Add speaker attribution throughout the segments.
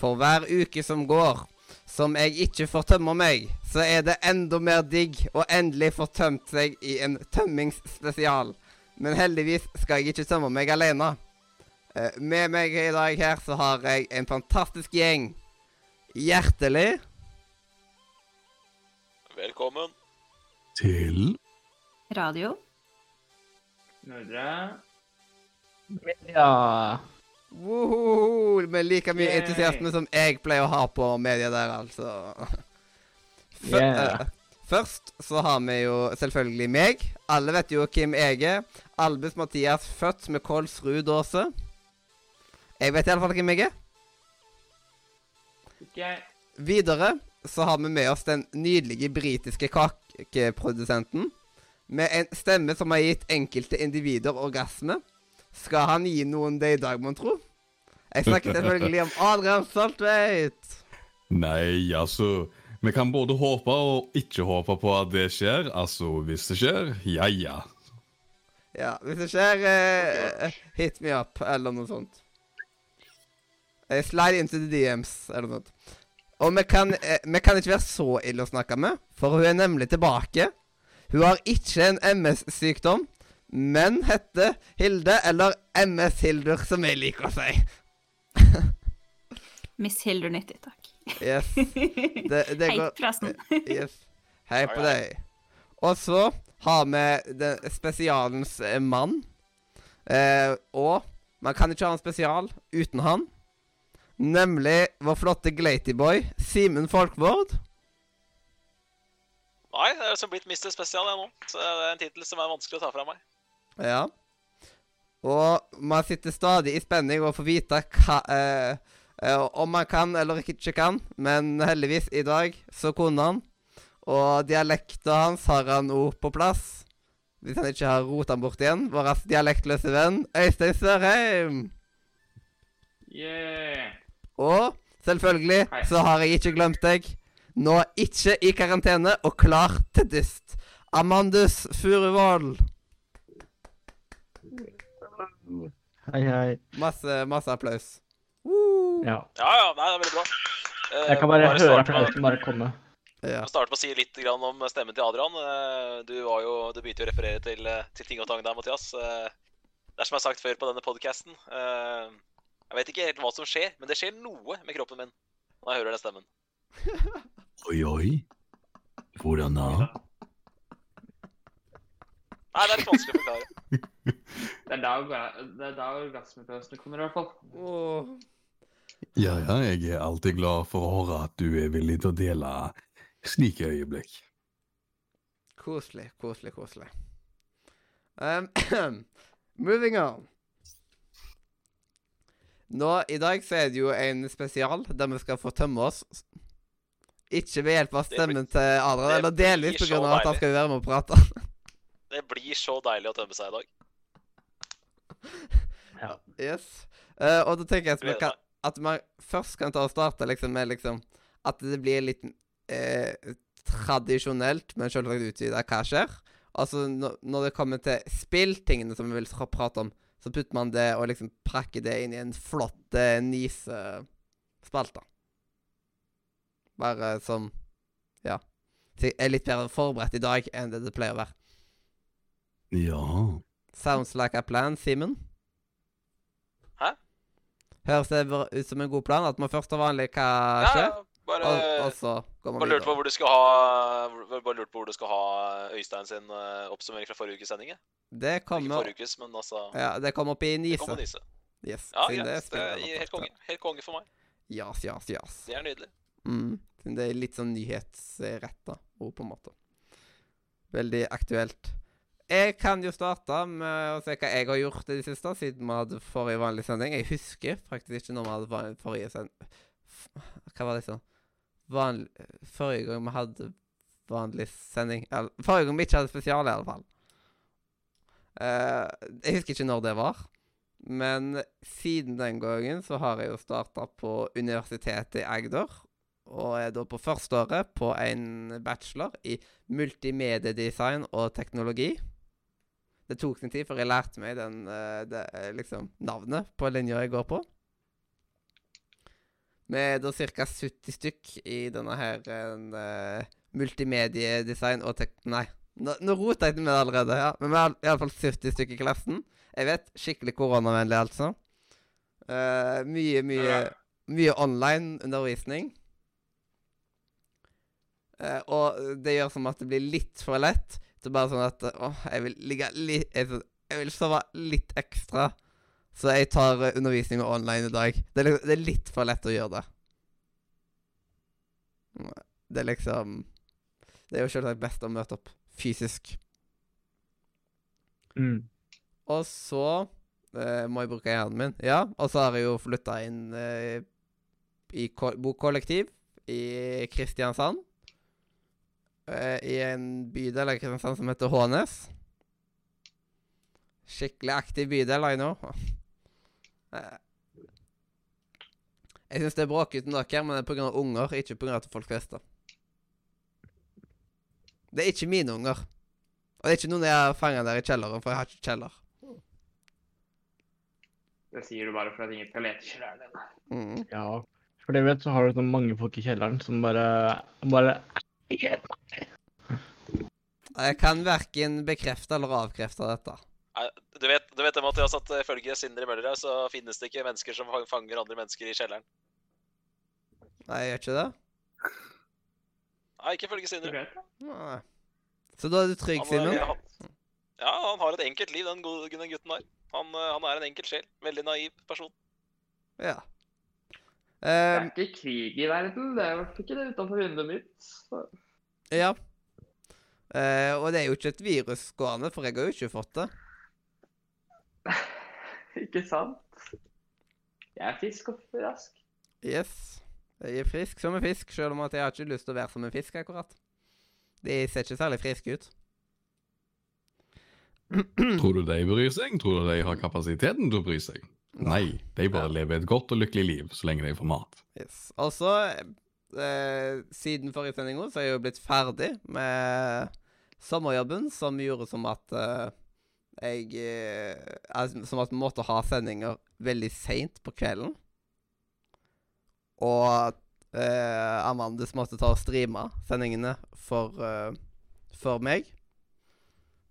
Speaker 1: For hver uke som går, som jeg ikke får tømme meg, så er det enda mer digg å endelig få tømt seg i en tømmingsspesial. Men heldigvis skal jeg ikke tømme meg alene. Eh, med meg i dag her så har jeg en fantastisk gjeng. Hjertelig
Speaker 2: Velkommen.
Speaker 3: Til
Speaker 4: Radio.
Speaker 5: Nordre.
Speaker 6: Ja.
Speaker 1: Woho! Med like mye
Speaker 5: Yay.
Speaker 1: entusiasme som jeg pleier å ha på media der, altså. F
Speaker 6: Yeah.
Speaker 1: uh, Først så har vi jo selvfølgelig meg. Alle vet jo hvem jeg er. Albus Mathias, født med kols rudåse. Jeg vet iallfall hvem jeg er.
Speaker 5: Ikke
Speaker 1: Videre så har vi med oss den nydelige britiske kakeprodusenten. Med en stemme som har gitt enkelte individer orgasme. Skal han gi noen det i dag, mon tro? Jeg snakker selvfølgelig om Adrian Saltveit.
Speaker 3: Nei, altså Vi kan både håpe og ikke håpe på at det skjer. Altså, hvis det skjer, ja ja.
Speaker 1: Ja, hvis det skjer, eh, hit me up, eller noe sånt. Eh, slide into the DMs, eller noe sånt. Og vi kan, eh, vi kan ikke være så ille å snakke med, for hun er nemlig tilbake. Hun har ikke en MS-sykdom, men hette Hilde, eller MS-Hildur, som jeg liker å si.
Speaker 4: Miss Hildur 90, takk.
Speaker 1: Yes. Det, det
Speaker 4: Hei,
Speaker 1: går
Speaker 4: forresten.
Speaker 1: Yes. Hei på deg. Og så har vi den spesialens eh, mann. Eh, og man kan ikke ha en spesial uten han. Nemlig vår flotte Glatyboy, Simen Folkvord.
Speaker 2: Nei, det er som blitt Mr. Spesial jeg nå. Så det er en tittel som er vanskelig å ta fra meg.
Speaker 1: Ja. Og man sitter stadig i spenning og får vite hva, eh, eh, om man kan eller ikke kan. Men heldigvis, i dag så kunne han. Og dialekten hans har han òg på plass. Hvis han ikke har rota den bort igjen. Vår dialektløse venn Øystein Sørheim.
Speaker 5: Yeah.
Speaker 1: Og selvfølgelig
Speaker 5: Hei.
Speaker 1: så har jeg ikke glemt deg. Nå ikke i karantene og klar til dyst. Amandus Furuvoll.
Speaker 6: Hei, hei.
Speaker 1: Masse, masse applaus. Woo!
Speaker 6: Ja.
Speaker 2: Ja, ja, nei, det er veldig bra. Eh,
Speaker 6: Jeg kan bare høre applausen bare komme.
Speaker 1: Ja.
Speaker 2: Jeg starter med å si litt om stemmen til Adrian. Eh, Du, var jo, du begynte jo å referere til, eh, til ting og tang der, Mathias. Det er som jeg har sagt før på denne podcasten. eh, Jeg vet ikke helt hva som skjer, men det skjer noe med kroppen min når jeg hører den stemmen.
Speaker 3: Oi, oi. Hvordan da?
Speaker 2: Nei, det er litt vanskelig å forklare.
Speaker 5: Det er da, det er da orgasmefølelsene kommer, i hvert fall.
Speaker 1: Åh.
Speaker 3: Ja, ja, jeg er alltid glad for å høre at du er villig til å dele slike øyeblikk.
Speaker 1: Koselig, koselig, koselig. Um, moving on. Nå, I dag så er det jo en spesial der vi skal få tømme oss. Ikke ved hjelp av stemmen til Adrian, eller delvis pga. at han skal være med og prate.
Speaker 2: Det blir så deilig å tømme seg i dag.
Speaker 1: yes. Uh, og da tenker jeg at, vi kan, at man først kan ta og starte liksom med liksom At det blir litt eh, tradisjonelt, men selvsagt utvida hva skjer. Altså når, når det kommer til spilltingene som vi vil prate om, så putter man det og liksom prakker det inn i en flott eh, nisespalte. Bare som Ja. Så jeg er litt bedre forberedt i dag enn det det pleier å være.
Speaker 3: Ja.
Speaker 1: Sounds like a plan, Simen.
Speaker 2: Hæ?
Speaker 1: Høres det ut som en god plan? At man først har vanlig hva skjer,
Speaker 2: ja, bare,
Speaker 1: og, og så går man
Speaker 2: bare lurt på hvor du skal ha Bare lurt på hvor du skal ha Øystein sin eh, oppsummering fra forrige ukes sending.
Speaker 1: Det kommer Ikke
Speaker 2: forrige ukes, men altså
Speaker 1: Ja, det kommer opp i Nise.
Speaker 2: Det Nise.
Speaker 1: Yes,
Speaker 2: Ja,
Speaker 1: siden det.
Speaker 2: Det er
Speaker 1: spillrelatet.
Speaker 2: helt konge. Helt konge for meg.
Speaker 1: Jas, jas, jas.
Speaker 2: Det er nydelig.
Speaker 1: Mm. Det er litt sånn nyhetsretta ord, på en måte. Veldig aktuelt. Jeg kan jo starte med å se hva jeg har gjort i det siste, siden vi hadde forrige vanlige sending. Jeg husker faktisk ikke når vi hadde forrige sending Hva var det sånn? Vanlig, forrige gang vi hadde vanlig sending eller, Forrige gang vi ikke hadde spesial, i alle fall. Uh, jeg husker ikke når det var. Men siden den gangen så har jeg jo starta på Universitetet i Agder. Og er da på førsteåret på en bachelor i multimediedesign og teknologi. Det tok sin tid før jeg lærte meg den, eh, det, eh, liksom, navnet på linja jeg går på. Vi er da ca. 70 stykk i denne her uh, multimediedesign og tek... Nei, nå, nå roter jeg med det allerede. ja. Men vi er iallfall 70 stykk i klassen. Jeg vet, skikkelig koronavennlig, altså. Uh, mye, mye, mye online undervisning. Uh, og det gjør som at det blir litt for lett. Det er bare sånn at Å, jeg vil ligge litt Jeg, jeg vil sove litt ekstra. Så jeg tar undervisninga undervisning online i dag. Det er, liksom, det er litt for lett å gjøre det. Det er liksom Det er jo selvsagt best å møte opp fysisk.
Speaker 6: Mm.
Speaker 1: Og så eh, må jeg bruke hjernen min. Ja, og så har jeg jo flytta inn eh, i bokollektiv i Kristiansand. Eh, I en bydel i Kristiansand som heter Hånes. Skikkelig aktiv bydel, I know. Eh, jeg syns det er bråkete nok her, men det er pga. unger, ikke pga. at folk fester. Det er ikke mine unger. Og det er ikke noen jeg har fanga der i kjelleren, for jeg har ikke kjeller.
Speaker 5: Det sier du bare for at ingen skal lete i kjelleren din.
Speaker 1: Mm.
Speaker 6: Ja. For det vet, så har du så mange folk i kjelleren som bare bare
Speaker 1: Jeg kan verken bekrefte eller avkrefte dette.
Speaker 2: Nei, Du vet, du vet det, Mathias, at ifølge Sindre Møller her, så finnes det ikke mennesker som fanger andre mennesker i kjelleren.
Speaker 1: Nei, jeg gjør ikke det?
Speaker 2: Nei, ikke ifølge Sindre.
Speaker 1: Nei. Så da er du trygg,
Speaker 2: eh,
Speaker 1: Simen?
Speaker 2: ja, han har et enkelt liv, den, gode, den gutten der. Han, eh, han er en enkel sjel. Veldig naiv person.
Speaker 1: Ja.
Speaker 5: Det er ikke krig i verden. Det er jo ikke det utenfor vinduet mitt. Så.
Speaker 1: ja. Uh, og det er jo ikke et virus gående, for jeg har jo ikke fått det.
Speaker 5: Ikke sant? Jeg er frisk og rask.
Speaker 1: Yes. Jeg er frisk som en fisk, selv om at jeg har ikke lyst til å være som en fisk, akkurat. De ser ikke særlig friske ut.
Speaker 3: Tror du de bryr seg? Tror du de har kapasiteten til å bry seg? Nei, de bare lever et godt og lykkelig liv så lenge de får mat.
Speaker 1: Yes. Og så, eh, siden forrige sending så er jeg jo blitt ferdig med sommerjobben, som gjorde som at eh, jeg eh, Som at vi måtte ha sendinger veldig seint på kvelden. Og eh, Amandus måtte ta og streame sendingene for, eh, for meg.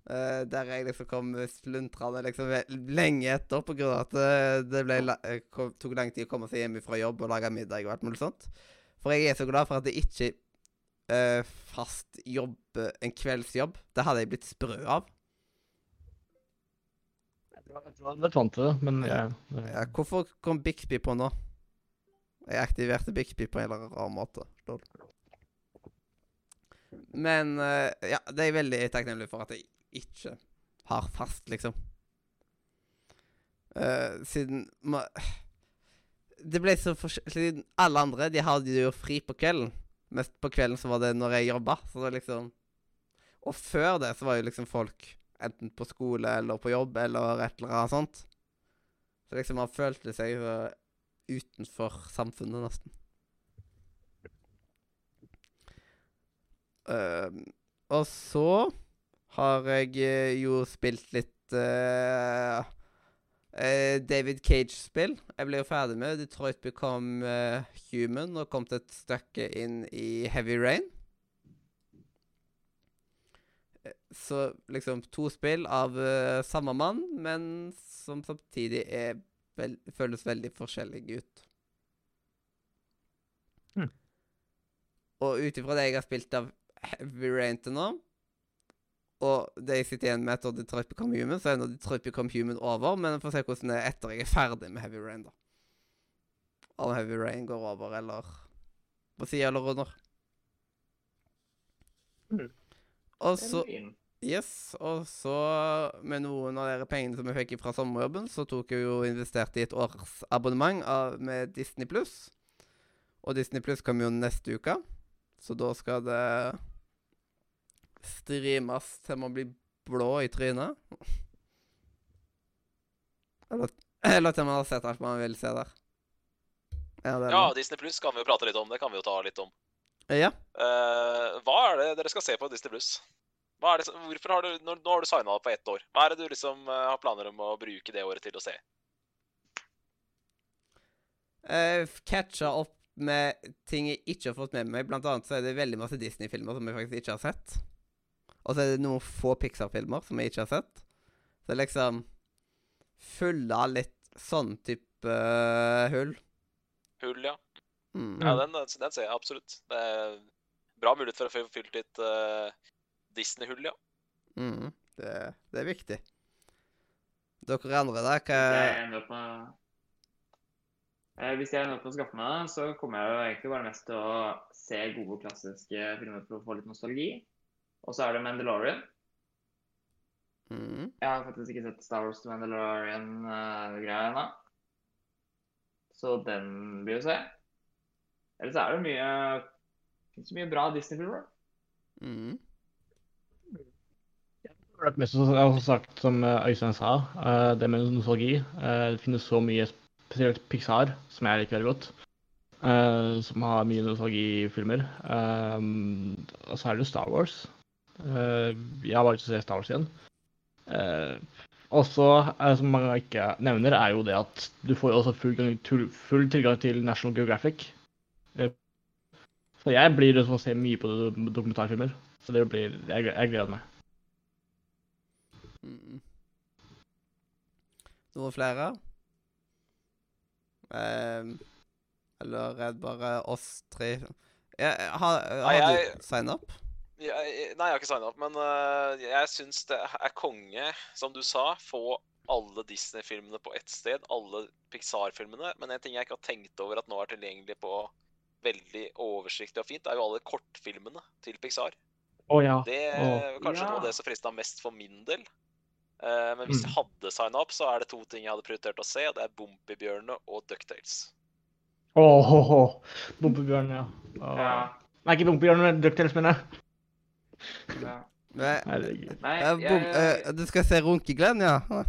Speaker 1: Eh, der jeg liksom kom sluntrende liksom lenge etter av at eh, det ble eh, kom, tok lang tid å komme seg hjem fra jobb og lage middag og alt mulig sånt. For jeg er så glad for at jeg ikke uh, fast jobber en kveldsjobb. Det hadde jeg blitt sprø av.
Speaker 6: Jeg tror jeg vant til det, men jeg,
Speaker 1: Ja, hvorfor kom Bixby på nå? Jeg aktiverte Bixby på en eller annen rar måte. Lol. Men uh, ja, det er jeg veldig takknemlig for at jeg ikke har fast, liksom. Uh, siden ma Det ble så forskjellig alle andre de hadde jo fri på kvelden. Mest på kvelden så var det når jeg jobba. Så det liksom Og før det så var jo liksom folk enten på skole eller på jobb eller et eller annet sånt. Så liksom man følte seg jo utenfor samfunnet, nesten. Uh, og så har jeg eh, jo spilt litt eh, David Cage-spill. Jeg ble jo ferdig med Detroit Become uh, Human og kom til et stykke inn i Heavy Rain. Så liksom to spill av uh, samme mann, men som samtidig er vel, føles veldig forskjellige ut.
Speaker 6: Mm.
Speaker 1: Og ut ifra det jeg har spilt av Heavy Rain til nå, og det jeg sitter igjen med etter Detroit Become Human, så er nå Detroit Become Human over, men vi får se hvordan det er etter jeg er ferdig med Heavy Rain, da. Om Heavy Rain går over, eller på sida eller under.
Speaker 6: Mm.
Speaker 1: Og så. Yes, og så med noen av de pengene som jeg fikk fra sommerjobben, så tok jeg jo investert i et årsabonnement av, med Disney Pluss. Og Disney Pluss kommer jo neste uke, så da skal det streames til man blir blå i trynet. Eller, eller til man har sett alt man vil se der. Ja, det
Speaker 2: Ja. Disney Pluss kan vi jo prate litt om. Det kan vi jo ta litt om.
Speaker 1: ja.
Speaker 2: Uh, hva er det dere skal se på Disney Pluss? Hvorfor har du, nå, nå har du signa opp på ett år. Hva er det du liksom uh, har planer om å bruke det året til å se?
Speaker 1: Eh, Catcha opp med ting jeg ikke har fått med meg. Blant annet så er det veldig masse Disney-filmer som jeg faktisk ikke har sett. Og så er det noen få Pixar-filmer som jeg ikke har sett. Så liksom liksom av litt sånn type uh, hull.
Speaker 2: Hull, ja.
Speaker 1: Mm.
Speaker 2: Ja, den, den ser jeg absolutt. Det er bra mulighet for å få fylt litt uh, Disney-hull, ja.
Speaker 1: Mm. Det, det er viktig. Dere andre, da? Hva
Speaker 5: jeg Eh, Hvis jeg ender opp med å skaffe meg det, så kommer jeg jo egentlig bare mest til å se gode, klassiske filmer for å få litt nostalgi. Og så er det Mandalorian.
Speaker 1: mm.
Speaker 5: Jeg har faktisk ikke sett Star Wars The Mandalorian-greia ennå. Så den blir å se. Ellers er det mye finnes mye bra Disney-filmer.
Speaker 1: Mm.
Speaker 6: Det er mest som sagt, som eh, Øystein sa, eh, det med nostalgi. Eh, Det finnes så mye, spesielt Pixar, som jeg liker veldig godt, eh, som har mye nostalgifilmer. Eh, Og så er det jo Star Wars. Eh, Jeg har bare ikke sett Star Wars igjen. Eh, Også, eh, som mange ikke nevner, er jo det at du får jo også full, gang- full tilgang til National Geographic. Eh, Så jeg blir til å se mye på dokumentarfilmer. Så det blir Jeg, jeg gleder meg.
Speaker 1: Mm. Noen flere? Ehm, eller er det bare oss tre? Ja, har har
Speaker 2: jeg-
Speaker 1: du signet up?
Speaker 2: Jeg, nei, jeg har ikke signa opp, men øh, jeg syns det er konge, som du sa, få alle Disney-filmene på ett sted. Alle Pixar-filmene. Men en ting jeg ikke har tenkt over at nå er tilgjengelig på veldig oversiktlig og fint, er jo alle kortfilmene til Pixar.
Speaker 6: Å ja.
Speaker 2: Det
Speaker 6: er
Speaker 2: er kanskje
Speaker 5: Ja.
Speaker 2: noe av det som frista mest for min del. Uh, men hvis jeg hadde signa opp, så er det to ting jeg hadde prioritert å se. og Det er Bompibjørnene og Ducktales.
Speaker 6: Åh, Bompebjørn, ja. Åh.
Speaker 5: Ja.
Speaker 6: Nei, ikke Bompibjørnene, men Ducktails, mener jeg.
Speaker 5: Ja.
Speaker 1: Nei,
Speaker 6: Herregud.
Speaker 5: Nei,
Speaker 1: eh,
Speaker 5: jeg,
Speaker 1: eh, du skal se Runkeglenn, ja?
Speaker 3: Ah,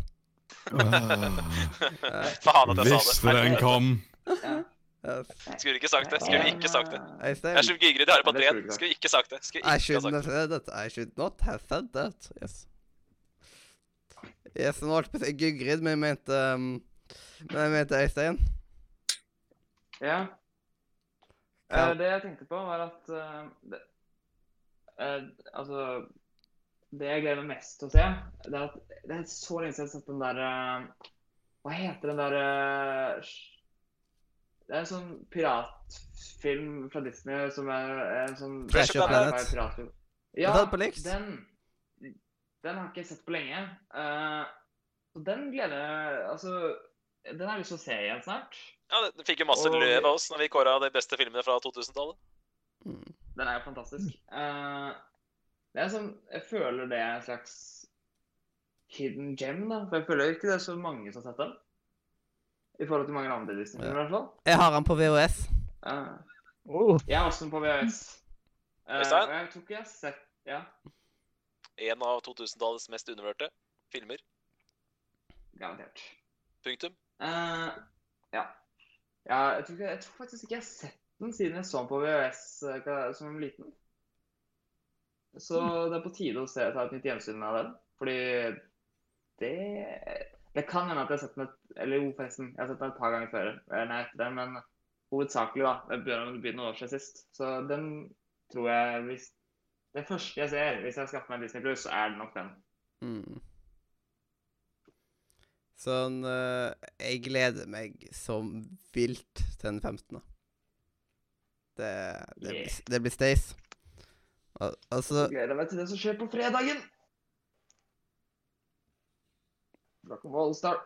Speaker 2: Faen at jeg
Speaker 3: Visste
Speaker 2: sa det.
Speaker 3: den kom.
Speaker 5: ja.
Speaker 2: Skulle ikke sagt det. Skulle ikke sagt det. Jeg er Gygrid, jeg har det på
Speaker 5: Det skulle du ikke
Speaker 2: Skulle ikke sagt det. Skulle ikke ha sagt det.
Speaker 1: I should not have said that. Yes. Yes, nå holdt jeg på å si Gygrid, men jeg mente um, Men jeg mente Øystein.
Speaker 5: Ja.
Speaker 1: Ja.
Speaker 5: Uh, det jeg tenkte på, var at uh, det, eh, Altså Det jeg gleder meg mest til å se, det er at det er så lenge siden jeg har sett den der eh, Hva heter den der eh, Det er en sånn piratfilm fra Disney som er en sånn
Speaker 1: Treasure Planet.
Speaker 5: Ja, den. Den har ikke jeg sett på lenge. Eh, og den gleder jeg Altså, den har jeg lyst til å se igjen snart.
Speaker 2: Ja, det- det fikk jo masse
Speaker 5: Og-
Speaker 2: løv av oss når vi kåra de beste filmene fra 2000-tallet.
Speaker 1: Mm.
Speaker 5: Den er jo fantastisk. Uh, det er sånn, Jeg føler det er en slags hidden gem, da. For jeg føler ikke det er så mange som har sett den. I forhold til mange andre Disney-filmer, i hvert fall.
Speaker 1: Jeg har den på VHS.
Speaker 5: Uh,
Speaker 6: oh.
Speaker 5: jeg har også den på VHS. Eh,
Speaker 2: Øystein?
Speaker 5: og jeg tror ikke jeg har sett Ja,
Speaker 2: En av 2000-tallets mest undervurderte filmer.
Speaker 5: garantert.
Speaker 2: Punktum.
Speaker 5: Uh, ja. ja jeg, tror ikke, jeg tror faktisk ikke jeg har sett den siden jeg så den på VHS eh, som liten. Så det er på tide å se, ta et nytt gjensyn med den. Fordi det Det kan hende at jeg har sett den et Eller jo, forresten. Jeg har sett den et par ganger før. Nei, etter det, men hovedsakelig, da. Det begynner det begynner noen år siden sist. Så den tror jeg hvis Det første jeg ser hvis jeg skaffer meg Disney Plus, så er det nok den.
Speaker 1: Mm. Sånn eh, Jeg gleder meg som vilt til den 15. Det, det, blir,
Speaker 5: Yeah.
Speaker 1: det blir stays. Al altså
Speaker 5: gleder meg til det som skjer på fredagen. Dragon Ball Star.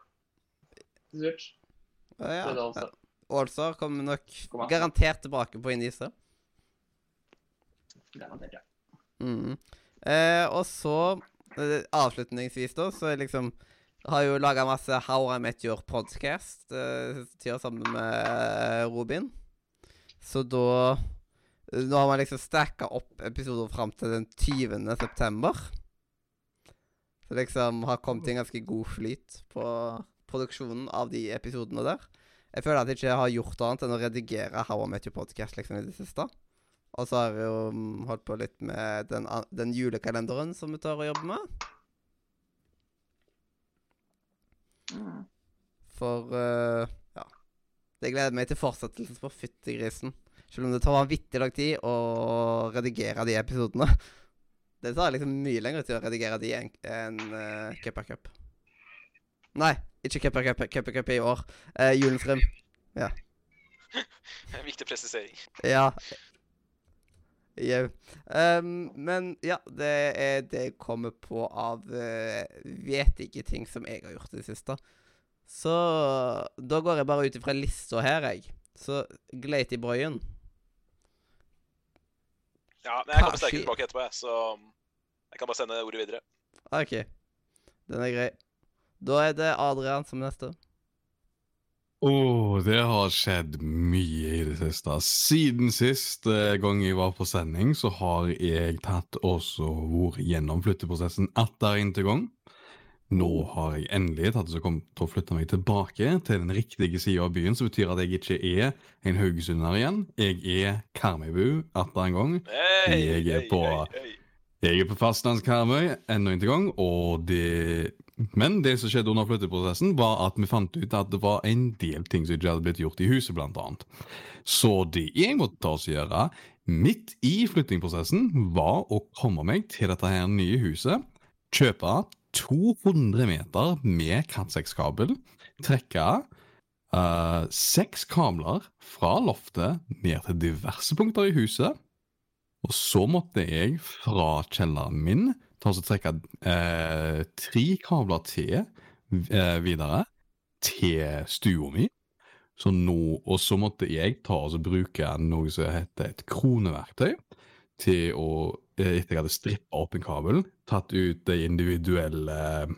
Speaker 5: Til Switch.
Speaker 1: ja, ja.
Speaker 5: All-Star.
Speaker 1: Kommer nok
Speaker 5: Kom
Speaker 1: garantert tilbake på Inisa.
Speaker 5: Garantert, ja.
Speaker 1: Mm. Eh, og så, eh, avslutningsvis, da, så er liksom Har jo laga masse How I Met Your Podcast eh, sammen med eh, Robin. Så da Nå har man liksom stacka opp episoder fram til den 20. september. Så liksom har kommet i en ganske god flyt på produksjonen av de episodene der. Jeg føler at jeg ikke har gjort annet enn å redigere How I Met Your Podcast liksom i det siste. Og så har jeg jo mm, holdt på litt med den, den julekalenderen som vi tar og jobber med.
Speaker 5: Mm.
Speaker 1: For eh, Jeg gleder meg til fortsettelsen på Fyttegrisen. Selv om det tar vanvittig lang tid å redigere de episodene. Det tar liksom mye lengre tid å redigere de enn en, uh, Cupper Cup. Nei, ikke Cupper Cup. Cupper Cup i år. Uh, Julens Rim. Ja.
Speaker 2: En viktig presisering.
Speaker 1: Ja. Jau. Um, men ja, det er det jeg kommer på av uh, vet ikke ting som jeg har gjort i det siste. Så da går jeg bare ut ifra lista her, jeg. Så Gleit i Brøyen.
Speaker 2: Ja, men jeg kommer sterkere tilbake etterpå, jeg, så jeg kan bare sende ordet videre.
Speaker 1: OK. Den er grei. Da er det Adrian som er neste.
Speaker 3: Åh, det har skjedd mye i det siste. Siden sist eh, gang jeg var på sending, så har jeg tatt også vært gjennom flytteprosessen atter en til gang. Nå har jeg endelig tatt så kom til å flytte meg tilbake til den riktige sida av byen, som betyr at jeg ikke er en haugesunder igjen. Jeg er Karmøybu atter en gang. Jeg er på-. Jeg er på fastlands-Karmøy enda en gang, og det Men det som skjedde under flytteprosessen, var at vi fant ut at det var en del ting som ikke hadde blitt gjort i huset, blant annet. Så det jeg måtte ta oss gjøre midt i flyttingprosessen, var å komme meg til dette her nye huset, kjøpe 200 meter med Cat6-kabel, trekke eh, seks kabler fra loftet ned til diverse punkter i huset, og så måtte jeg fra kjelleren min ta og trekke uh, tre kabler til uh, videre til stua mi. Så nå, og så måtte jeg ta og bruke noe som heter et kroneverktøy til å Etter jeg hadde strippa opp en kabel, tatt ut de individuelle eh,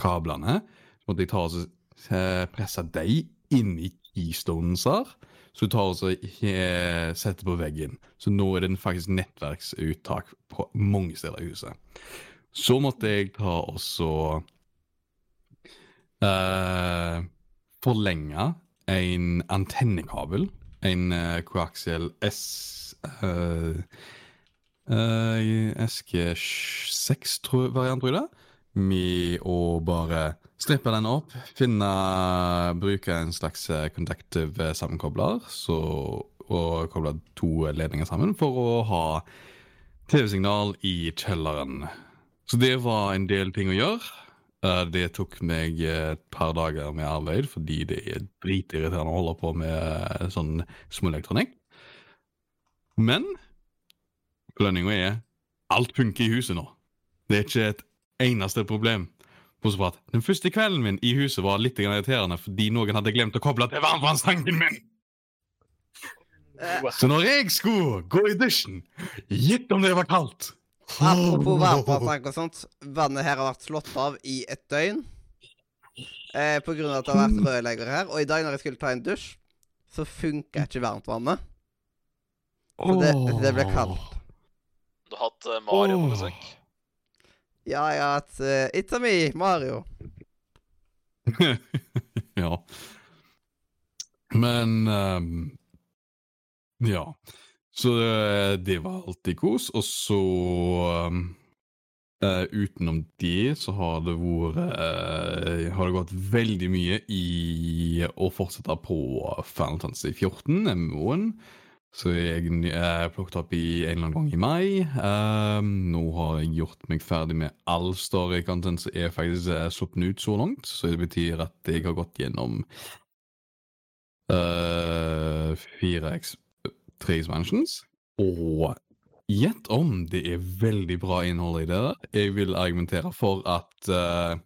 Speaker 3: kablene, så måtte jeg ta og eh, presse dem inn i keystones. Så du tar og eh, setter på veggen. Så nå er det faktisk nettverksuttak på mange steder i huset. Så måtte jeg ta og så uh, forlenge en antennekabel. En uh, coaxial S... eh, eh, SG6-variant, tror jeg det. Med å bare strippe den opp, finne Bruke en slags eh, conductive eh, sammenkobler, så, og koble to ledninger sammen for å ha TV-signal i kjelleren. Så det var en del ting å gjøre. Eh, Det tok meg et par dager med arbeid, fordi det er dritirriterende å holde på med sånn småelektronikk. Men belønninga er alt funker i huset nå. Det er ikke et eneste problem. Bortsett fra at den første kvelden min i huset var litt irriterende fordi noen hadde glemt å koble til varmtvannstanken min.
Speaker 1: Uh,
Speaker 3: Så når jeg skulle gå i dusjen, gitt om det var kaldt
Speaker 1: apropos varmtvannstank og sånt. Vannet her har vært slått av i et døgn. Eh, på grunn av at det har vært rørlegger her. Og i dag når jeg skulle ta en dusj, så funka ikke varmtvannet. Så det, det ble kaldt.
Speaker 2: Du hatt eh, Mario på
Speaker 3: besøk?
Speaker 2: besøk.
Speaker 1: Ja, jeg har hatt uh, It's a me, Mario.
Speaker 3: ja. Men um, Ja. Så uh, det var alltid kos. Og så um, uh, Utenom det så har det vært Har det gått veldig mye i å fortsette på Final Fantasy 14, MMO-en. Så jeg uh, plukket opp i en eller annen gang i mai. Um, nå har jeg gjort meg ferdig med all story-content som er faktisk uh, sluppet ut så langt. Så det betyr at jeg har gått gjennom uh, fire ex tre expansions. Og gjett om det er veldig bra innhold i det. Jeg vil argumentere for at eh,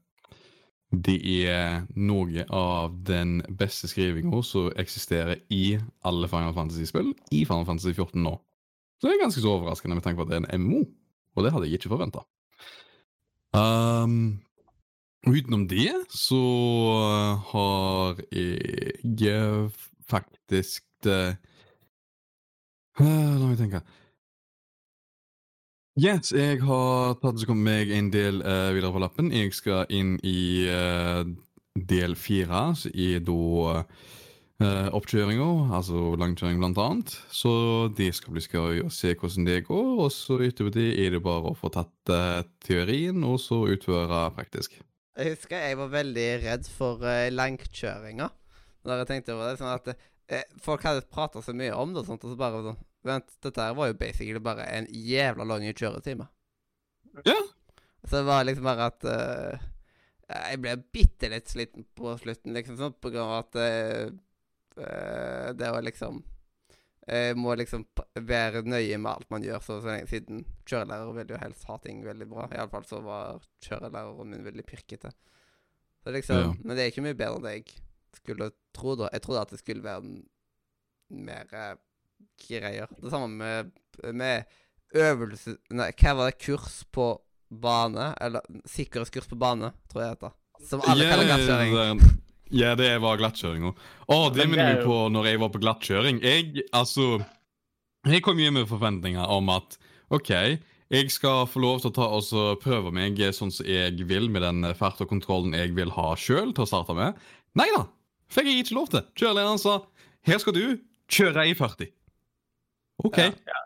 Speaker 3: det er noe av den beste skrivinga som eksisterer i alle Final Fantasy-spill i Final Fantasy 14 nå. Så det er ganske så overraskende med tanke på at det er en MMO, og det hadde jeg ikke forventa. Um, utenom det så har jeg faktisk det La meg tenke. Yes, jeg har tatt så kom meg en del uh, videre på lappen. Jeg skal inn i uh, del fire, som er da uh, oppkjøringa, altså langkjøring blant annet. Så det skal bli skøy å se hvordan det går. Og så utover det er det bare å få tatt uh, teorien, og så utføre praktisk.
Speaker 1: Jeg husker jeg var veldig redd for uh, langkjøringa. Når jeg tenkte over det, sånn at eh, Folk hadde prata så mye om det, og sånt, og så bare sånn dette her var jo basically bare en jævla lang kjøretime.
Speaker 3: Ja.
Speaker 1: Så det var liksom bare at uh, Jeg ble bitte litt sliten på slutten, liksom, sånn, på grunn av at uh, det var liksom Jeg må liksom være nøye med alt man gjør, så, så lenge siden kjørelærer vil jo helst ha ting veldig bra. Iallfall så var kjørelæreren min veldig pirkete. Så liksom,
Speaker 3: Ja.
Speaker 1: Men det er ikke mye bedre enn det jeg skulle tro, da. Jeg trodde at det skulle være mer greier. Det samme med, med øvelse Nei, hva var det? Kurs på bane? Eller sikkerhetskurs på bane, tror jeg det heter. Som alle
Speaker 3: yeah,
Speaker 1: kaller glattkjøring.
Speaker 3: det- Ja, det var glattkjøringa. Å, det
Speaker 6: det
Speaker 3: minner
Speaker 6: er
Speaker 3: meg på når jeg var på glattkjøring. Jeg, altså Jeg kom hjem med forventninger om at OK, jeg skal få lov til å ta og så prøve meg sånn som jeg vil, med den fart og kontrollen jeg vil ha sjøl til å starte med. Nei da! Fikk jeg ikke lov til. Kjørelæreren sa her skal du kjøre i 40. OK.
Speaker 1: Ja.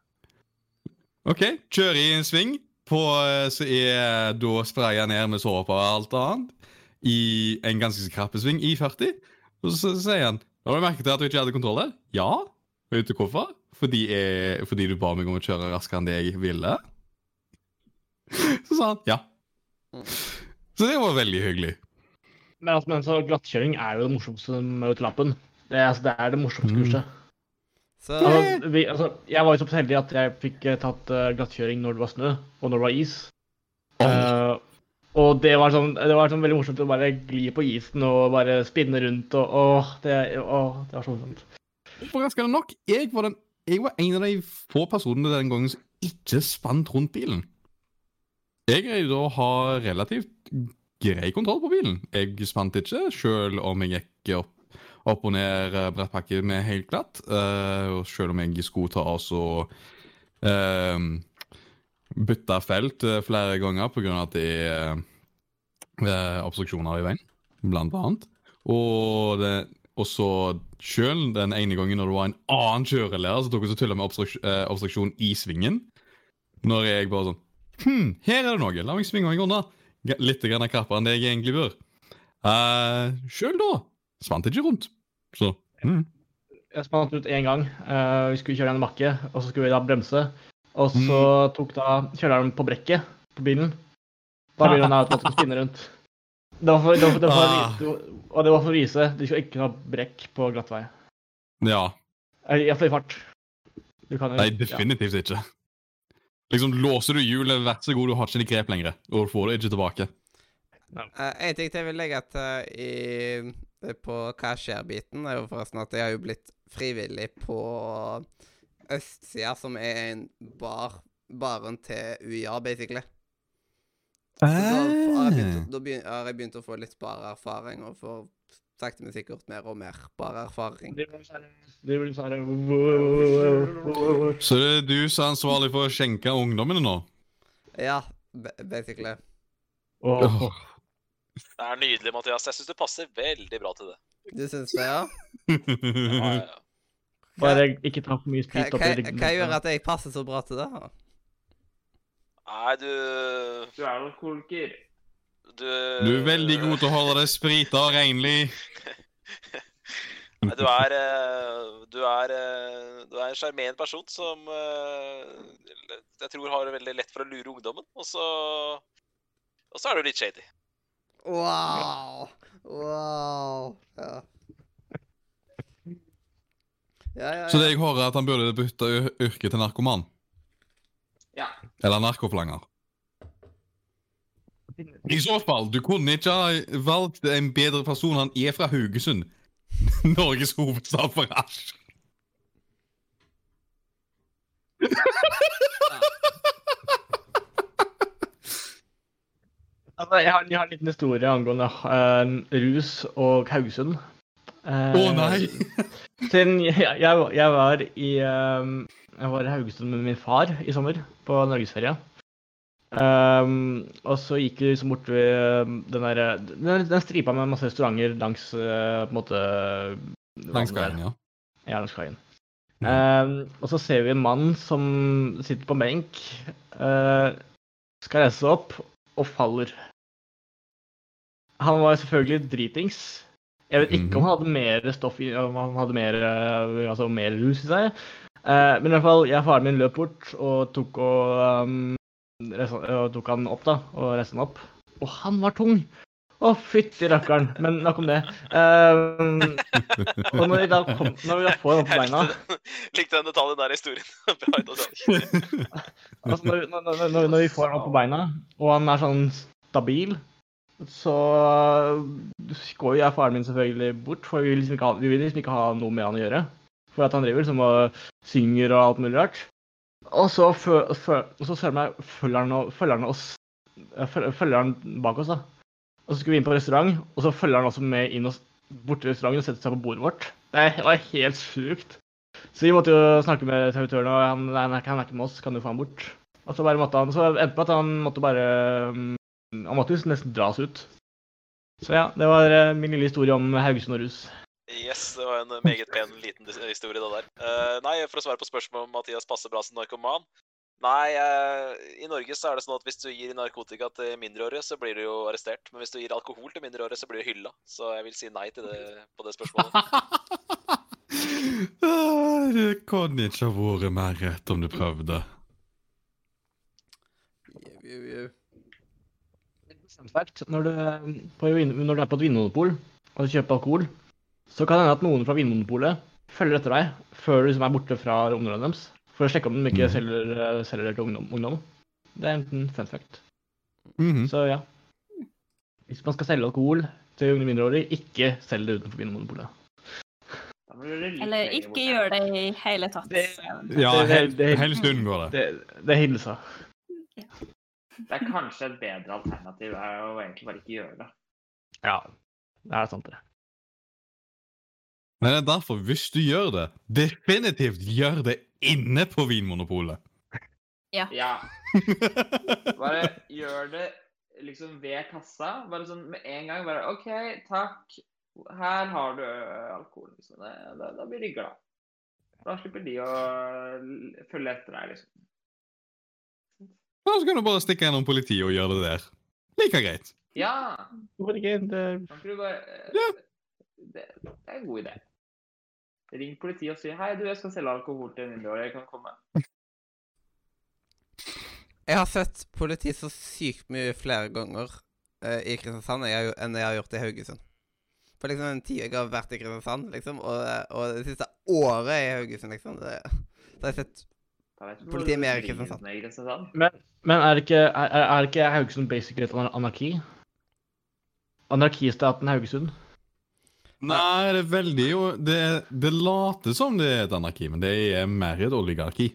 Speaker 3: OK, kjøre i en sving på eh, så er da spraya ned med såpe og alt annet i en ganske krapp sving i 40. Og så sier han Har du merket at du ikke hadde kontroll der? Ja. Vet du hvorfor? Fordi, jeg, fordi du ba meg om å kjøre raskere enn det jeg ville. Så sa han ja.
Speaker 1: Mm.
Speaker 3: Så det var veldig hyggelig.
Speaker 6: Men, altså, men så glattkjøring er jo det morsomste med lappen. Det, altså, det er det morsomste
Speaker 3: Mm.
Speaker 1: Så
Speaker 6: Altså, vi, altså, jeg var jo så heldig at jeg fikk eh, tatt uh, glattkjøring når det var snø, og når det var is. Uh, og det var, sånn, det var sånn veldig morsomt å bare gli på isen og bare spinne rundt og Åh, det, åh, det var så morsomt.
Speaker 3: Overraskende nok, jeg var, den, jeg var en av de få personene den gangen som ikke spant rundt bilen. Jeg greide å ha relativt grei kontroll på bilen. Jeg spant ikke, sjøl om jeg gikk opp, opp og ned brettpakke med helt glatt. Uh, sjøl om jeg skulle ta og uh, bytte felt eh, flere ganger pga. at det er uh, obstruksjoner i veien, blant annet. Og det og så sjøl den ene gangen når det var en annen kjørelærer som tok og så tulla med obstruks eh, obstruksjon i svingen. Når jeg bare sånn Hm, her er det noe. La meg svinge meg unna. Litt grann krappere enn det jeg egentlig bør. Uh, sjøl da spant ikke rundt. Så mm.
Speaker 6: Jeg spant ut én gang. eh, vi skulle kjøre en bakke, og så skulle vi da bremse. Og så tok da kjøleren på brekket på bilen. Da blir den automatisk spinne rundt. Det var for, det var, det var,
Speaker 3: Ah.
Speaker 6: og det var for å vise du skal ikke ha brekk på glatt vei.
Speaker 3: Ja.
Speaker 6: Iallfall i fart. Du kan jo-
Speaker 3: Nei,
Speaker 6: ja.
Speaker 3: definitivt ikke. Liksom, Låser du hjulet, vær så god, du har ikke det grep lenger. Og du får det ikke tilbake.
Speaker 1: Eh, en ting til jeg vil legge til i, eh, på hva skjer-biten, er jo forresten at jeg har jo blitt frivillig på østsida, som er en bar, baren til UiA, basically. Så da har begynt, å- da har jeg begynt å få litt barerfaring, og får sakte, men sikkert mer og mer barerfaring.
Speaker 6: Sånn- sånn
Speaker 3: Så det er du som er ansvarlig for å skjenke ungdommene nå?
Speaker 1: Ja, ba- basically.
Speaker 6: Åh.
Speaker 2: Det er nydelig, Mathias. Jeg syns du passer veldig bra til det.
Speaker 1: Du syns det, ja?
Speaker 2: Ja, ja, ja.
Speaker 6: Bare ikke ta for mye sprit oppi ryggen.
Speaker 1: hva gjør at jeg passer så bra til det?
Speaker 2: Nei, du
Speaker 5: Du er alkoholiker.
Speaker 2: Du,
Speaker 3: Du er veldig god til å holde deg sprita og renlig.
Speaker 2: Nei, du er eh, Du er eh, Du er en sjarmerende person som eh, jeg tror har det veldig lett for å lure ungdommen. Og så Og så er du litt shady.
Speaker 1: Wow! Wow! Ja. Ja, ja,
Speaker 3: Så
Speaker 1: ja.
Speaker 3: det jeg hører, er at han burde bytte yrke til narkoman.
Speaker 5: Ja.
Speaker 3: Eller narkoflanger. I så fall, du kunne ikke ha valgt en bedre person. Han er fra Haugesund. Norges hovedstad for hasj.
Speaker 6: Altså, jeg, har, jeg har en liten historie angående uh, rus og Haugesund.
Speaker 3: Å
Speaker 6: Eh,
Speaker 3: nei!
Speaker 6: Siden jeg, jeg, jeg var i eh, Jeg var i Haugesund med min far i sommer, på norgesferie. Um, og så gikk vi liksom bort ved eh, den der Den, den stripa med masse restauranter langs uh, på en måte
Speaker 3: Langs kaien, ja.
Speaker 6: Ja, langs kaien. Um, og så ser vi en mann som sitter på en benk, uh, skal reise seg opp og faller. Han var selvfølgelig dritings. Jeg vet ikke om han hadde mer stoff i, om han hadde mer, eh, altså mer rus i seg. Eh, men i hvert fall, jeg og faren min løp bort og tok, og, um, resten, og tok han opp, da. Og reiste han opp. Og han var tung! Å, fytti rakkeren. Men nok om det. Um, og når vi da, kom, når vi da får noe på beina
Speaker 2: Likte, den detaljen der i historien.
Speaker 6: Altså når, når, når, når, vi får han på beina, og han er sånn stabil, så går jeg faren min selvfølgelig bort, for vi vil liksom ikke ha, vi vil liksom ikke ha noe med han å gjøre. For at han driver liksom og synger og alt mulig rart. Og så, fø, fø, og så følger, meg, følger, han, følger han oss følger, følger han bak oss, da. Og så skulle vi inn på restaurant, og så følger han også med inn og, bort til restauranten og setter seg på bordet vårt. Det var helt sjukt. Så vi måtte jo snakke med servitøren, og han, nei, nei, han er ikke med oss, kan du få han bort? Og så bare måtte han, så endte med at han måtte bare mm, Han måtte jo nesten dras ut. Så ja, det var eh, min lille historie om Haugesund og rus.
Speaker 2: Yes, det var en meget pen liten historie, det der. Uh, nei, for å svare på spørsmålet om Mathias passer bra som narkoman. Nei, eh, i Norge så er det sånn at hvis du gir narkotika til mindreårige, så blir du jo arrestert. Men hvis du gir alkohol til mindreårige, så blir du hylla. Så jeg vil si nei til det på det spørsmålet.
Speaker 3: Ah, Det kan ikke ha vært mer rett om du prøvde.
Speaker 6: Fact, Når du, på, når du er på et vinmonopol og du kjøper alkohol, så kan det hende at noen fra Vinmonopolet følger etter deg før du liksom er borte fra området deres, for å sjekke om de ikke
Speaker 3: mm.
Speaker 6: selger, eh, selger det til ungdom. ungdom. Det er en fun fact.
Speaker 3: Mhm.
Speaker 6: Så ja. Hvis man skal selge alkohol til unge mindreårige, ikke selg det utenfor Vinmonopolet.
Speaker 4: Eller ikke gjør det i hele tatt.
Speaker 6: Det-
Speaker 3: Ja,
Speaker 6: Det- det-
Speaker 3: hel-
Speaker 6: det-
Speaker 3: helst unngå det.
Speaker 6: Det, det er hilsa.
Speaker 5: Det er kanskje et bedre alternativ er å egentlig bare ikke gjøre det.
Speaker 6: Ja, det er sant, det.
Speaker 3: Men det er derfor, hvis du gjør det, definitivt gjør det inne på Vinmonopolet.
Speaker 5: Ja. Bare gjør det liksom ved kassa. Bare sånn med en gang. Bare OK, takk. Her har du alkohol. Liksom. Da, da blir de glad. Da slipper de å følge etter deg, liksom.
Speaker 3: Da så kan du bare stikke gjennom politiet og gjøre det der. Like greit.
Speaker 5: Ja!
Speaker 6: Det,
Speaker 5: Kan ikke du bare
Speaker 3: Ja.
Speaker 5: det, det er en god idé. Ring politiet og si hei, du, jeg skal selge alkohol til mindreårige. Jeg kan komme.
Speaker 1: Jeg har sett politi så sykt mye flere ganger uh, i Kristiansand jeg enn jeg har gjort i Haugesund. For liksom den tida jeg har vært i Kristiansand, liksom, og, og det siste året i Haugesund, liksom, det, så har jeg sett Politiet er mer i Kristiansand.
Speaker 5: er i Kristiansand.
Speaker 6: men, men er ikke, er, er ikke Haugesund basically et anarki? Anarkistaten Haugesund?
Speaker 3: Nei, det er veldig jo Det, det later som det er et anarki, men det er mer et oligarki.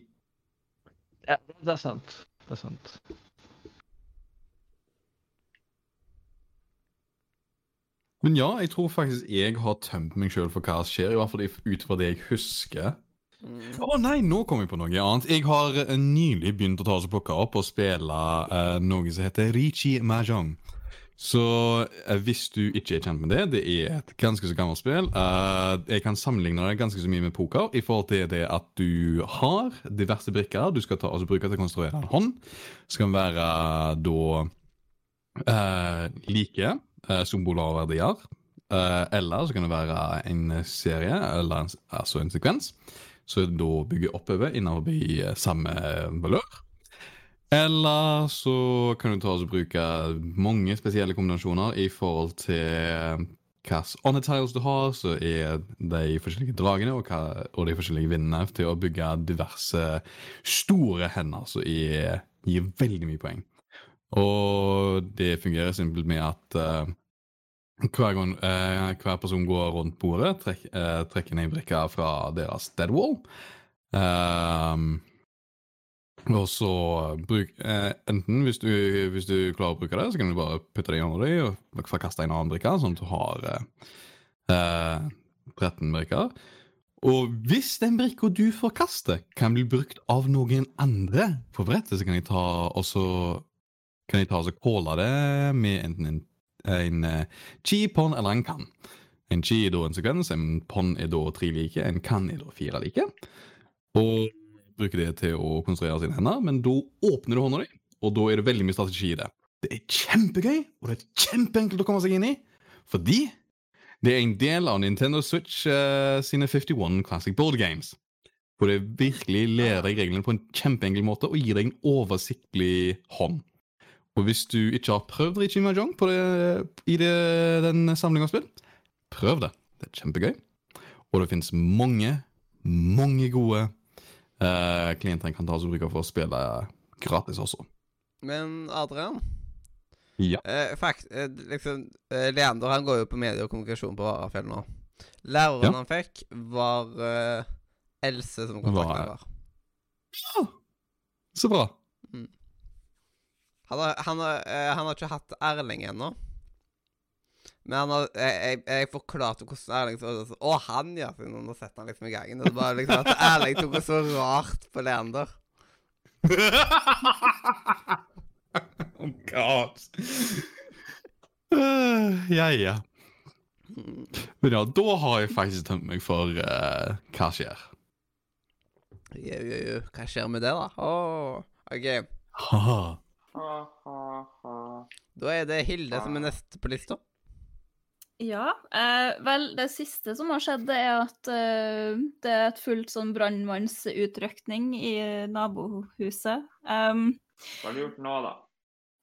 Speaker 6: Ja, det er sant. Det er sant.
Speaker 3: Men ja, jeg tror faktisk jeg har tømt meg sjøl for hva som skjer, i hvert fall ut fra det jeg husker.
Speaker 1: mm,
Speaker 3: Å nei, nå kom jeg på noe annet. Jeg har eh, nylig begynt å ta og plukke opp og spille uh, noe som heter Richi Mahjong. Så eh, hvis du ikke er kjent med det, det er et ganske så gammelt spill. Eh, jeg kan sammenligne det ganske så mye med poker i forhold til det at du har diverse brikker du skal ta altså bruke til å konstruere en hånd. Det kan være da eh, like eh, symboler og verdier. Eh, eller så kan det være en serie, eller en, altså en sekvens som da bygger oppover innover i samme valør. Eller så kan du ta og bruke mange spesielle kombinasjoner i forhold til hvilke on-tiles du har, så er de forskjellige dragene og, hva, og de forskjellige vindene til å bygge diverse store hender som gir veldig mye poeng. Og det fungerer simpelt med at uh, hver gang uh, hver person går rundt bordet, trekk, uh, trekker ned brikka fra deres dead wall. Ehm, og så bruk eh, Enten hvis du, hvis du klarer å bruke det, så kan du bare putte det hånda di og forkaste en annen brikke, sånn at du har eh, eh, 13 brikker. Og hvis den brikka du forkaster, kan bli brukt av noen andre på brettet, så kan jeg ta og så kan jeg ta og calle det med enten en, en en chi, pon eller en kan. En chi er da en sekvens, en pon er da tre like, en kan er da fire like. Og bruker det til å konstruere sine hender, men da åpner du hånda di, og da er det veldig mye strategi i det. Det er kjempegøy, og det er kjempeenkelt å komme seg inn i, fordi Det er en del av Nintendo Switch uh, sine 51 Classic Board Games. Hvor det virkelig lærer deg reglene på en kjempeenkel måte og gir deg en oversiktlig hånd. Og hvis du ikke har prøvd Richi Mahjong på det, i det, den samlinga av spill, prøv det. Det er kjempegøy. Og det finnes mange, mange gode eh, klienter kan ta som bruker for å spille gratis også.
Speaker 1: Men Adrian
Speaker 3: Ja.
Speaker 1: eh, fakt, eh, liksom, eh, Leander han går jo på medie og kommunikasjon på Varafjell nå. Læreren
Speaker 3: Ja.
Speaker 1: han fikk, var Else som
Speaker 3: Var-
Speaker 1: Ja.
Speaker 3: Så bra.
Speaker 1: Han har, han, har, han har ikke hatt Erling ennå. Men han jeg, jeg, jeg forklarte hvordan Erling så ut. Å, han, ja! Siden han har sett han liksom i gangen. Det var liksom at Erling tok det så rart på Leander.
Speaker 3: oh god. Uh, ja, ja. Men ja, da har jeg faktisk tømt meg for uh, hva skjer.
Speaker 1: Jo, jo, jo. Hva skjer med det, da? Oh, OK.
Speaker 5: Ha, ha, ha.
Speaker 1: Da er det Hilde som er neste på lista.
Speaker 4: Ja, eh, vel, det siste som har skjedd, det er at eh, det er et fullt sånn brannmannsutrykning i nabohuset. Um,
Speaker 5: Hva har du gjort nå, da?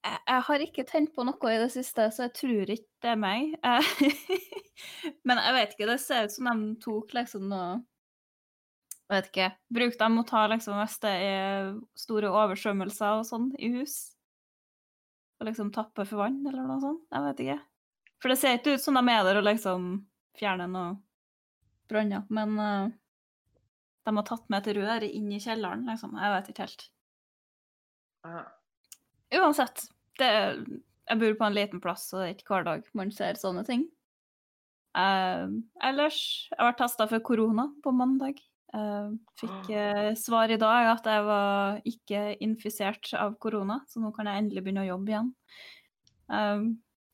Speaker 4: jeg, jeg har ikke tent på noe i det siste, så jeg tror ikke det er meg. Eh, Men jeg vet ikke, det ser ut som de tok liksom noe Jeg vet ikke. Bruk dem å ta liksom hvis det er store oversvømmelser og sånn i hus. Og liksom tappe for vann, eller noe sånt. Jeg vet ikke. For det ser ikke ut som de er der og liksom fjerner noe branner. Men uh, de har tatt med et rør inn i kjelleren, liksom. Jeg vet ikke helt. Uansett, det jeg bor på en liten plass, og det er ikke hver dag man ser sånne ting. Uh, ellers Jeg ble testa for korona på mandag. Uh, fikk uh, svar i dag at jeg var ikke infisert av korona, så nå kan jeg endelig begynne å jobbe igjen.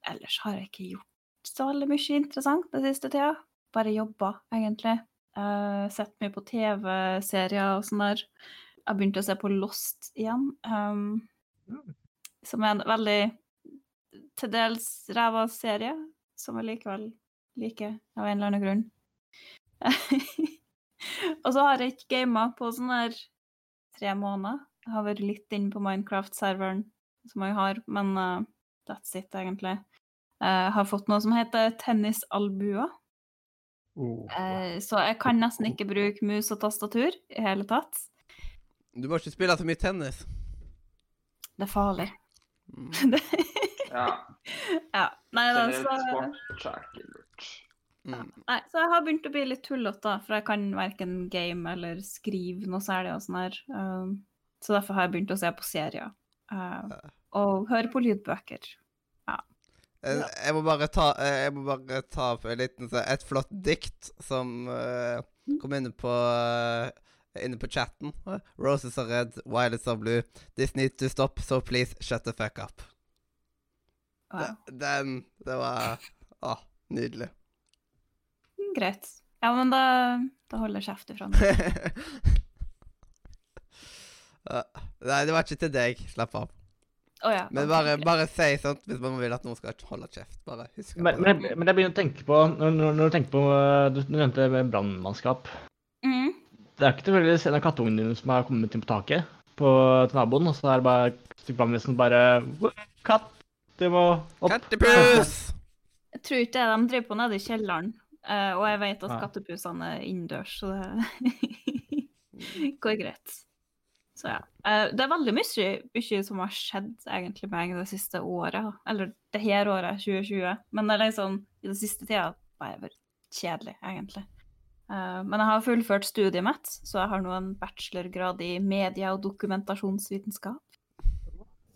Speaker 4: Ellers har jeg ikke gjort så veldig mye interessant den siste tida. Bare jobba, egentlig. Uh, sett mye på TV-serier og sånn der. Jeg begynte å se på Lost igjen. Um, som er en veldig til dels ræva serie, som jeg likevel liker av en eller annen grunn. og så har jeg ikke gama på sånn her tre måneder. Jeg har vært litt inne på Minecraft-serveren som jeg har, men uh, that's it, egentlig. Jeg har fått noe som heter tennisalbua. Eh, så jeg kan nesten ikke bruke mus og tastatur i hele tatt.
Speaker 1: Du må ikke spille så mye tennis.
Speaker 4: Det er farlig.
Speaker 1: Mm.
Speaker 5: Ja.
Speaker 4: ja. Nei, da, så,
Speaker 5: sport er ikke lurt.
Speaker 1: Mm.
Speaker 4: nei, så jeg har begynt å bli litt tullete, da, for jeg kan verken game eller skrive noe særlig og sånn her. Um, så derfor har jeg begynt å se på serier. Uh, og høre på lydbøker.
Speaker 1: Eh, Jeg må ta eh, Jeg må bare ta opp en liten, et flott dikt som uh, kom inne på uh, Inne på chatten. Roses are red, violets are blue. This needs to stop, so please shut the fuck up.
Speaker 4: Wow.
Speaker 1: Den Det var Å, nydelig.
Speaker 4: Greit. Ja, men da, da holder kjeft ifra nå.
Speaker 1: Nei, det var ikke til deg. Slapp av.
Speaker 4: Å ja.
Speaker 1: Men bare, bare si sånt hvis man vil at noen skal holde kjeft. Bare husk
Speaker 6: Men,
Speaker 1: det.
Speaker 6: men, men jeg begynner å tenke på Når, når, når du tenker på eh, Du nevnte brannmannskap.
Speaker 4: Mm.
Speaker 6: Det er ikke tilfeldigvis en av kattungene dine som har kommet inn på taket på, til naboen, og så er det bare et brannvesen bare Katt! du må opp.
Speaker 1: Kattepus!
Speaker 4: Jeg tror ikke det. De driver på nede i kjelleren. eh, og jeg vet at
Speaker 6: Ja.
Speaker 4: kattepusene er innendørs, så det går greit. Så ja. Eh, det er veldig mye, mye som har skjedd egentlig med meg det siste året. Eller det her året, 2020. Men det er liksom, i det siste tida bare vært kjedelig, egentlig. Eh, men jeg har fullført studiet mitt, så jeg har nå en bachelorgrad i media- og dokumentasjonsvitenskap.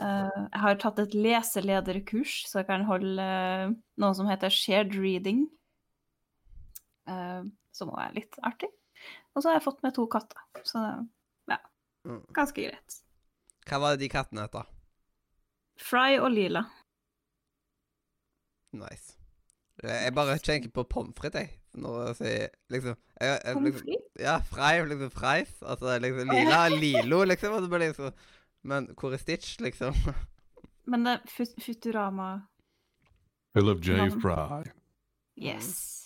Speaker 4: Eh, jeg har tatt et leselederkurs, så jeg kan holde noe som heter shared reading. som også er litt artig. Og så har jeg fått med to katter, så. Ganske greit.
Speaker 1: Hva var det de kattene het, da?
Speaker 4: Fry og Lila.
Speaker 1: Nice. Eh, Jeg bare tenker på pommes frites, jeg. Når jeg sier liksom, jeg, jeg, liksom? Ja, fry, liksom fries. Altså liksom Lila Lilo, liksom. Og så bare liksom Men hvor er Stitch, liksom?
Speaker 4: Men det er Fut- Futurama
Speaker 3: I love J. Fry.
Speaker 4: Yes.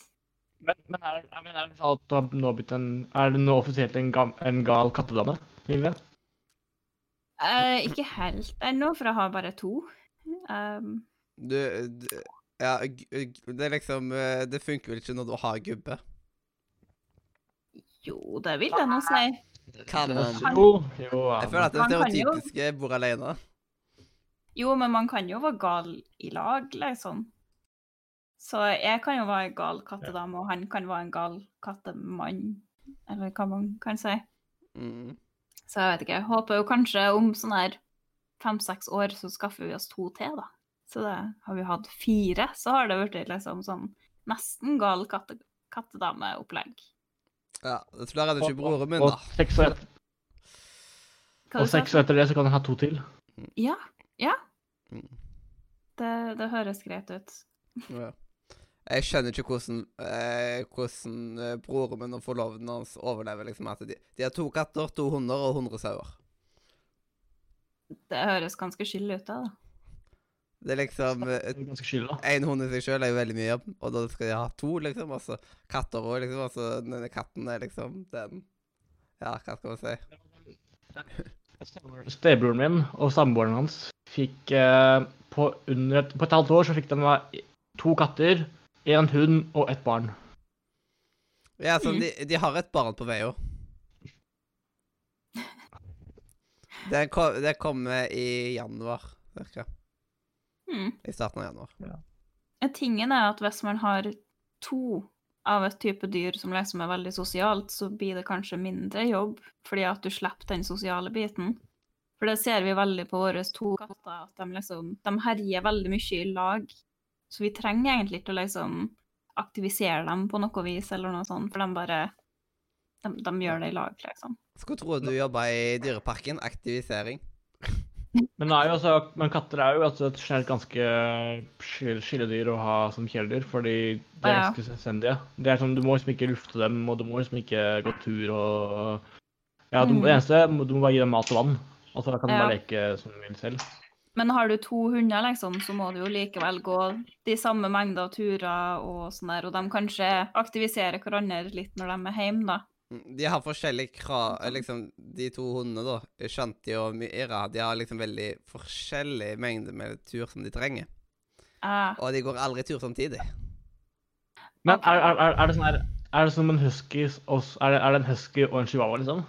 Speaker 6: Men, men er, men er det sånn at du har nå blitt en Er det nå offisielt en, ga, en gal kattedame? Live?
Speaker 4: Uh, ikke helt ennå, for jeg har bare to. Um,
Speaker 1: Du, du Ja, det er liksom eh, Det funker vel ikke når du har gubbe?
Speaker 4: jo, det vil jeg nå si.
Speaker 1: Kan man?
Speaker 6: Jo, jo ja.
Speaker 1: Jeg føler at det stereotypiske bor alene.
Speaker 4: Jo, men man kan jo være gal i lag, liksom. Så jeg kan jo være en gal kattedame, og han kan være en gal kattemann, eller hva man kan si.
Speaker 1: Mm.
Speaker 4: Så jeg vet ikke. Jeg håper jo kanskje om sånn her fem-seks år så skaffer vi oss to til, da. Så det har vi hatt fire, så har det blitt liksom sånn nesten gal katte, kattedameopplegg.
Speaker 1: Ja, det klarer ikke broren min,
Speaker 6: og,
Speaker 1: da.
Speaker 6: seks år, et, og seks år etter det så kan jeg ha to til.
Speaker 4: Ja, ja.
Speaker 1: Mm.
Speaker 4: Det, det høres greit ut.
Speaker 1: Ja. Jeg skjønner ikke hvordan, eh, hvordan eh, broren min og forloveden hans overlever. liksom at de, de har to katter, to hunder og 100 sauer.
Speaker 4: Det høres ganske skyldig ut, da. da.
Speaker 1: Det er liksom
Speaker 6: Det
Speaker 1: eh, hund i seg sjøl er jo veldig mye jobb, og da skal de ha to, liksom. Altså katter òg, liksom. Altså denne katten er liksom den Ja, hva skal man si?
Speaker 6: Stebroren min og samboeren hans fikk eh, på, under på et halvt år så fikk de to katter, én hund og et barn.
Speaker 1: Ja, sånn,
Speaker 4: Mm.
Speaker 1: de, de har et barn på vei òg. Det, kom, det kommer i januar, cirka.
Speaker 4: Mm.
Speaker 1: I starten av januar.
Speaker 4: Ja, Tingen er at hvis man har to av et type dyr som liksom er veldig sosialt, så blir det kanskje mindre jobb, fordi at du slipper den sosiale biten. For det ser vi veldig på våre to katter, at de liksom de herjer veldig mye i lag. Så vi trenger egentlig ikke å liksom aktivisere dem på noe vis, eller noe sånt, for de bare de, de gjør det i lag, liksom.
Speaker 1: Skulle tro du jobba i Dyreparken. Aktivisering.
Speaker 6: Men, det altså, men katter er jo altså et generelt ganske skill- skilledyr å ha som kjæledyr, fordi de er ganske selvstendige. Det er sånn, Du må liksom ikke lufte dem, og du må liksom ikke gå tur og Ja, du,
Speaker 4: Mm.
Speaker 6: Det eneste du må bare gi dem mat og vann, og så kan de bare leke som de vil selv.
Speaker 4: Men har du to hunder, liksom, så må du jo likevel gå de samme mengder av turer og sånn der, og de kanskje aktiviserer hverandre litt når de er hjemme, da.
Speaker 1: Mm, De har forskjellige krav Liksom, de to hundene, da, Shanti og Myra, de har liksom veldig forskjellig mengde med tur som de trenger.
Speaker 4: Eh,
Speaker 1: Og de går aldri tur samtidig.
Speaker 6: Men er, er, er, er det sånn her Er det som en husky Er det, er det en husky og en chihuahua, liksom?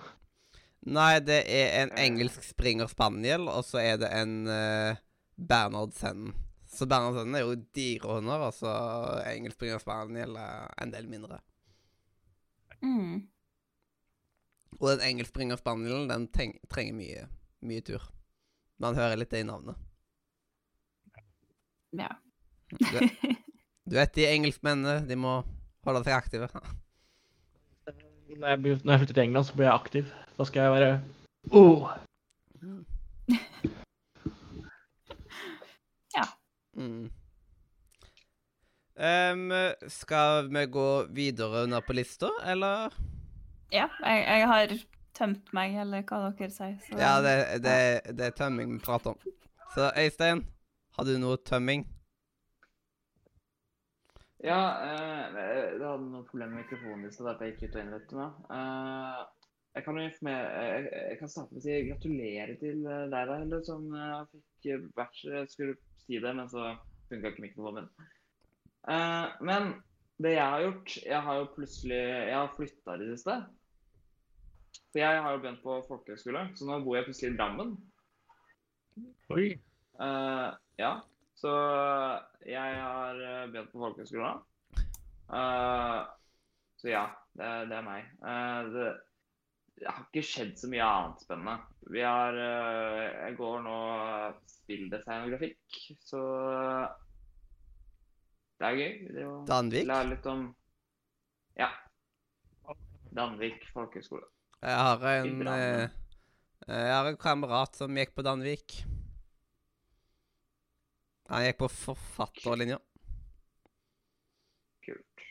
Speaker 1: Nei, det er en engelsk springer spaniel, og så er det en uh, Bernhard Sennen. Så Bernhard Sennen er jo dyre hunder, og så engelsk springer spaniel er en del mindre.
Speaker 4: mm.
Speaker 1: Og den engelsk springer spanielen, den trenger mye, mye tur. Man hører litt det i navnet.
Speaker 4: Ja.
Speaker 1: Du, du vet de engelskmennene, de må holde seg aktive.
Speaker 6: Når jeg, når jeg flytter til England, så blir jeg aktiv. Da skal jeg være oh.
Speaker 1: Mm. Um, skal vi gå videre under på lista, eller?
Speaker 4: ja, jeg, jeg har tømt meg, eller hva dere sier. Så,
Speaker 1: Ja, det, det, det er tømming vi prater om. Så Øystein, har du noe tømming?
Speaker 5: Ja, eh, jeg hadde noen problemer med mikrofonen i stad, derfor jeg gikk ut og inn meg. Eh, jeg kan jo informere jeg, jeg kan starte med å si gratulerer til eh, deg, da, Helle, som eh, fikk eh, bachelor. Jeg skulle si det, men så funka ikke mikrofonen min. Eh, men det jeg har gjort Jeg har jo plutselig Jeg har flytta i det siste. For jeg har jo begynt på folkehøyskole, så nå bor jeg plutselig i Drammen.
Speaker 6: Oi.
Speaker 5: Eh, ja, så jeg har eh, begynt på folkehøyskolen. Eh, så ja, det, det er meg. Uh, det, det har ikke skjedd så mye annet spennende. Vi har uh, Jeg går nå spilldesign og grafikk, så det er gøy. Det å
Speaker 1: Danvik?
Speaker 5: lære litt om Ja. Danvik folkehøgskole.
Speaker 1: Jeg har en Jeg har en kamerat som gikk på Danvik. Han gikk på forfatterlinja.
Speaker 5: Kult.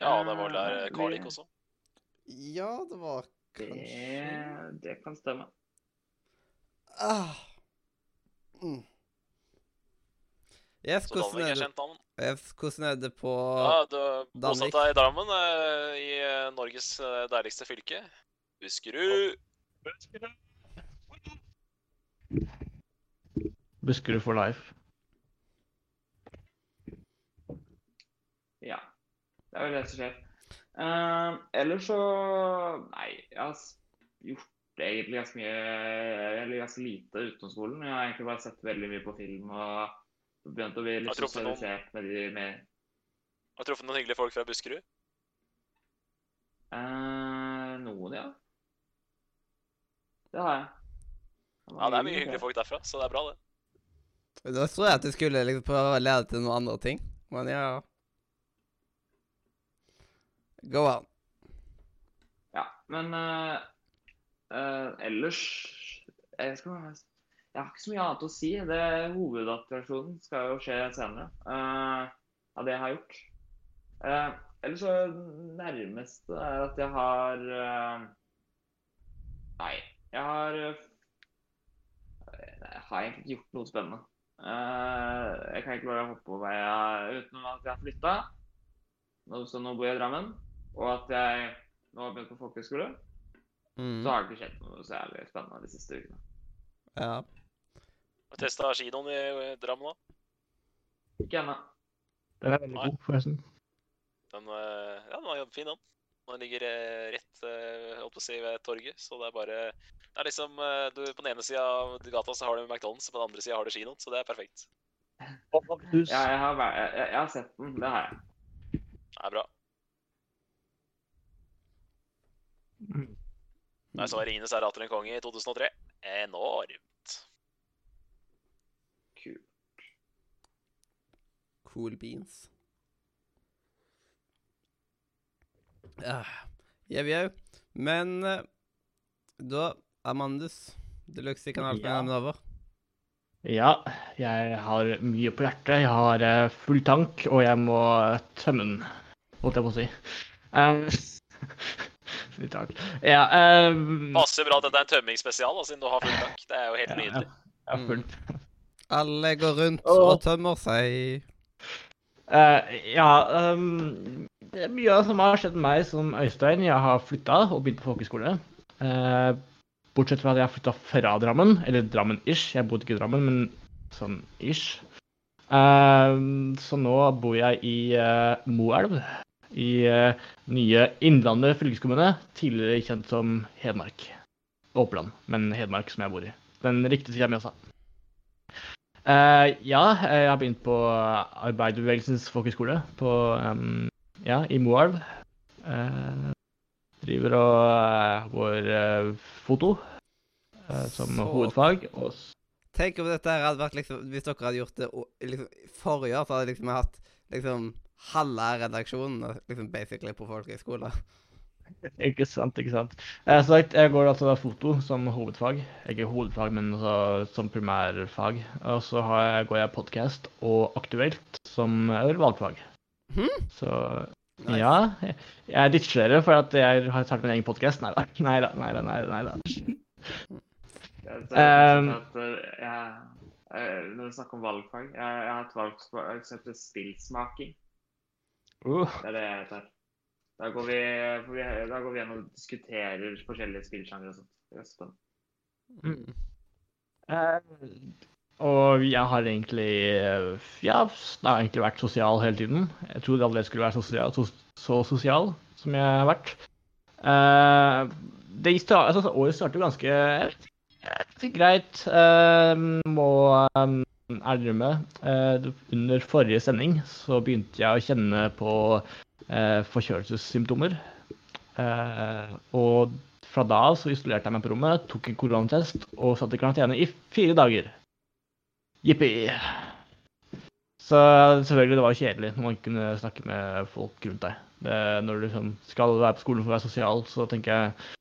Speaker 2: Ja, det var der
Speaker 5: Eh,
Speaker 2: eh, Carl gikk også.
Speaker 1: Ja, det var
Speaker 5: Det, det kan stemme.
Speaker 1: ah. mm. Yes,
Speaker 2: Så
Speaker 1: hvordan er
Speaker 2: er
Speaker 1: det?
Speaker 2: yes.
Speaker 1: Eh, Hvordan er det på
Speaker 2: Ja, du bosatt deg i Drammen, eh, i eh, Norges eh, deiligste fylke. Buskerud.
Speaker 6: Buskerud for life.
Speaker 5: Ja. Det er vel det som skjer. Uh, ellers så Nei, jeg har gjort egentlig ganske mye Eller ganske lite utenom skolen. Jeg har egentlig bare sett veldig mye på film og begynt å bli litt sosialisert med de med
Speaker 2: Har du truffet noen hyggelige folk fra Buskerud?
Speaker 5: Uh, Noen, ja. Det har jeg.
Speaker 2: Ja, det er mye hyggelige folk derfra, så det er bra, det.
Speaker 1: Da tror jeg at du skulle liksom prøve å lede til noen andre ting. Men ja Go on.
Speaker 5: Ja, men uh, uh, ellers jeg, skal, jeg har ikke så mye annet å si. Det Hovedattraksjonen skal jo skje senere. Uh, av det jeg har gjort. Uh, ellers så nærmeste er at jeg har eh, Nei, jeg har eh, Jeg har egentlig ikke gjort noe spennende. Eh, jeg kan ikke bare hoppe over veia utenom at jeg har flytta. Så nå bor jeg i Drammen. Og at jeg nå har begynt på folkehøyskole.
Speaker 1: Mm.
Speaker 5: Så har det ikke skjedd noe så jævlig spennende de siste ukene.
Speaker 1: Ja.
Speaker 2: Har du testa kinoen i Drammen, da?
Speaker 5: Ikke ennå.
Speaker 6: Den er veldig
Speaker 2: Nei.
Speaker 6: god, forresten.
Speaker 2: Den, eh, ja, den var fin, den. Den ligger eh, rett oppe holdt på å si, ved torget, så det er bare Det er liksom eh, du, På den ene sida av gata så har du McDonald's, og på den andre sida har du kinoen, så det er perfekt.
Speaker 5: Ja, jeg har, jeg, jeg har sett den. Det har jeg.
Speaker 2: Det er bra.
Speaker 6: Mm.
Speaker 2: Nei, så var 'Ringenes herre atter en konge' i 2003. Enormt.
Speaker 5: Kult.
Speaker 1: Cool beans. Jau, jau. Men eh, da, Amandus Deluxe i Kanal
Speaker 6: Ja.
Speaker 1: ja. over.
Speaker 6: Ja, jeg har mye på hjertet. Jeg har eh, full tank, og jeg må tømme den, holdt jeg på å si. Um, Litt rart. Ja, um,
Speaker 2: Passer bra at dette er en tømmingsspesial, da, siden du har full tank. Det er jo helt
Speaker 6: ja,
Speaker 2: nydelig.
Speaker 6: jeg har full
Speaker 1: Alle går rundt og tømmer seg.
Speaker 6: Eh, ja um, Det er mye som har skjedd med meg som Øystein. Jeg har flytta og begynt på folkehøyskole. Uh, bortsett fra at jeg har flytta fra Drammen, eller Drammen-ish. Jeg bodde ikke i Drammen, men sånn ish. Uh, så nå bor jeg i eh, Moelv. I eh, nye Innlandet fylkeskommune, tidligere kjent som Hedmark. Oppland, men Hedmark som jeg bor i. Den riktige sida mi Mjøsa. Eh, ja, jeg har begynt på Arbeiderbevegelsens folkehøgskole på um, ja, i Moelv. Uh, driver og eh, går uh, foto eh, som
Speaker 1: Så-
Speaker 6: hovedfag. Og
Speaker 1: Tenk om dette hadde vært liksom Hvis dere hadde gjort det liksom, forrige år, så hadde liksom jeg hatt liksom halve redaksjonen liksom basically på folkehøyskole.
Speaker 6: Ikke sant, ikke sant. Eh, så sagt, jeg går altså foto som hovedfag. Ikke hovedfag, men altså, som primærfag. Og så har jeg, går jeg podkast og aktuelt som valgfag.
Speaker 1: Mhm.
Speaker 6: Så
Speaker 1: Nice.
Speaker 6: Ja, jeg- jeg ditcher dere for at jeg har startet min egen podkast. Nei da. Nei da. Nei da. Nei da, nei da.
Speaker 5: Jeg
Speaker 6: Um,
Speaker 5: eh, eh, Når du snakker om valgfag Jeg, jeg har et valgfag som heter spillsmaking.
Speaker 6: Uh,
Speaker 5: Det er det jeg heter. Da går vi, da går vi gjennom og diskuterer forskjellige spillsjangre og sånt. Det.
Speaker 1: Mm.
Speaker 6: Uh, og jeg har egentlig eh, Ja, det har egentlig vært sosial hele tiden. Jeg trodde aldri jeg skulle være sosial, så, så sosial som jeg har vært. Uh, det sta- altså, året startet ganske greit. Uh, må um, ærlig med. Uh, under forrige sending så begynte jeg å kjenne på eh, forkjølelsessymptomer. Eh, og fra da av så isolerte jeg meg på rommet, tok en koronatest og satt i karantene i fire dager. Jippi. Så selvfølgelig, det var kjedelig når man ikke kunne snakke med folk rundt deg. Det, når du liksom skal være på skolen for å være sosial, så tenker jeg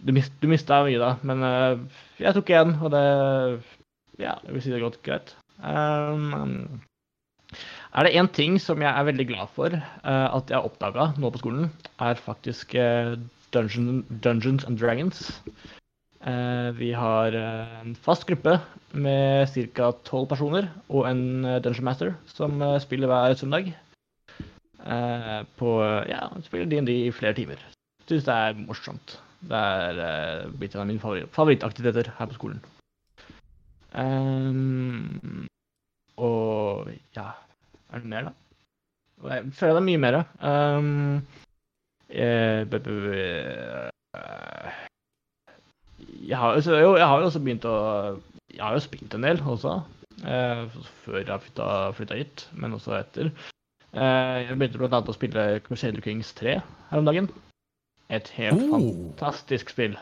Speaker 6: Du, mist, du mista mye da, men uh, jeg tok igjen, og det Ja, jeg vil si det er godt greit. Um, er det én ting som jeg er veldig glad for eh, at jeg har oppdaga nå på skolen, er faktisk eh, Dungeon, Dungeons and Dragons. Eh, vi har en fast gruppe med ca. tolv personer og en Dungeon Master som spiller hver søndag. På Ja, spiller DND i flere timer. Syns det er morsomt. Det er blitt en av mine favoritt favorittaktiviteter her på skolen. Um, og ja Er det mer, da? Jeg føler det er mye mer. Um, eh, eh, jeg har, jo, jeg har jo også begynt å Jeg har jo spilt en del også. Eh, før jeg flytta, flytta hit, men også etter. Jeg begynte annet å spille Crusader Kings 3 her om dagen. Et helt
Speaker 3: Oh.
Speaker 6: fantastisk spill.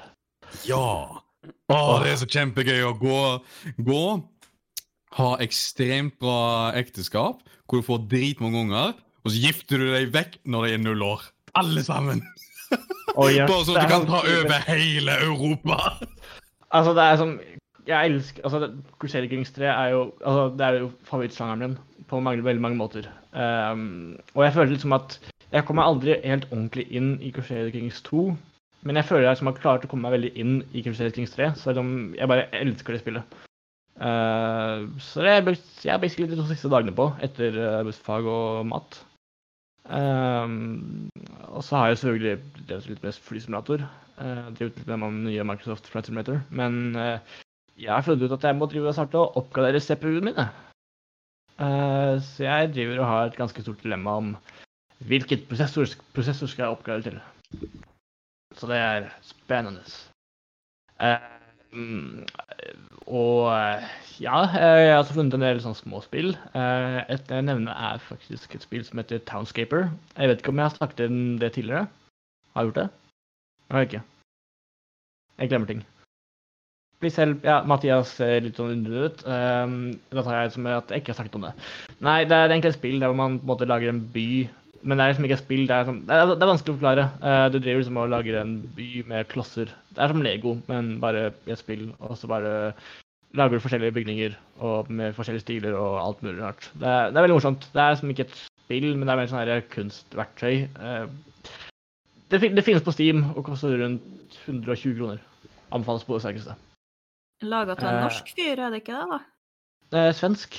Speaker 3: Ja! Å, det er så kjempegøy å gå, gå Ha ekstremt bra ekteskap, hvor du får dritmange unger, og så gifter du deg vekk når de er null år. Alle sammen!
Speaker 6: Oh, yes.
Speaker 3: Bare sånn at du kan ta over hele Europa!
Speaker 6: Altså, det er som Jeg elsker Altså, Crusader Kings 3 er jo altså, Det er jo favorittsjangeren min på mange, veldig mange måter. Um, og jeg føler liksom at Jeg kommer aldri helt ordentlig inn i Crusader Kings 2. Men jeg føler jeg som har klart å komme meg veldig inn i Crusader Kings 3, selv om jeg bare elsker det spillet. Uh, så det brukt- jeg har basically de to siste dagene på, etter uh, bussfag og mat. Um, og så har jeg selvfølgelig drevet litt med flysimulator. Uh, drevet litt med den nye Microsoft Flight Simulator. Men uh, jeg har funnet ut at jeg må drive og starte å oppgradere CPU-en mine. Uh, så jeg driver og har et ganske stort dilemma om hvilket prosessor, prosessor skal jeg oppgradere til. Så det er spennende. Uh, og uh, ja, jeg har også funnet en del små spill. Uh, et jeg nevner er faktisk et spill som heter Townscaper. Jeg vet ikke om jeg har snakket om det tidligere. Har jeg gjort det? Jeg ikke. Jeg glemmer ting. Blir selv Ja, Mathias ser litt sånn undrende ut. Da tar jeg som at jeg ikke har snakket om det. Nei, det er egentlig et spill der man på en måte lager en by. Men det er liksom ikke et spill. Det er, sånn, det er, det er vanskelig å forklare. Uh, du driver liksom og lager en by med klosser. Det er som Lego, men bare i et spill. Og så bare lager du forskjellige bygninger og med forskjellige stiler og alt mulig rart. Det er, det er veldig morsomt. Det er liksom ikke et spill, men det er mer sånn kunstverktøy. Uh, det, det finnes på Steam og koster rundt 120 kroner. Anbefales på det sterkeste.
Speaker 4: Laga til en
Speaker 6: Eh.
Speaker 4: norsk fyr, er det ikke det, da?
Speaker 6: Er svensk.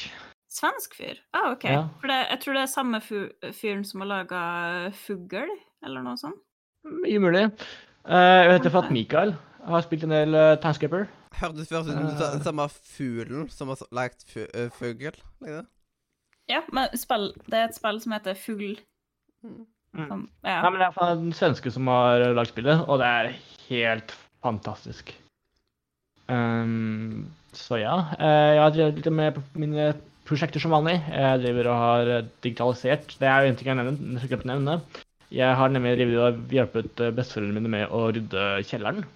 Speaker 4: Svensk fyr? Ah, OK.
Speaker 6: Ja.
Speaker 4: For det, jeg tror det er samme fyren som har laga Fugl, eller noe sånt.
Speaker 6: Mye mulig. Uh, jeg heter Fat Mikael. Jeg har spilt en del uh, Timescaper.
Speaker 1: Hørtes først ut som
Speaker 6: Eh.
Speaker 1: den samme fuglen som har lagd fu uh, fugl. Liksom.
Speaker 4: Ja, men spill, det er et spill som heter Fugl.
Speaker 1: Mm.
Speaker 4: Som, ja.
Speaker 6: Nei, men det er den svenske som har lagd spillet, og det er helt fantastisk. Ehm, så ja. eh, jeg har drevet med mine prosjekter som vanlig. Jeg driver og har eh, digitalisert. Det er jo en ting jeg nevner, nevne. Jeg har nemlig drevet og hjulpet eh, besteforeldrene mine med å rydde kjelleren.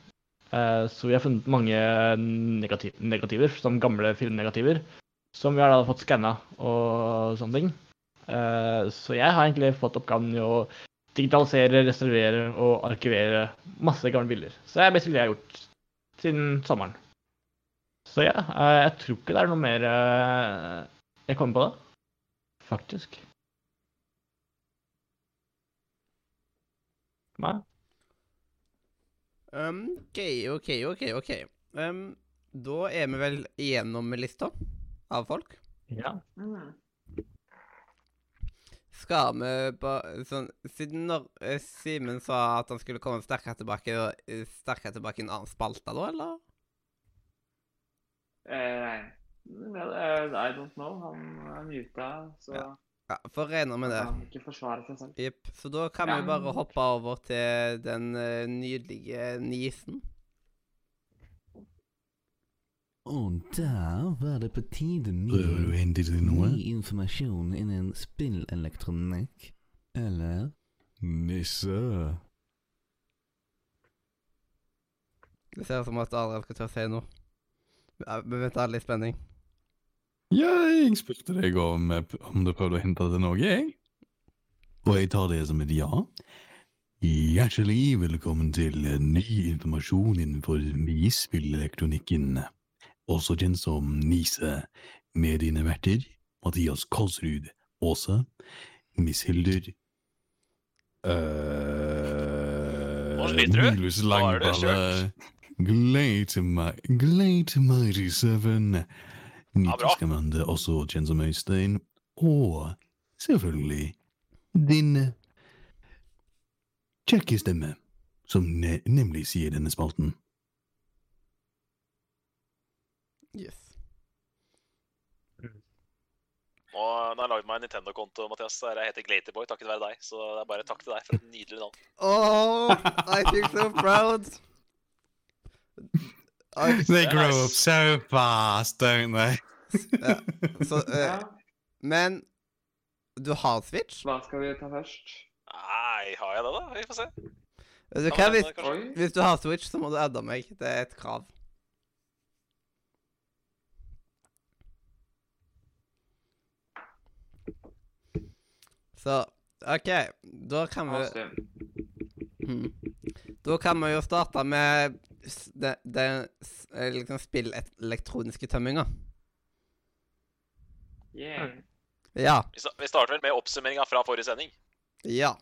Speaker 6: Så vi har funnet mange negativ negativer, som gamle filmnegativer, som vi har da fått skanna og sånne ting. Så jeg har egentlig fått oppgaven i å digitalisere, restaurere og arkivere masse gamle bilder. Så det er basically det jeg har gjort siden sommeren. Så ja, eh, jeg tror ikke det er noe mer eh, jeg kommer på da. Faktisk. Nei.
Speaker 1: Um, OK, OK, OK. ok. Um, da er vi vel igjennom lista av folk.
Speaker 6: Ja.
Speaker 1: Skal vi bare sånn Siden når eh, Simen sa at han skulle komme sterkere tilbake, sterkere tilbake i en annen spalte, da, eller?
Speaker 5: Eh, er- I don't know. Han er muta, så
Speaker 1: Ja. Ja, For regne med det.
Speaker 5: han kan ikke forsvare seg selv.
Speaker 1: Jepp. Så da kan vi
Speaker 5: Ja.
Speaker 1: vi bare hoppe over til den eh, nydelige nisen.
Speaker 7: Og der var det på tide
Speaker 3: noe?
Speaker 7: ny informasjon innen spillelektronikk. Eller
Speaker 3: Nisse.
Speaker 1: Det ser ut som at Adrian skal til å si noe. Ja, Vi venter alle i spenning.
Speaker 3: Jeg spurte deg om, om du prøvde å hente til noe, jeg. Og jeg tar det som et ja. Hjertelig velkommen til ny informasjon innenfor nyspillelektronikken. Også kjent som Nise, med dine verter Mathias Kolsrud Aase, Miss Hildur
Speaker 2: Nå
Speaker 3: Hva
Speaker 2: sliter du.
Speaker 3: Har
Speaker 2: du er det
Speaker 3: Langballe Great Mighty Seven.
Speaker 2: Ja,
Speaker 3: Nytt også kjent som Øystein. Og selvfølgelig din kjekke stemme, som ne nemlig sier denne spalten.
Speaker 1: Yes.
Speaker 2: Nå nå har jeg lagd meg en Nintendo-konto, Mathias. Der jeg heter Glaterboy takket være deg. Så det er bare takk til deg for et nydelig navn.
Speaker 1: Oh, I feel so proud. Oi,
Speaker 3: They
Speaker 2: grow up
Speaker 3: so fast, don't they?
Speaker 1: ja. Så, uh,
Speaker 5: Ja,
Speaker 1: men du har Switch?
Speaker 5: hva skal vi ta først?
Speaker 2: Nei, har jeg det, da? Vi får se.
Speaker 1: Du
Speaker 2: kan,
Speaker 1: hvis,
Speaker 2: eh,
Speaker 1: hvis du har Switch, så må du adde meg. Det er et krav. Så OK, da kan vi. Mhm. Da kan vi jo starte med det, det er eh, liksom spill-elektroniske tømminga.
Speaker 5: Yeah.
Speaker 1: Ja.
Speaker 2: Vi starter vel med oppsummeringa fra forrige sending.
Speaker 1: Ja.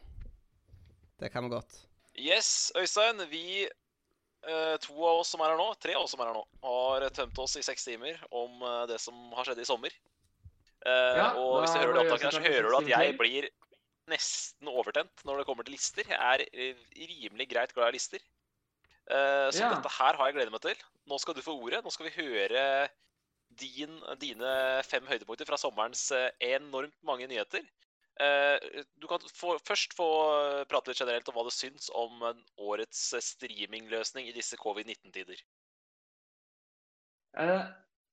Speaker 1: Det kan vi godt.
Speaker 2: Yes, Øystein. Vi eh, to av oss som er her nå, tre av oss som er her nå, har tømt oss i seks timer om eh, det som har skjedd i sommer. Eh,
Speaker 5: Ja,
Speaker 2: og hvis du hører det opptaket her, så hører du at jeg blir nesten overtent når det kommer til lister. Jeg er rimelig greit glad i lister. Eh, så
Speaker 5: Ja.
Speaker 2: dette her har jeg gledet meg til. Nå skal du få ordet. Nå skal vi høre din, dine fem høydepunkter fra sommerens eh, enormt mange nyheter. Eh, Du kan få, først få prate litt generelt om hva du syns om årets streamingløsning i disse covid-19-tider.
Speaker 5: Eh,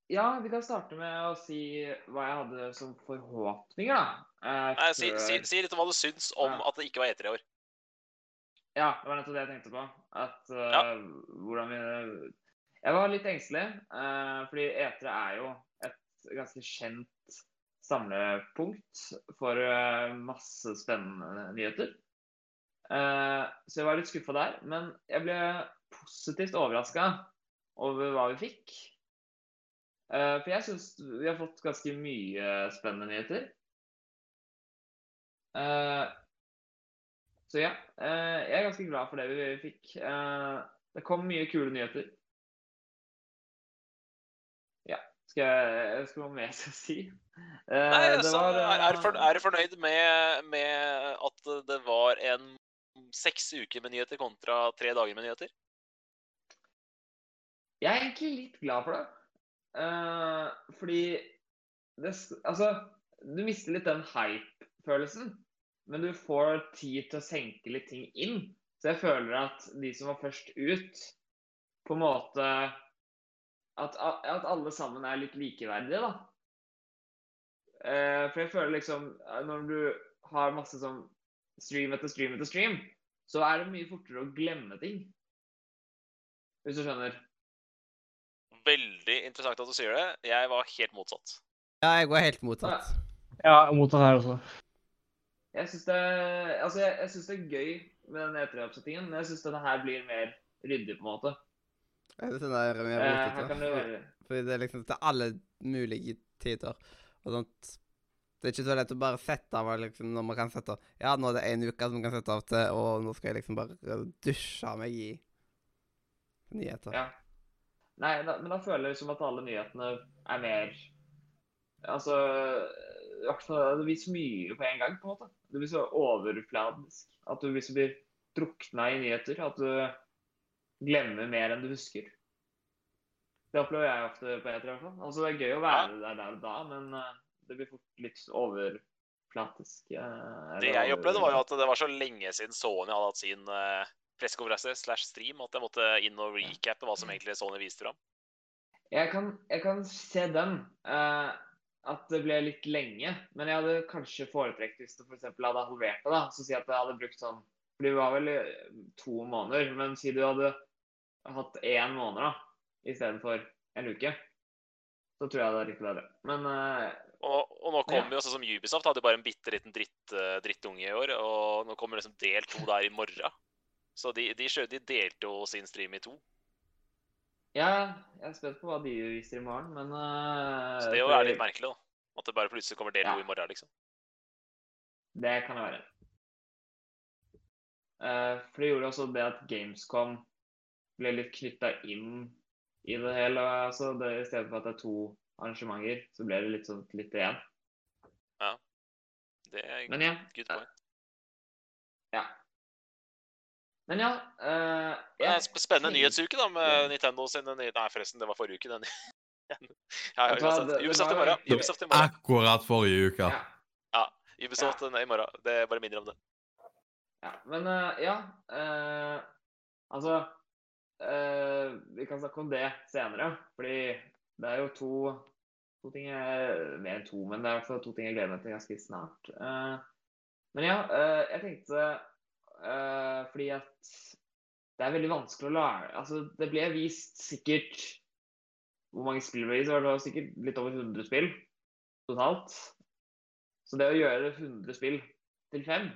Speaker 5: ja, vi kan starte med å si hva jeg hadde som forhåpninger, da.
Speaker 2: Nei, si, si, si litt om hva du syns om
Speaker 5: Ja.
Speaker 2: at det ikke var E3 i år.
Speaker 5: Ja, det var nettopp det jeg tenkte på. At uh,
Speaker 2: Ja.
Speaker 5: hvordan vi Jeg var litt engstelig, uh, fordi E3 er jo et ganske kjent samlepunkt for uh, masse spennende nyheter. Eh, så jeg var litt skuffa der. Men jeg ble positivt overraska over hva vi fikk. Eh, for jeg syns vi har fått ganske mye spennende nyheter. Eh, så ja, eh, jeg er ganske glad for det vi fikk. Eh, det kom mye kule nyheter. Ja, skal jeg skal hva mer jeg si? Eh,
Speaker 2: Nei,
Speaker 5: det
Speaker 2: altså,
Speaker 5: var,
Speaker 2: er, du for, du fornøyd med, med at det var en seks uker med nyheter kontra tre dager med nyheter?
Speaker 5: Jeg er egentlig litt glad for det. Fordi det, Altså, du mister litt den hype-følelsen. Men du får tid til å senke litt ting inn. Så jeg føler at de som var først ut, på en måte At, at alle sammen er litt likeverdige, da. Eh, for jeg føler liksom eh, Når du har masse sånn stream etter stream etter stream, så er det mye fortere å glemme ting. Hvis du skjønner?
Speaker 2: Veldig interessant at du sier det. Jeg var helt motsatt.
Speaker 1: Ja, jeg går helt motsatt.
Speaker 6: Ja, motsatt her også.
Speaker 5: Jeg syns det, altså jeg, jeg synes det er gøy med den E3-oppsettingen, men jeg syns denne her blir mer ryddig, på en måte.
Speaker 1: Jeg synes det er mer
Speaker 5: Eh,
Speaker 1: rotete.
Speaker 5: kan
Speaker 1: Fordi det er liksom til alle mulige tider. Og sånt. Det er ikke så lett å bare sette av liksom, når man kan sette av Ja, nå er det én uke som man kan sette av til, og nå skal jeg liksom bare eh, dusje meg i nyheter.
Speaker 5: Ja. Nei, da, men da føler jeg som at alle nyhetene er mer Altså Det blir så mye på en gang, på en måte. Det blir så overfladisk. At du liksom blir drukna i nyheter. At du glemmer mer enn du husker. Det opplever jeg ofte på E3 i hvert fall. Altså, det er gøy å være der der og da, men eh, det blir fort litt overflatisk. eh,
Speaker 2: Det jeg opplevde, var jo at det var så lenge siden Sony hadde hatt sin uh, pressekonferanse slash stream at jeg måtte inn og recappe hva som egentlig Sony viste fram.
Speaker 5: Jeg kan, jeg kan se den. eh, at det ble litt lenge. Men jeg hadde kanskje foretrekt hvis du f.eks. hadde halvert det. da, Så si at jeg hadde brukt sånn For det var vel eh, to måneder. Men si du hadde hatt én måned da, istedenfor en uke. Så tror jeg det er litt bedre. Men uh,
Speaker 2: Og, og nå kommer
Speaker 5: Ja.
Speaker 2: jo sånn som Ubisoft hadde bare en bitte liten dritt, eh, drittunge i år, og nå kommer liksom del to der i morgen. Så de, de, de delte jo sin stream i to.
Speaker 5: Ja, jeg er spent på hva de viser i morgen, men uh,
Speaker 2: Så det jo er litt merkelig, da. At det bare plutselig kommer del
Speaker 5: Ja.
Speaker 2: i morgen, liksom.
Speaker 5: Det kan det være. Uh, for det gjorde også det at Gamescom ble litt knytta inn i det hele. Altså, det, I stedet for at det er to arrangementer, så ble det litt sånn litt igjen.
Speaker 2: Det er
Speaker 5: Men ja.
Speaker 2: good point.
Speaker 5: ja. Men ja
Speaker 2: uh, er
Speaker 5: jeg
Speaker 2: spennende nyhetsuke da, med Nintendo sine nye Nei, forresten, det var forrige uke. den. ja, ja, Ubisoft i morgen. Ubisoft i morgen.
Speaker 3: Akkurat forrige uke.
Speaker 5: Ja.
Speaker 2: Ubisoft i morgen. Det bare minner om det.
Speaker 5: Ja, men uh, ja uh, Altså eh, Vi kan snakke om det senere, fordi det er jo to, to ting jeg, Mer enn to, men det er i hvert fall to ting jeg gleder meg til ganske snart. Eh, men ja, eh, jeg tenkte eh, Fordi at det er veldig vanskelig å lære Altså, det ble vist sikkert Hvor mange spill ble vist? Det var sikkert litt over 100 spill totalt. Så det å gjøre 100 spill til fem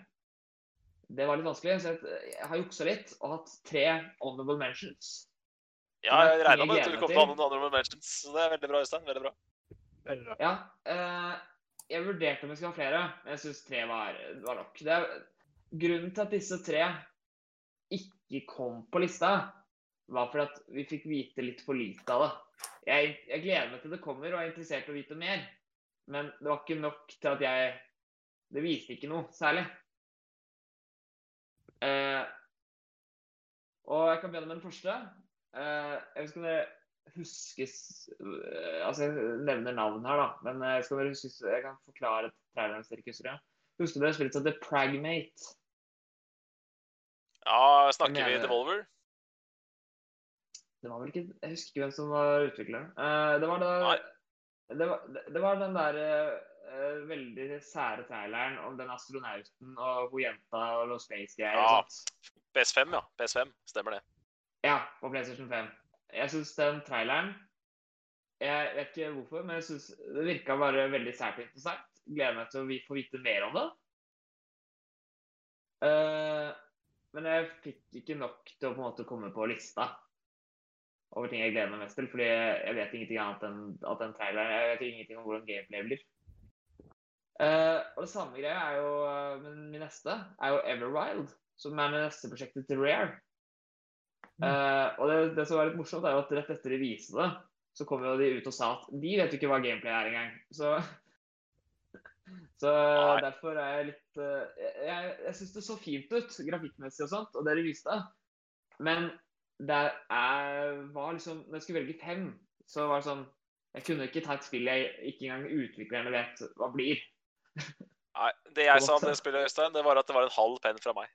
Speaker 5: det var litt vanskelig, så jeg, har juksa litt og hatt tre honorable mentions.
Speaker 2: Ja, jeg regna med at du kom på noen honorable mentions, så det er veldig bra, Øystein. Veldig bra.
Speaker 6: Veldig bra.
Speaker 5: Ja, uh, jeg vurderte om jeg skulle ha flere, men jeg syns tre var, var nok. Det er, grunnen til at disse tre ikke kom på lista, var fordi at vi fikk vite litt for lite av det. Jeg, jeg gleder meg til det kommer og er interessert i å vite mer, men det var ikke nok til at jeg Det viste ikke noe særlig. Eh, og jeg kan begynne med den første. Eh, jeg vet ikke om dere huskes eh, Altså, jeg nevner navn her, da. Men jeg, skal dere huskes, jeg kan forklare traileren hvis dere ikke husker det. Husker dere spillet The Pragmate?
Speaker 2: Ja, snakker vi Devolver?
Speaker 5: Det var vel ikke Jeg husker ikke hvem som var utvikleren. Uh, det var da det var, det var den der uh, veldig sære traileren om den astronauten og hun jenta og noe space-greier
Speaker 2: Ja.
Speaker 5: og sånt.
Speaker 2: PS5, ja. PS5, Stemmer det.
Speaker 5: Ja, på PlayStation 5. Jeg syns den traileren Jeg vet ikke hvorfor, men jeg synes det virka bare veldig sært interessant. Gleder meg til å få vite mer om det. Eh, men jeg fikk ikke nok til å på en måte komme på lista over ting jeg gleder meg mest til. Fordi jeg vet ingenting annet enn at den traileren Jeg vet ingenting om hvordan gameplay blir. Uh, og det samme greia er jo eh, Men min neste er jo Everwild, som er det neste prosjektet til Rare. Eh, og det, det som var litt morsomt, er jo at rett etter de viste det, så kom jo de ut og sa at de vet jo ikke hva gameplay er engang. Så, så
Speaker 2: Nei.
Speaker 5: derfor er jeg litt eh, Jeg, jeg syns det så fint ut grafikkmessig og sånt, og det de viste. Men det er, var liksom Når jeg skulle velge fem, så var det sånn Jeg kunne ikke ta et spill jeg ikke engang utviklerne vet hva blir.
Speaker 2: Nei, Det jeg sa om det spillet, Øystein, det var at det var en halv penn fra meg.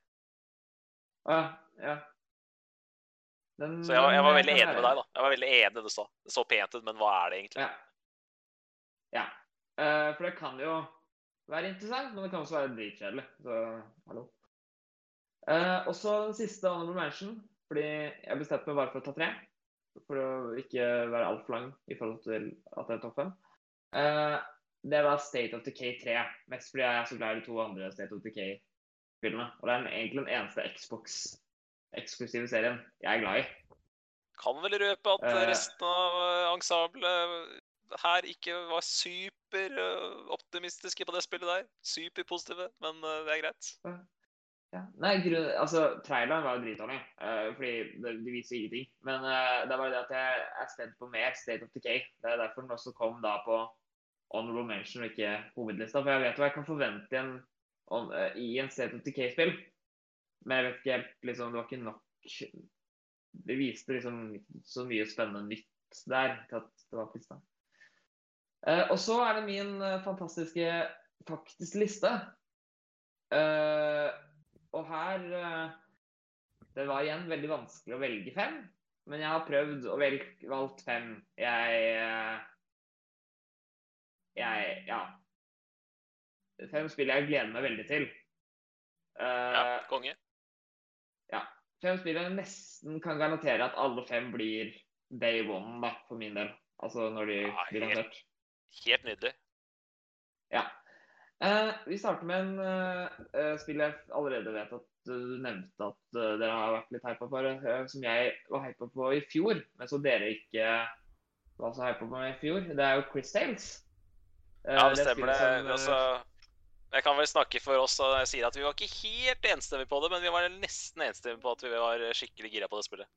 Speaker 5: Ja, ja. Den-
Speaker 2: Så jeg jeg var veldig enig med deg, da. Jeg var veldig enig i det du sa. Det så pent ut, men hva er det egentlig?
Speaker 5: Ja. ja. Uh, for det kan jo være interessant, men det kan også være dritkjedelig. Så hallo. Uh, og så den siste honorable mention, fordi jeg bestemte meg bare for å ta tre. For å ikke være altfor lang i forhold til at det er topp fem. Eh, det var State of Decay 3. Mest fordi jeg er så glad i de to andre State of Decay-filmene. Og det er egentlig den eneste Xbox-eksklusive serien jeg er glad i.
Speaker 2: Kan vel røpe at
Speaker 5: Eh.
Speaker 2: resten av ensemblet her ikke var super eh, optimistiske på det spillet der. Superpositive, men eh, det er greit.
Speaker 5: Ja. Nei, grunn, altså, traileren var jo dritdårlig, uh, fordi det, det viser ingenting. Men uh, det er bare det at jeg er spent på mer State of Decay. Det er derfor den også kom da på honorable mention og ikke hovedlista. For jeg vet hva jeg kan forvente i en, on, uh, i en State of Decay-spill. Men jeg vet ikke helt, liksom, det var ikke nok Det viste liksom så mye spennende nytt der til at det var. Eh, og så er det min eh, fantastiske faktisk liste. Eh, og her eh, Det var igjen veldig vanskelig å velge fem, men jeg har prøvd og velge valgt fem. Jeg eh, Jeg Ja. Fem spill jeg gleder meg veldig til. Uh,
Speaker 2: Ja, konge.
Speaker 5: fem spill jeg nesten kan garantere at alle fem blir day one, da, for min del. Altså når de
Speaker 2: Ja,
Speaker 5: blir lansert.
Speaker 2: Helt nydelig.
Speaker 5: Ja. Eh, vi starter med en eh, eh, spill jeg allerede vet at eh, du nevnte at uh, dere har vært litt hypa på, uh, som jeg var hypa på i fjor, men som dere ikke var så hypa på i fjor. Det er jo Chris Tales. Uh,
Speaker 2: Ja, det
Speaker 5: er
Speaker 2: stemmer det.
Speaker 5: som,
Speaker 2: Altså, jeg kan vel snakke for oss og jeg sier at vi var ikke helt enstemmige på det, men vi var nesten enstemmige på at vi var skikkelig gira på det spillet.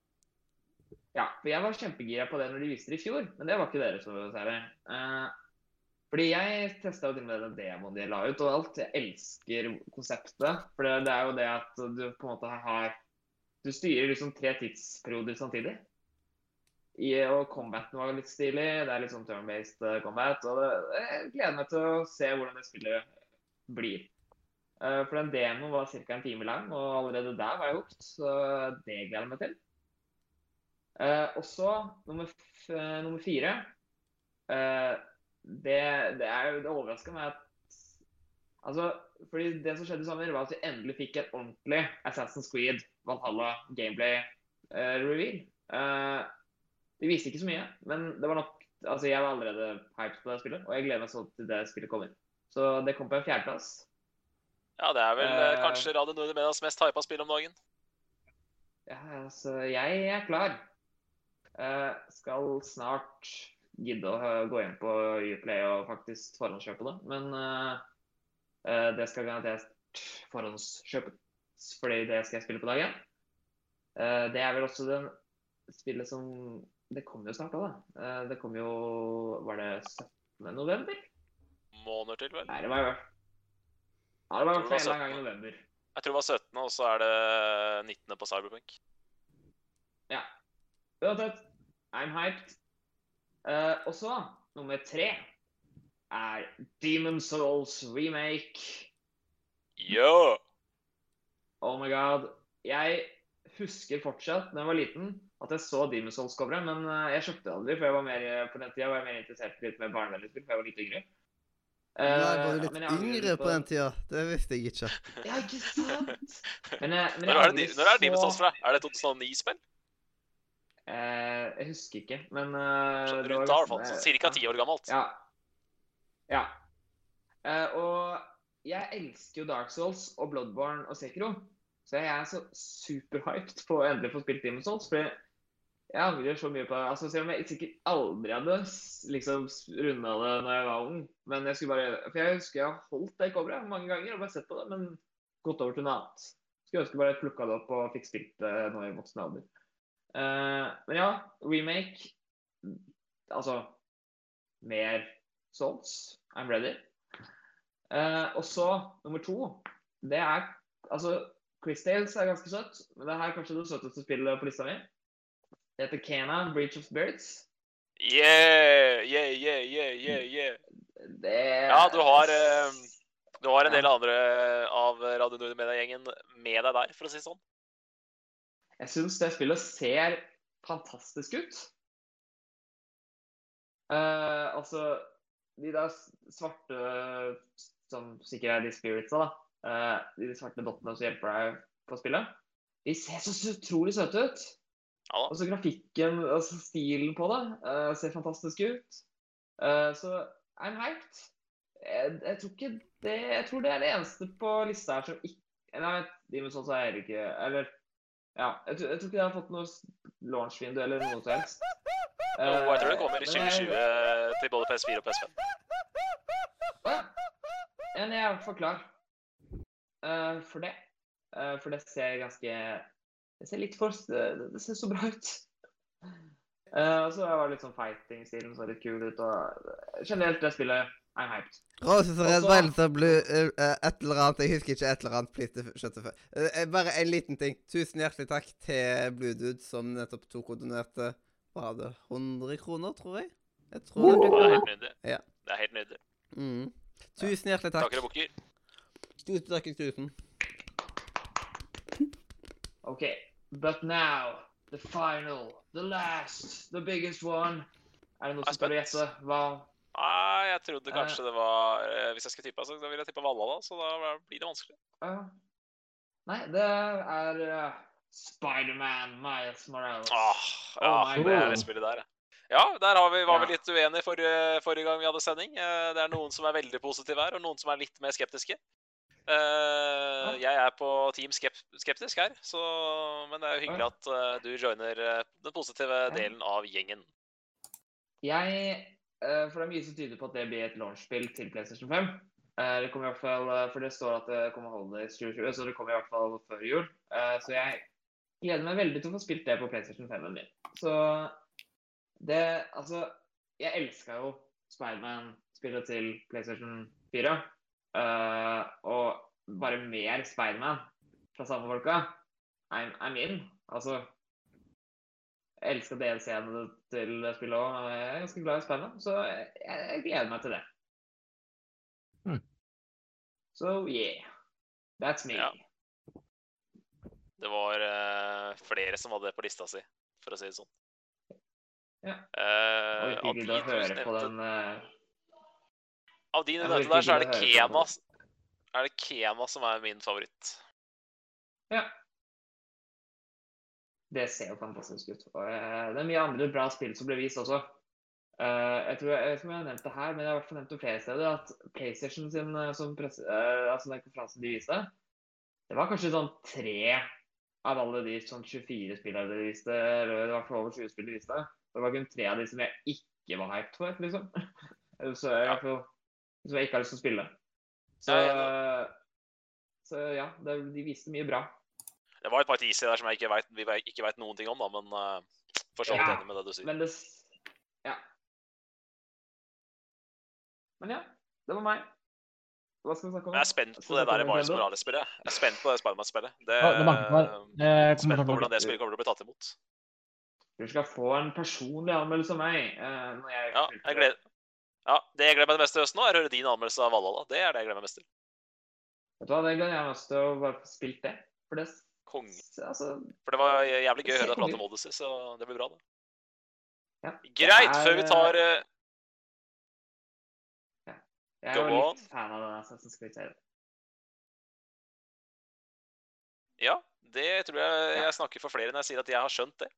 Speaker 5: Ja, for jeg var kjempegira på det når de viste det i fjor, men det var ikke dere så særlig. Eh, fordi jeg testa jo til og med den demoen de la ut, og alt. Jeg elsker konseptet. For det, det er jo det at du på en måte har Du styrer liksom tre tidsperioder samtidig. I, og combaten var litt stilig. Det er litt sånn turn-based eh, combat. Og det, jeg gleder meg til å se hvordan det spillet blir. Eh, for den demoen var ca. en time lang, og allerede der var jeg hooked. Så det gleder jeg meg til. Eh, og så nummer, eh, nummer fire eh, det, det, er, det overraska meg at Altså, fordi Det som skjedde i sommer, var at vi endelig fikk en ordentlig Assassin's Creed Valhalla gameplay-reveal. Eh, de viste ikke så mye, men det var nok Altså, jeg var allerede hyped på det spillet, og jeg gleder meg sånn til det spillet kommer. Så det kom på en fjerdeplass.
Speaker 2: Ja, det er vel eh,
Speaker 5: Eh.
Speaker 2: kanskje Radio Nordre Medias mest hypa spill om dagen.
Speaker 5: Ja, altså, jeg er klar. Eh, skal snart gidde å gå inn på Uplay og faktisk forhåndskjøpe det. Men uh, det skal garantert forhåndskjøpes, fordi det skal jeg spille på dagen. Uh, det er vel også den spillet som Det kommer jo snart òg, da. Uh, det kommer jo Var det 17. november?
Speaker 2: Måneder til, vel?
Speaker 5: Nei, det var jo Ja, det var i hvert fall en gang i november.
Speaker 2: Jeg tror det var 17., og så er det 19. på Cyberpunk.
Speaker 5: Ja. Uansett, I'm hyped. Uh, og så, nummer tre, er Demon Souls remake.
Speaker 2: Yo!
Speaker 5: Oh my god. Jeg husker fortsatt da jeg var liten, at jeg så Demon Souls-coveret, men eh, jeg kjøpte det aldri, for jeg var mer, på den tida var jeg mer interessert i litt mer barnevennlig spill, for jeg var litt yngre.
Speaker 1: Nei, var du
Speaker 5: Eh,
Speaker 1: litt yngre
Speaker 5: på...
Speaker 1: på den tida? Det visste jeg ikke.
Speaker 5: Ja, ikke sant? Men, jeg- men jeg
Speaker 2: Når er, det, når er Demon Souls fra? Er det 2009-spill?
Speaker 5: Eh, jeg husker ikke, men eh, det var
Speaker 2: rundt da, i hvert fall. Ca.
Speaker 5: ja.
Speaker 2: ti år gammelt.
Speaker 5: Ja. Ja. Eh, og jeg elsker jo Dark Souls og Bloodborne og Sekiro. Så jeg er så superhyped på å endelig få spilt Demon's Souls. For jeg angrer så mye på det. Altså, selv om jeg sikkert aldri hadde liksom runda det når jeg var ung. Men jeg skulle bare For jeg husker jeg har holdt det coveret mange ganger og bare sett på det, men gått over til noe annet. Skulle ønske bare jeg plukka det opp og fikk spilt det nå i voksen alder. Eh, men ja, remake Altså mer salts. I'm ready. Eh, og så nummer to. Det er Altså, Chris Tales er ganske søtt, men det er kanskje det søteste spillet på lista mi. Det heter Kena, Breach of Spirits.
Speaker 2: Yeah, yeah, yeah, yeah, yeah, yeah.
Speaker 5: Det
Speaker 2: Ja, du har, eh, Du har en del andre av Radio Nord Media-gjengen med deg der, for å si det sånn.
Speaker 5: Jeg syns det spillet ser fantastisk ut. Uh, altså De der svarte som sikkert er de spiritsa, da. Uh, de svarte dottene som hjelper deg på spillet. De ser så så utrolig søte ut.
Speaker 2: Ja.
Speaker 5: Og så grafikken, altså stilen på det, uh, ser fantastisk ut. Uh, så I'm hyped. Jeg, jeg tror ikke det Jeg tror det er det eneste på lista her som ikke Nei, Demon's Souls er det ikke Eller ja. Jeg, tror- jeg tror ikke de har fått noe launch-vindu eller noe som helst.
Speaker 2: Jo, jeg tror det kommer i
Speaker 5: Eh, jeg-
Speaker 2: 2020 til både PS4 og PS5.
Speaker 5: Ja. Men jeg er i hvert fall klar eh, for det. Uh, for det ser ganske Det ser litt for Det, det ser så bra ut. Uh, og så var det litt sånn fighting-stilen så litt kul ut. Og generelt det spillet I'm hyped.
Speaker 1: Bull så blir eh, et eller annet Jeg husker ikke et eller annet. Det skjønte. Eh, Bare en liten ting. Tusen hjertelig takk til Blue Dude, som nettopp tok og donerte Var det 100 kroner, tror jeg? Jeg tror
Speaker 2: Det
Speaker 1: det.
Speaker 2: er helt nydelig.
Speaker 1: Ja.
Speaker 2: Det er helt nydelig.
Speaker 1: Mm. Tusen hjertelig takk.
Speaker 2: Takker og bukker.
Speaker 1: Tusen takk, tusen.
Speaker 5: OK. But now, the final, the last, the biggest one. Er det noen
Speaker 2: er
Speaker 5: som
Speaker 2: skal
Speaker 5: gjette hva
Speaker 2: Nei, jeg trodde kanskje det var eh, Hvis jeg skulle tippe, så ville jeg tippe Valla, da. Så da blir det vanskelig.
Speaker 5: Uh, Nei, det er uh, Spiderman Miles Morales.
Speaker 2: Åh, ja,
Speaker 5: Oh my
Speaker 2: er
Speaker 5: God.
Speaker 2: det spillet der, ja. Der har vi, var vi
Speaker 5: Ja.
Speaker 2: litt uenige forrige, forrige gang vi hadde sending. Eh, Det er noen som er veldig positive her, og noen som er litt mer skeptiske. Jeg er på team skep skeptisk her, så, men det er jo hyggelig at du joiner den positive delen av gjengen.
Speaker 5: Jeg For det er mye som tyder på at det blir et launchspill til PlayStation 5. Eh, det kommer i hvert fall, eh, For det står at det kommer Holidays 2020, så det kommer i hvert fall før jul. Eh, så jeg gleder meg veldig til å få spilt det på PlayStation 5-en min. så det Altså, jeg elska jo Spiderman-spillet til PlayStation 4. eh, og bare mer Spiderman fra samme folka. I'm, I'm in. Altså Jeg elska DLC-ene til det spillet òg. Jeg er ganske glad i Spiderman, så jeg, jeg gleder meg til det.
Speaker 6: Mm.
Speaker 5: So yeah. That's me.
Speaker 2: Ja. Det var uh, flere som hadde det på lista si, for å si det sånn.
Speaker 5: Ja. Uh,
Speaker 2: av, de du
Speaker 5: høre på
Speaker 2: nevnte,
Speaker 5: den uh...
Speaker 2: av de du nevnte der, så er det Kena, er det Kema som er min favoritt.
Speaker 5: Ja. Det ser jo fantastisk ut. Og eh, det er mye andre bra spill som ble vist også. Eh, jeg tror jeg, jeg vet ikke om jeg har nevnt det her, men jeg har i hvert fall nevnt det flere steder, at PlayStation sin eh, som presse, altså den konferansen de viste, det var kanskje sånn tre av alle de sånn 24 spillene de viste, eller det var for over 20 spill de viste. Det var kun tre av de som jeg ikke var hyped for, liksom. Så jeg, i fall, som jeg ikke har lyst til å spille. Så,
Speaker 2: Ja,
Speaker 5: så ja, det, de viste mye bra.
Speaker 2: Det var et par teaser der som jeg ikke vet, vi vet- ikke veit noen ting om, da, men uh, for så vidt
Speaker 5: Ja,
Speaker 2: enig med det du sier.
Speaker 5: Men det Ja. Men ja, det var meg. Hva skal vi snakke om?
Speaker 2: Jeg er spent på det der
Speaker 5: Marius?
Speaker 2: Morales-spillet. Jeg er spent på det Spiderman-spillet. Det
Speaker 6: Ja, det. Det kommer
Speaker 2: Spent på hvordan det spillet kommer til å bli tatt imot.
Speaker 5: Du skal få en personlig anmeldelse av meg. Uh, når jeg
Speaker 2: Ja, jeg gleder Ja, Det jeg gleder meg mest til høsten nå, er å høre din anmeldelse av Valhalla. Det er det jeg gleder meg mest til.
Speaker 5: Vet du hva, det gleder jeg meg til å bare få spilt det. For det
Speaker 2: Konge.
Speaker 5: Altså,
Speaker 2: For det var jævlig gøy å høre deg prate om Odyssey, så det blir bra, det.
Speaker 5: ja.
Speaker 2: Greit,
Speaker 5: er,
Speaker 2: før vi tar eh,
Speaker 5: Jeg er jo litt fan av den Assassin's Creed-serien.
Speaker 2: Ja, det tror jeg jeg snakker for flere når jeg sier at jeg har skjønt det.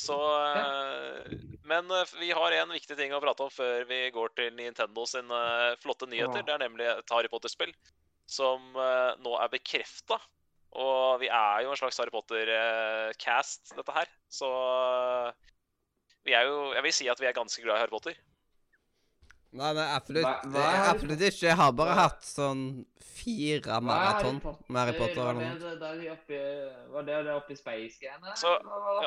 Speaker 2: Så eh, Men vi har en viktig ting å prate om før vi går til Nintendo sin eh, flotte nyheter.
Speaker 5: Ja.
Speaker 2: Det er nemlig et Harry Potter-spill som nå er bekrefta. Og vi er jo en slags Harry Potter-cast, dette her. Så eh, vi er jo Jeg vil si at vi er ganske glad i Harry Potter.
Speaker 1: Nei, nei, absolutt,
Speaker 5: Hva- hva er
Speaker 1: absolutt ikke. Jeg har bare
Speaker 5: Hva-
Speaker 1: hatt sånn fire maraton med Harry Potter
Speaker 5: Var det det der de oppi, var det det oppi Space-greiene?
Speaker 2: Så?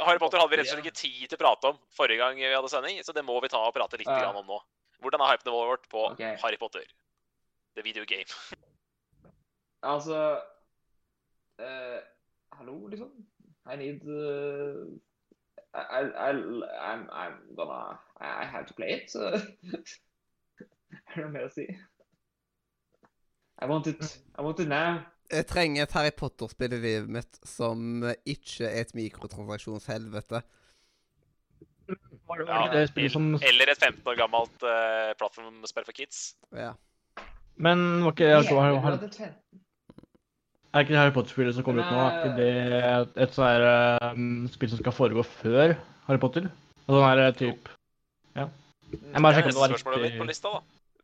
Speaker 2: Harry Potter hadde vi rett og slett ikke tid til å prate om forrige gang vi hadde sending, så det må vi ta og prate litt
Speaker 5: Ja.
Speaker 2: om nå. Hvordan er hypenivået vårt på
Speaker 5: okay.
Speaker 2: Harry Potter? The video game.
Speaker 5: Altså eh, Hallo, liksom? I need uh, I, I, I'm, I'm gonna I have to play it, så Er det noe mer å si? I want it, I want it now.
Speaker 1: Jeg trenger et Harry Potter-spill i livet mitt som eh, ikke er et mikrotransaksjonshelvete.
Speaker 2: Ja, Eller et 15 år gammelt uh, plattformspill for kids.
Speaker 1: Ja.
Speaker 6: Men var ikke, jeg tror, har,
Speaker 5: Jævlig bra
Speaker 6: har,
Speaker 5: til Tven.
Speaker 6: Er ikke det Harry Potter-spillet som kommer ut nå, er ikke det et sånt her, um, spill som skal foregå før Harry Potter? Og sånn her typ Jeg
Speaker 2: Det
Speaker 6: må
Speaker 2: er
Speaker 6: sjekke om
Speaker 2: neste
Speaker 6: det var
Speaker 2: spørsmålet mitt på lista, da.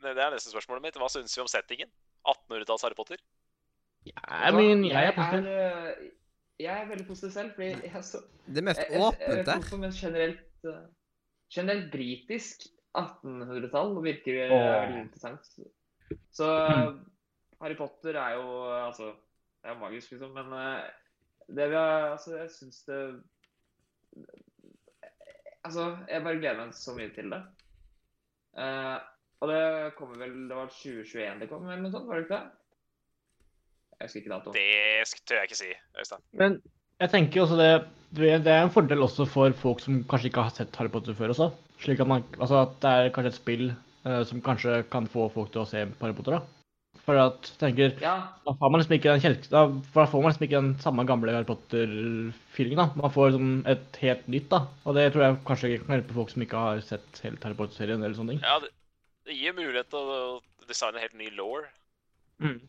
Speaker 2: Det det er neste spørsmålet mitt. Hva syns vi om settingen? 1800-talls Harry Potter?
Speaker 6: I mean, jeg er
Speaker 5: jeg
Speaker 6: positiv.
Speaker 5: er, eh, jeg er veldig positiv selv, fordi jeg er så
Speaker 1: Det er mest
Speaker 5: Jeg- jeg- jeg
Speaker 1: åpent der.
Speaker 5: hvorfor, men generelt, eh, generelt britisk 1800-tall virker eh, veldig interessant. Så
Speaker 6: Mm.
Speaker 5: Harry Potter er jo altså Det er magisk, liksom, men eh, det vi har Altså, jeg syns det Altså, jeg bare gleder meg så mye til det. Uh, og det kommer vel Det var 2021 det kom, eller noe sånt? Var det ikke det? Jeg husker ikke datoen.
Speaker 2: Det tør jeg ikke si, Øystein.
Speaker 6: Men jeg tenker også det Det er en fordel også for folk som kanskje ikke har sett Harry Potter før også. Slik at man Altså at det er kanskje et spill uh, som kanskje kan få folk til å se Harry Potter, da. For at tenker
Speaker 5: Ja,
Speaker 6: Da får man liksom ikke den. Da, for da får man liksom ikke den samme gamle Harry Potter-feelingen, da. Man får liksom et helt nytt, da. Og det tror jeg kanskje ikke kan hjelpe folk som ikke har sett helt Harry Potter-serien eller sånne ting.
Speaker 2: Ja, det, det gir mulighet til å designe helt ny law.
Speaker 6: Mm.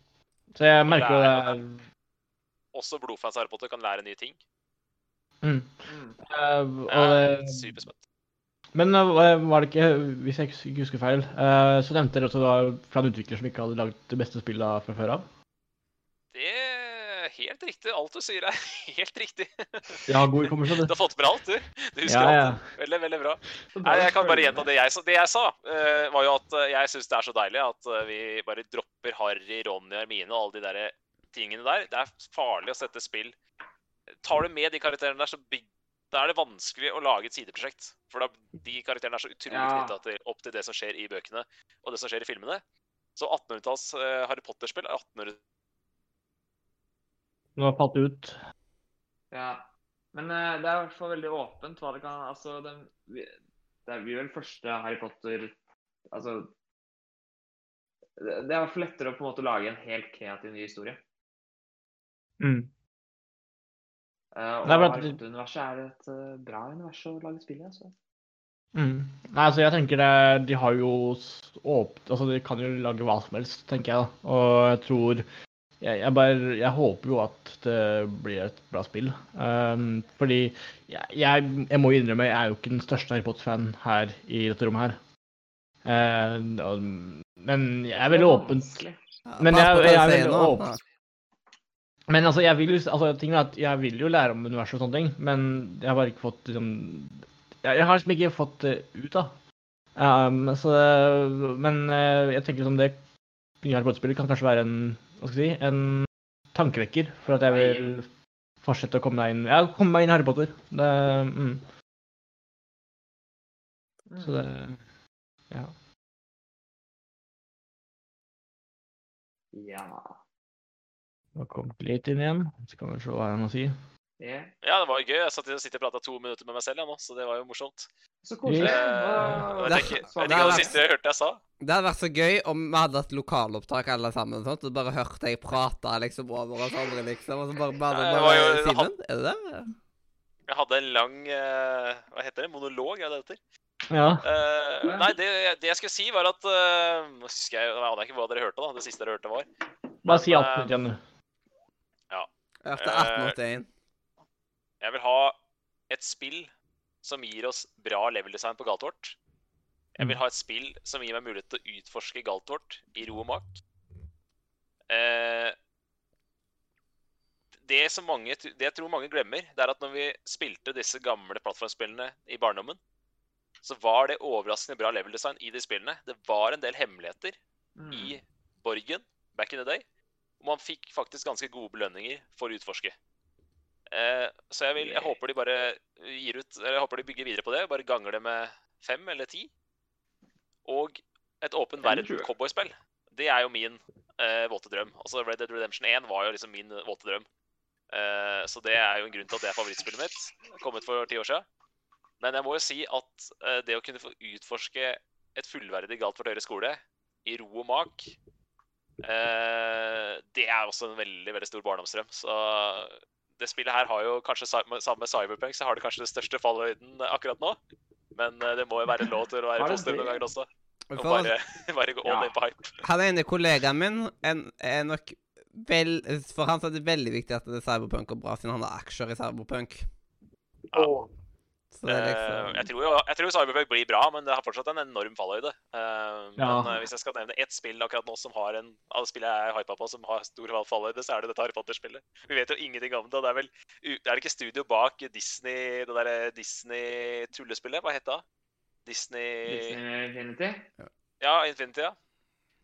Speaker 6: Så jeg merker jo det er
Speaker 2: Også blodfans av Harry Potter kan lære nye ting.
Speaker 6: mm.
Speaker 5: mm.
Speaker 2: Uh,
Speaker 6: og
Speaker 2: er
Speaker 6: det,
Speaker 2: superspent.
Speaker 6: Men eh, var det ikke, hvis jeg ikke husker feil, eh, så nevnte dere også var fra en utvikler som ikke hadde lagd det beste spillet fra før av?
Speaker 2: Det er helt riktig. Alt du sier, er helt riktig.
Speaker 6: Ja, god hukommelse,
Speaker 2: Du
Speaker 6: du.
Speaker 2: har fått med alt, du. Du husker
Speaker 6: Ja, ja.
Speaker 2: alt. Veldig, veldig bra. Nei, jeg kan bare gjenta det jeg sa. Det jeg sa, eh, var jo at jeg syns det er så deilig at vi bare dropper Harry, Ronny, Armine og alle de der tingene der. Det er farlig å sette spill Tar du med de karakterene der, så bygger da er det vanskelig å lage et sideprosjekt. For da, de karakterene er så utrolig
Speaker 5: Ja.
Speaker 2: knytta til, opp til det som skjer i bøkene og det som skjer i filmene. Så 1800-talls eh, Harry Potter-spill er 1800
Speaker 6: Nå falt det ut.
Speaker 5: Ja. Men eh, det er i hvert fall veldig åpent hva det kan Altså, den, vi- det blir vel første Harry Potter Altså Det det er i hvert fall lettere å på en måte lage en helt kreativ ny historie.
Speaker 6: Mm.
Speaker 5: Eh, og
Speaker 6: Det er bare at-
Speaker 5: Potter-universet er et eh, bra univers å lage spill i. altså.
Speaker 6: Mm. Nei, altså jeg tenker det, De har jo åpnet. Altså de kan jo lage hva som helst, tenker jeg. da. Og jeg tror jeg, jeg bare Jeg håper jo at det blir et bra spill. Um, fordi jeg, jeg, jeg må innrømme, jeg er jo ikke den største Harry Potter-fan her i dette rommet her. Uh, men jeg er veldig åpen. Men jeg- jeg er veldig åpen. Men altså, jeg vil, jo- altså, jeg vil jo lære om universet og sånne ting, men jeg har bare ikke fått liksom Jeg, har liksom ikke fått det ut, da. Um, så, men eh, jeg tenker liksom det nye Harry Potter-spillet kan kanskje være en hva skal jeg si, en tankevekker for at jeg vil fortsette å komme meg inn Ja, komme meg inn i Harry Potter. Det, mm, så det Ja.
Speaker 5: Ja.
Speaker 6: Nå kommet litt inn igjen. Så kan vi se hva jeg må si.
Speaker 5: Yeah.
Speaker 2: Ja, det var gøy. Jeg satt sitter og prata to minutter med meg selv ja, nå, så det var jo morsomt.
Speaker 5: Så koselig.
Speaker 2: Eh, jeg vet ikke, hva
Speaker 1: det
Speaker 2: det siste jeg hørte jeg sa.
Speaker 1: Det hadde vært så gøy om vi hadde hatt lokalopptak alle sammen. og sånt, og bare hørte jeg prate liksom over oss andre, liksom. Og så bare, bare,
Speaker 2: bare,
Speaker 1: bare,
Speaker 2: var jo-
Speaker 1: Simen, er det det?
Speaker 2: Jeg hadde en lang uh, Hva heter det? Monolog, er det det heter?
Speaker 6: Ja.
Speaker 2: Uh, nei, det, det jeg skulle si, var at uh, husker jeg, jeg aner ikke hva dere hørte, da. Det siste dere hørte, var
Speaker 6: Bare si alt
Speaker 2: eh,
Speaker 6: igjen, du.
Speaker 1: Jeg hørte
Speaker 2: Eh,
Speaker 1: 1881.
Speaker 2: Jeg vil ha et spill som gir oss bra level design på Galtvort. Jeg vil ha et spill som gir meg mulighet til å utforske Galtvort i ro og mak. Eh, det, som mange, det jeg tror mange glemmer, det er at når vi spilte disse gamle plattformspillene i barndommen, så var det overraskende bra level design i de spillene. Det var en del hemmeligheter
Speaker 5: Mm.
Speaker 2: i borgen back in the day. Og man fikk faktisk ganske gode belønninger for å utforske. Eh, så jeg, vil, jeg håper de bare gir ut Eller jeg håper de bygger videre på det. Bare ganger det med fem eller ti. Og et åpen verden cowboyspill. Det er jo min eh, våte drøm. Altså Red Dead Redemption 1 var jo liksom min eh, våte drøm. Eh, så det er jo en grunn til at det er favorittspillet mitt. Kommet for ti år siden. Men jeg må jo si at eh, det å kunne få utforske et fullverdig Galt for høyere skole i ro og mak, det er også en veldig veldig stor barndomsdrøm. Så det spillet her har jo kanskje sammen med Cyberpunk så har det kanskje det største fallhøyden akkurat nå. Men eh, det må jo være lov til å være positiv noen ganger også. Og bare, bare gå all
Speaker 5: Ja.
Speaker 2: in på hype.
Speaker 1: Han ene kollegaen min er, er nok vel For han så er det veldig viktig at det er cyberpunk og bra, siden han har aksjer i cyberpunk. Ja.
Speaker 2: Eh,
Speaker 1: liksom
Speaker 2: jeg, tror jo, jeg tror Cyberpunk blir bra, men det har fortsatt en enorm fallhøyde. Eh,
Speaker 6: Ja.
Speaker 2: Men eh, hvis jeg skal nevne ett spill akkurat nå som har en alle spillet jeg er hypa på som har stor fallhøyde, så er det dette Harry Potter-spillet. Vi vet jo ingenting om det. og Det er vel er det ikke studio bak Disney, det derre Disney-tullespillet? Hva het det? Disney
Speaker 5: Disney Infinity?
Speaker 2: Ja, Infinity, ja.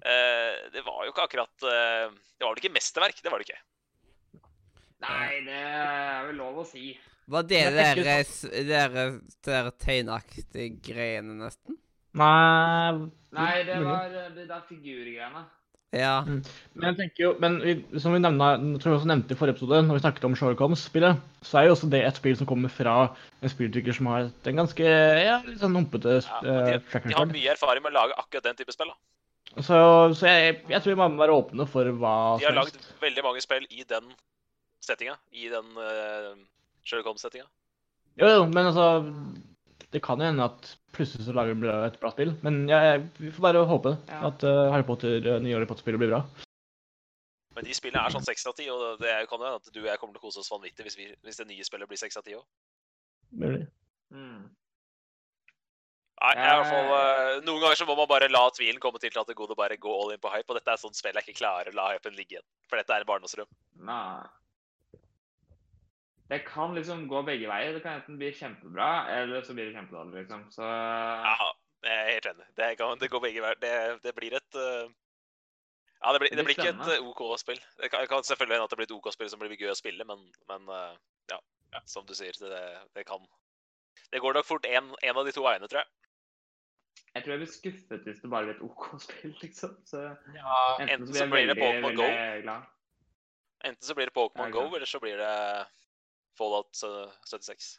Speaker 2: Eh, det var jo ikke akkurat Det var vel ikke mesterverk? Det var det ikke.
Speaker 5: Nei, det er vel lov å si.
Speaker 1: Var det
Speaker 6: deres,
Speaker 1: de
Speaker 6: tenker
Speaker 1: der, s- der, der tegnaktige greiene, nesten?
Speaker 6: Nei
Speaker 5: Nei, det var eh, de der figurgreiene.
Speaker 1: Ja.
Speaker 6: Men jeg tenker jo, men vi, som vi nevna, tror jeg også nevnte i forrige episode, når vi snakket om Sherlock Holmes-spillet, så er jo også det et spill som kommer fra en spillutvikler som har en ganske ja, litt sånn humpete
Speaker 2: Ja, de, de har mye erfaring med å lage akkurat den type spill. da.
Speaker 6: Så, så jeg, jeg tror vi må være åpne for hva
Speaker 2: De har lagd veldig mange spill i den settinga. I den uh, Sherlock Holmes-settinga.
Speaker 6: Jo, jo, men altså Det kan jo hende at plutselig så lager de et bra spill. Men jeg, vi får bare håpe
Speaker 5: Ja.
Speaker 6: at uh, Harry Potter, uh, nye Harry Potter-spillet blir bra.
Speaker 2: Men de spillene er sånn seks av ti, og det kan jo hende at du og jeg kommer til å kose oss vanvittig hvis, vi, hvis det nye spillet blir seks av ti òg.
Speaker 6: Mulig.
Speaker 5: Mm.
Speaker 2: Nei, jeg er i hvert fall, eh, Noen ganger så må man bare la tvilen komme til at det gode bare gå all in på hype. Og dette er sånt spill jeg ikke klarer å la hypen ligge igjen. For dette er en barndomsdrøm.
Speaker 5: Nei. Det kan liksom gå begge veier. Det kan enten bli kjempebra, eller så blir det kjempedårlig, liksom. Så
Speaker 2: Ja, jeg er helt enig. Det, kan, det går begge veier. Det, det blir et uh... Ja, det blir,
Speaker 5: Det
Speaker 2: det
Speaker 5: blir
Speaker 2: ikke et eh, OK spill. Det kan, kan selvfølgelig hende at det blir et OK spill som blir gøy å spille, men, men uh, ja. som du sier. Det, det kan Det går nok fort en, en av de to veiene, tror jeg.
Speaker 5: Jeg tror jeg blir skuffet hvis det bare blir et OK spill, liksom. Så
Speaker 6: Ja,
Speaker 5: enten
Speaker 2: enten
Speaker 5: så
Speaker 2: så
Speaker 5: blir
Speaker 2: det Pokémon Go.
Speaker 5: glad.
Speaker 2: Enten så blir det Pokémon Go, eller så blir det Fallout eh, 76.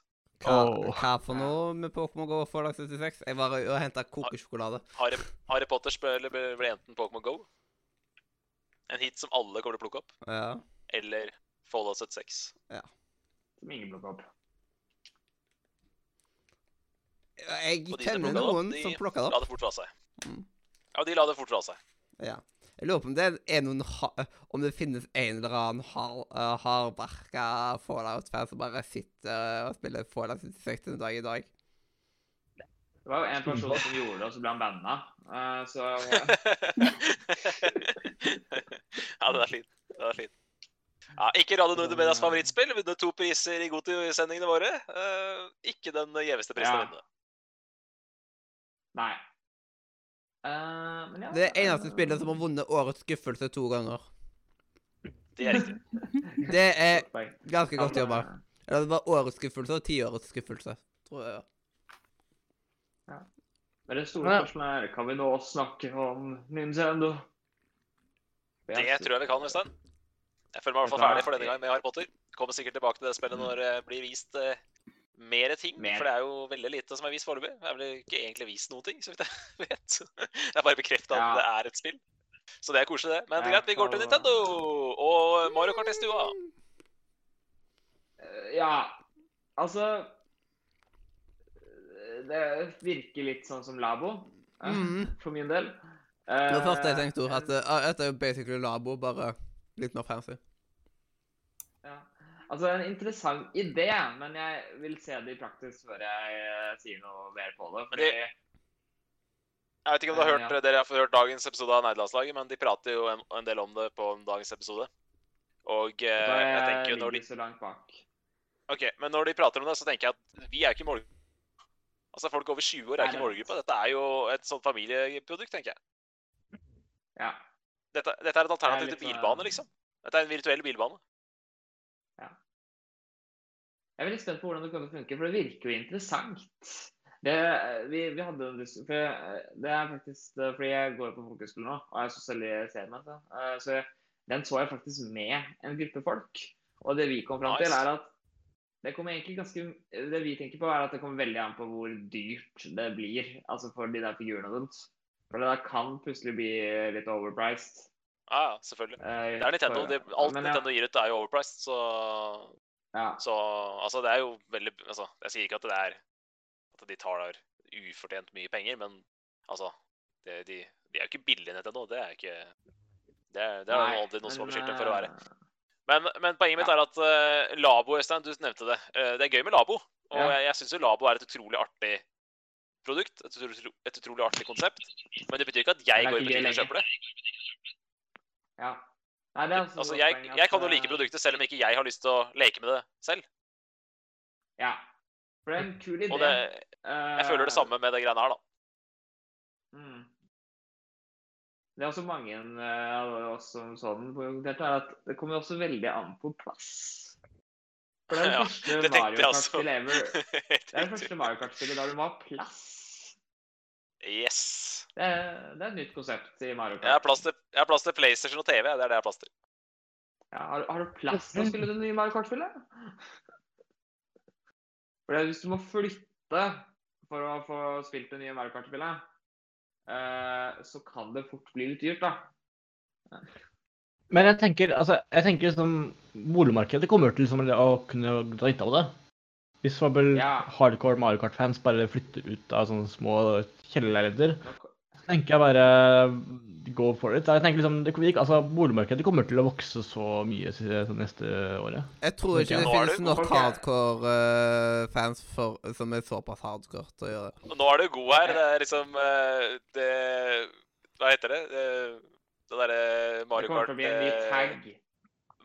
Speaker 1: Hva,
Speaker 6: oh.
Speaker 1: hva for noe med Pokémon GO og Fallout 76? Jeg var og henta kokesjokolade.
Speaker 2: Harry, Harry Potter ble blir enten Pokémon Go, en hit som alle kommer til å plukke opp,
Speaker 1: Ja.
Speaker 2: eller Fallout 76.
Speaker 5: Som ingen plukker opp.
Speaker 1: Jeg kjenner
Speaker 2: opp,
Speaker 1: noen
Speaker 2: de
Speaker 1: som plukker det
Speaker 2: La det fort fra seg.
Speaker 1: Mm.
Speaker 2: Ja, de la det fort fra seg.
Speaker 1: Ja. Jeg lurer på om det er noen ha Om det finnes en eller annen har, uh, hardbarka Fallout-fan som bare sitter og spiller Fallout 76 en dag i dag.
Speaker 5: Det var jo en person som gjorde det, og så ble han banna. Uh, så
Speaker 2: ja, den er fin. Den er fin. Ja, ikke Radio Nordre Medias favorittspill. Vunnet to priser i Goti-sendingene våre. Uh, ikke den gjeveste prisen å
Speaker 5: Ja.
Speaker 2: vinne.
Speaker 5: Nei. Eh, men ja.
Speaker 1: Det er eneste spillet som har vunnet årets skuffelse to ganger.
Speaker 2: Det er riktig.
Speaker 1: Det er ganske godt jobba.
Speaker 5: eh,
Speaker 1: Eller det var årets skuffelse og tiårets skuffelse, tror jeg.
Speaker 5: Men det store
Speaker 6: Ja.
Speaker 5: spørsmålet er kan vi nå snakke om Nintendo?
Speaker 2: Det tror jeg vi kan, Øystein. Jeg føler meg i hvert fall ferdig for denne gang med Harry Potter. Kommer sikkert tilbake til det spillet når det blir vist eh, mer ting.
Speaker 5: Mer.
Speaker 2: For det er jo veldig lite som er vist foreløpig. Det er vel ikke egentlig vist noen ting, så vidt jeg vet. Det er bare bekrefta
Speaker 5: Ja.
Speaker 2: at det er et spill. Så det er koselig, det. Men det er greit, vi går til Nintendo og Mario Kart i stua.
Speaker 5: Eh, Ja, altså eh, Det virker litt sånn som Labo, eh,
Speaker 1: Mhm.
Speaker 5: for min del.
Speaker 1: Det første jeg tenkte ord, at det dette er jo basically Labo, bare litt mer fancy.
Speaker 5: Altså, en interessant idé, men jeg vil se det i praksis før jeg eh, sier noe mer på det. Fordi,
Speaker 2: Jeg vet ikke om du har
Speaker 5: Eh,
Speaker 2: hørt,
Speaker 5: ja.
Speaker 2: dere har hørt dagens episode av Nerdelandslaget, men de prater jo en, en del om det på dagens episode. Og eh, jeg tenker jo når de
Speaker 5: så langt bak.
Speaker 2: Ok, men når de prater om det, så tenker jeg at vi er ikke målgruppa. Altså, folk over 20 år er ikke målgruppa. Dette er jo et sånt familieprodukt, tenker jeg.
Speaker 5: Ja.
Speaker 2: Dette, dette er et alternativ til
Speaker 5: sånn-
Speaker 2: bilbane, liksom. Dette er en virtuell bilbane.
Speaker 5: Jeg er veldig spent på hvordan det kommer til å funke, for det virker jo interessant. Det, vi, vi hadde jeg- Det er faktisk fordi jeg går på folkehøyskole nå, og jeg er meg. Så, så så den så jeg faktisk med en gruppe folk. Og det vi kom fram til, er at det kommer egentlig ganske Det vi tenker på, er at det kommer veldig an på hvor dyrt det blir. Altså for de der figurene og sånt. For det der kan plutselig bli litt overpriced.
Speaker 2: Ja, ja, selvfølgelig.
Speaker 5: eh,
Speaker 2: Det er Nintendo. Det, alt
Speaker 5: men ja,
Speaker 2: Nintendo gir ut, er jo overpriced, så
Speaker 5: Ja.
Speaker 2: Så altså, det er jo veldig Altså, jeg sier ikke at det er At de tar der ufortjent mye penger, men altså det, de, de er jo ikke billige Nintendo. Det er ikke Det er, det er
Speaker 5: Nei,
Speaker 2: aldri noen som har beskyldt dem for å være. Men, men poenget mitt er at uh, Labo, Øystein, du nevnte det. Uh, det er gøy med Labo. Og
Speaker 5: Ja.
Speaker 2: jeg, jeg syns jo Labo er et utrolig artig produkt. Et, utrolig, et utrolig artig konsept. Men det betyr ikke at jeg
Speaker 5: ikke
Speaker 2: går i butikken og kjøper det.
Speaker 5: Ja. Nei, det er
Speaker 2: altså,
Speaker 5: Altså,
Speaker 2: jeg, jeg kan jo like
Speaker 5: eh,
Speaker 2: produktet selv om ikke jeg har lyst til å leke med det selv.
Speaker 5: Ja. For det er en kul idé.
Speaker 2: Og det, jeg føler det samme med det greiene her, da.
Speaker 5: Mm. Det er også mange eh, av oss som sånn poengterte, er at det kommer også veldig an på plass. For det er det
Speaker 2: Ja,
Speaker 5: første
Speaker 2: det
Speaker 5: Mario. Kart-spillet ever. Det er det første Mario Kart-spillet der du må ha plass.
Speaker 2: Yes.
Speaker 5: Det er, det er et nytt konsept i Mario Kart.
Speaker 2: Jeg har plass til, jeg har plass til PlayStation og TV. Det er det jeg har plass til.
Speaker 5: Ja, har, har du plass til å spille det nye Mario Kart-spillet? For hvis du må flytte for å få spilt det nye Mario Kart-spillet, eh, så kan det fort bli litt dyrt, da.
Speaker 6: Men jeg tenker altså, jeg tenker liksom, boligmarkedet kommer til liksom, å kunne dra nytte av det. Hvis for eksempel
Speaker 5: Ja.
Speaker 6: hardcore Mario Kart-fans bare flytter ut av sånne små kjellerleiligheter, tenker jeg bare go for it. Jeg tenker liksom, det, altså, Boligmarkedet kommer til å vokse så mye så neste året.
Speaker 1: Jeg tror ikke det
Speaker 2: er det
Speaker 1: finnes nok
Speaker 5: folk
Speaker 1: hardcore-fans for som er såpass hardcore til å gjøre det.
Speaker 2: Nå er du god her. Det er liksom uh, det Hva heter det? Det, det derre
Speaker 5: Det
Speaker 2: Mario
Speaker 5: kommer
Speaker 2: Kart
Speaker 5: til å bli en ny
Speaker 2: eh,
Speaker 5: tag.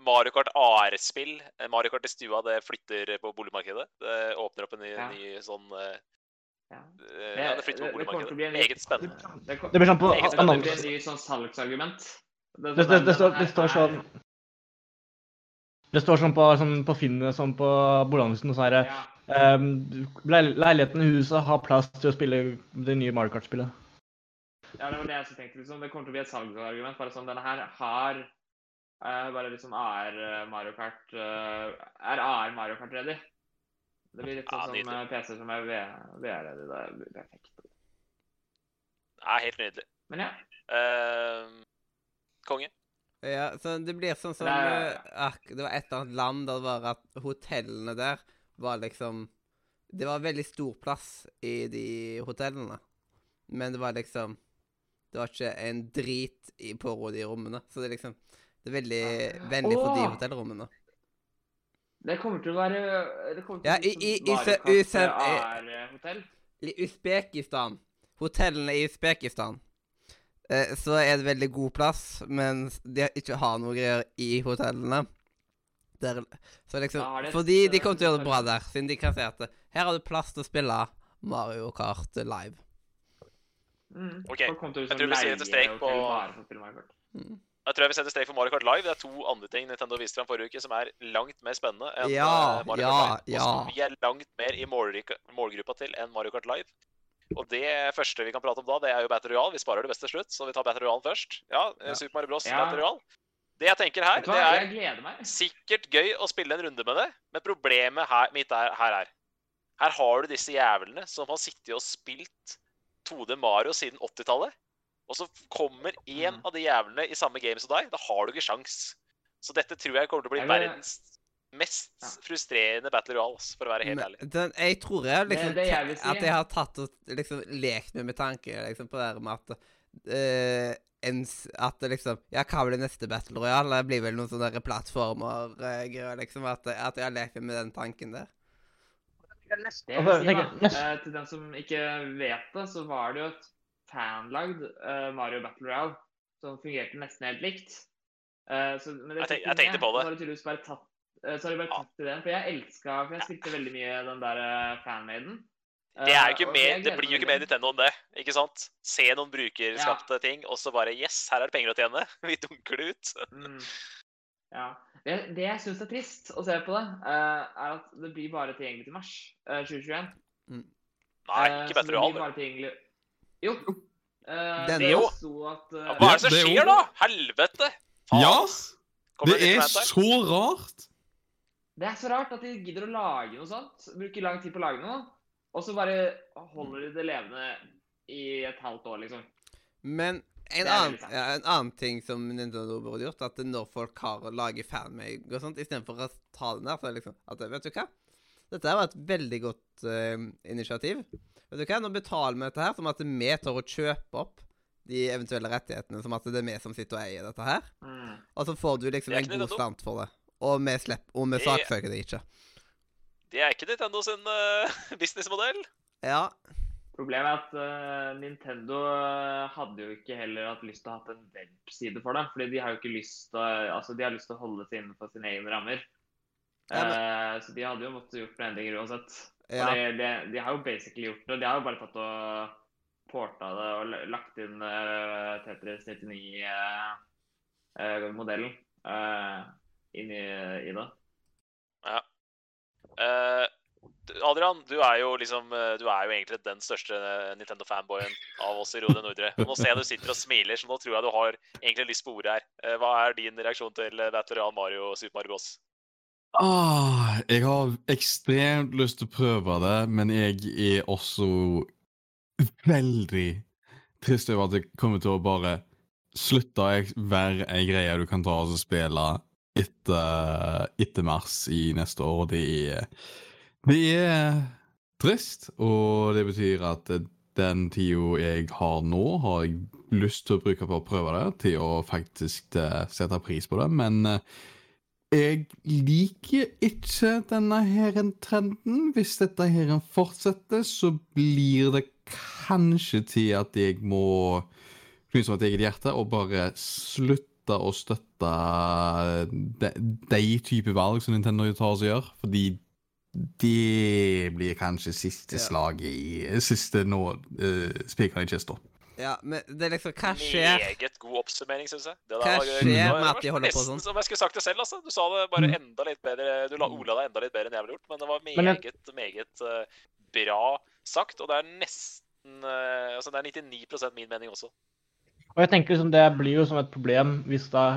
Speaker 2: Mario Kart AR-spill. Eh, Mario Kart i stua, det flytter på boligmarkedet. Det åpner opp en ny,
Speaker 5: Ja.
Speaker 2: ny sånn eh,
Speaker 5: Ja.
Speaker 2: eh, Ja, det flytter på boligmarkedet.
Speaker 5: en ny-
Speaker 2: Meget spennende.
Speaker 5: Det,
Speaker 6: Det blir sånn på
Speaker 2: annonsen.
Speaker 5: det blir sånn salgsargument.
Speaker 6: Det, det, det, står, det står sånn Det står sånn på, sånn på Finn, sånn på Bolagnesen, og så er
Speaker 5: Ja.
Speaker 6: um, Leiligheten i huset har plass til å spille det nye Mario Kart-spillet.
Speaker 5: Ja, det var det jeg også tenkte. liksom. Det kommer til å bli et salgsargument. Bare sånn, Denne her har uh, bare liksom AR eh, Mario Kart uh, Er AR Mario Kart ready? Det blir litt
Speaker 2: Ja,
Speaker 5: sånn som eh, PC som er VR-ledig. Det blir perfekt.
Speaker 2: Det er helt nydelig.
Speaker 5: Men ja.
Speaker 2: Uh, konge.
Speaker 1: Ja, så det blir sånn som
Speaker 5: Det
Speaker 1: ak- Det var et eller annet land der det var at hotellene der var liksom Det var veldig stor plass i de hotellene, men det var liksom Det var ikke en drit i, på de rommene. Så det er liksom Det er veldig vennlig for de hotellrommene.
Speaker 5: Det kommer til å være Det til
Speaker 1: Ja,
Speaker 5: bli
Speaker 1: i- i- i i i-
Speaker 5: AR-hotell.
Speaker 1: I Usbekistan Hotellene i Usbekistan eh, Så er det veldig god plass men de ikke har noe greier i hotellene Der, Så liksom
Speaker 5: Da har de
Speaker 1: Fordi de
Speaker 5: eh,
Speaker 1: kommer til å gjøre det bra der Siden de eh, Her har du plass til å spille Mario Kart live
Speaker 5: Mm.
Speaker 2: Ok, jeg
Speaker 5: liksom
Speaker 2: tror vi sier
Speaker 5: et
Speaker 2: strek
Speaker 5: hotell
Speaker 2: på-
Speaker 5: bare for å spille Mario Kart.
Speaker 1: mm.
Speaker 2: Jeg tror jeg vi setter strek for Mario Kart Live. Det er to andre ting Nintendo viste fram forrige uke som er langt mer spennende enn
Speaker 1: Ja,
Speaker 2: eh, Mario
Speaker 1: ja,
Speaker 2: Kart Live. Og som
Speaker 1: ja.
Speaker 2: vi er langt mer i målgruppa til enn Mario Kart Live. Og det første vi kan prate om da, det er jo Battle Royale. Vi sparer det beste til slutt, så vi tar Battle Royale først. Ja, eh,
Speaker 1: Ja.
Speaker 2: Super Mario Bros.
Speaker 5: Ja.
Speaker 2: Battle Royale. Det jeg tenker her, det er sikkert gøy å spille en runde med det, men problemet her, mitt er, her er Her har du disse jævlene som har sittet og spilt 2D Mario siden 80-tallet. Og så kommer én
Speaker 5: Mm.
Speaker 2: av de jævlene i samme game som deg. Da har du ikke sjans. Så dette tror jeg kommer til å bli
Speaker 5: Jeg
Speaker 2: verdens mest
Speaker 5: Ja.
Speaker 2: frustrerende battle royale, for å være helt
Speaker 1: Men
Speaker 2: ærlig.
Speaker 1: den, jeg tror jeg liksom
Speaker 5: Det- det jeg si-
Speaker 1: At jeg har tatt og liksom lekt med med tanke liksom, på det her med at uh, en, At liksom Ja, hva blir neste Battle Royale? Det blir vel noen sånne plattformer-greier, liksom. At, at jeg har lekt med den tanken der.
Speaker 5: Det jeg vil si,
Speaker 6: Altså,
Speaker 5: da, eh, til den som ikke vet det, så var det jo et fanlagd uh, Mario Battle Royale som fungerte nesten helt likt. Uh, så, men det
Speaker 2: Jeg tenk- jeg tenkte på det.
Speaker 5: Så har de tydeligvis bare tatt eh, så har de bare tatt til den, for jeg elska For jeg spilte veldig mye den der uh, fanmaden.
Speaker 2: Det, er jo ikke
Speaker 5: Eh,
Speaker 2: mer, det blir jo ikke mer. Nintendo enn det. ikke sant? Se noen brukerskapte ting, og så bare Yes, her er det penger å tjene. Vi dunker det ut.
Speaker 5: Mm. Ja. Det, det jeg syns er trist å se på det, eh, er at det blir bare tilgjengelig til mars eh, 2021.
Speaker 2: Nei,
Speaker 5: Eh,
Speaker 2: ikke
Speaker 5: så
Speaker 2: Battle
Speaker 5: det Jo. Uh,
Speaker 1: det,
Speaker 5: det
Speaker 2: jo.
Speaker 5: at uh,
Speaker 2: Ja, Hva er det som
Speaker 3: det er
Speaker 2: skjer, da? Helvete! Faen,
Speaker 3: Ja.
Speaker 2: Kommer
Speaker 3: Det er så rart!
Speaker 5: Det er så rart at de gidder å lage noe sånt. Bruker lang tid på å lage noe. Og så bare holder de det levende i et halvt år, liksom.
Speaker 1: Men en
Speaker 5: er
Speaker 1: annen, ja, en annen ting som Nintendo burde gjort, at når folk har å lage fanmake og sånt, istedenfor å ta den der, så er det liksom at Vet du hva? Dette var et veldig godt eh, initiativ. Vet du hva? Nå betaler vi dette her som at vi tør å kjøpe opp de eventuelle rettighetene, som at det er vi som sitter og eier dette her.
Speaker 5: Mm.
Speaker 1: Og så får du liksom en god
Speaker 2: stand
Speaker 1: slant for det. Og vi slipper, og vi
Speaker 2: Det-
Speaker 1: saksøker det ikke.
Speaker 2: Det er ikke Nintendo sin uh, businessmodell.
Speaker 1: Ja.
Speaker 5: Problemet er at uh, Nintendo hadde jo ikke heller hatt lyst til å ha en webside for det. fordi de har jo ikke lyst til å, altså de har lyst til å holde seg innenfor sine egne rammer.
Speaker 1: Ja, men-
Speaker 5: uh, så de hadde jo måttet gjort noen endringer uansett.
Speaker 1: Ja.
Speaker 5: Og det, det, de har jo basically gjort det. De har jo bare tatt og porta det og lagt inn uh, Tetris 99-modellen eh, inn i, i det.
Speaker 2: Ja. du- Adrian, du er jo liksom eh, Du er jo egentlig den største eh, Nintendo-fanboyen av oss i Rode Nordre. Og nå ser jeg du sitter og smiler, så nå tror jeg du har egentlig lyst på ordet her. Eh, hva er din reaksjon til eh, Battle Royale Mario og Super Mario Bros?
Speaker 3: Ah, jeg har ekstremt lyst til å prøve det, men jeg er også veldig trist over at det kommer til å bare slutte å være ei greie du kan ta og spille etter, etter mars i neste år. Det er, det er trist, og det betyr at den tida jeg har nå, har jeg lyst til å bruke på å prøve det, til å faktisk eh, sette pris på det, men eh, jeg liker ikke denne her trenden. Hvis dette her fortsetter, så blir det kanskje til at jeg må knuse til eget hjerte og bare slutte å støtte de, de type valg som Nintendo tar og gjør, fordi det blir kanskje siste slaget i Siste nå uh, spikeren i kista.
Speaker 1: Ja, men det er liksom Hva skjer?
Speaker 2: Meget god oppsummering, syns jeg. Det
Speaker 1: Hva skjer med at de holder på
Speaker 2: Nesten
Speaker 1: sånn?
Speaker 2: som jeg skulle sagt det selv, altså. Du sa det bare enda litt bedre Du la Ola deg enda litt bedre enn jeg ville gjort, men det var meget, meget uh, bra sagt. Og det er nesten uh, Altså, det er 99% min mening også.
Speaker 6: Og jeg tenker liksom Det blir jo som et problem hvis da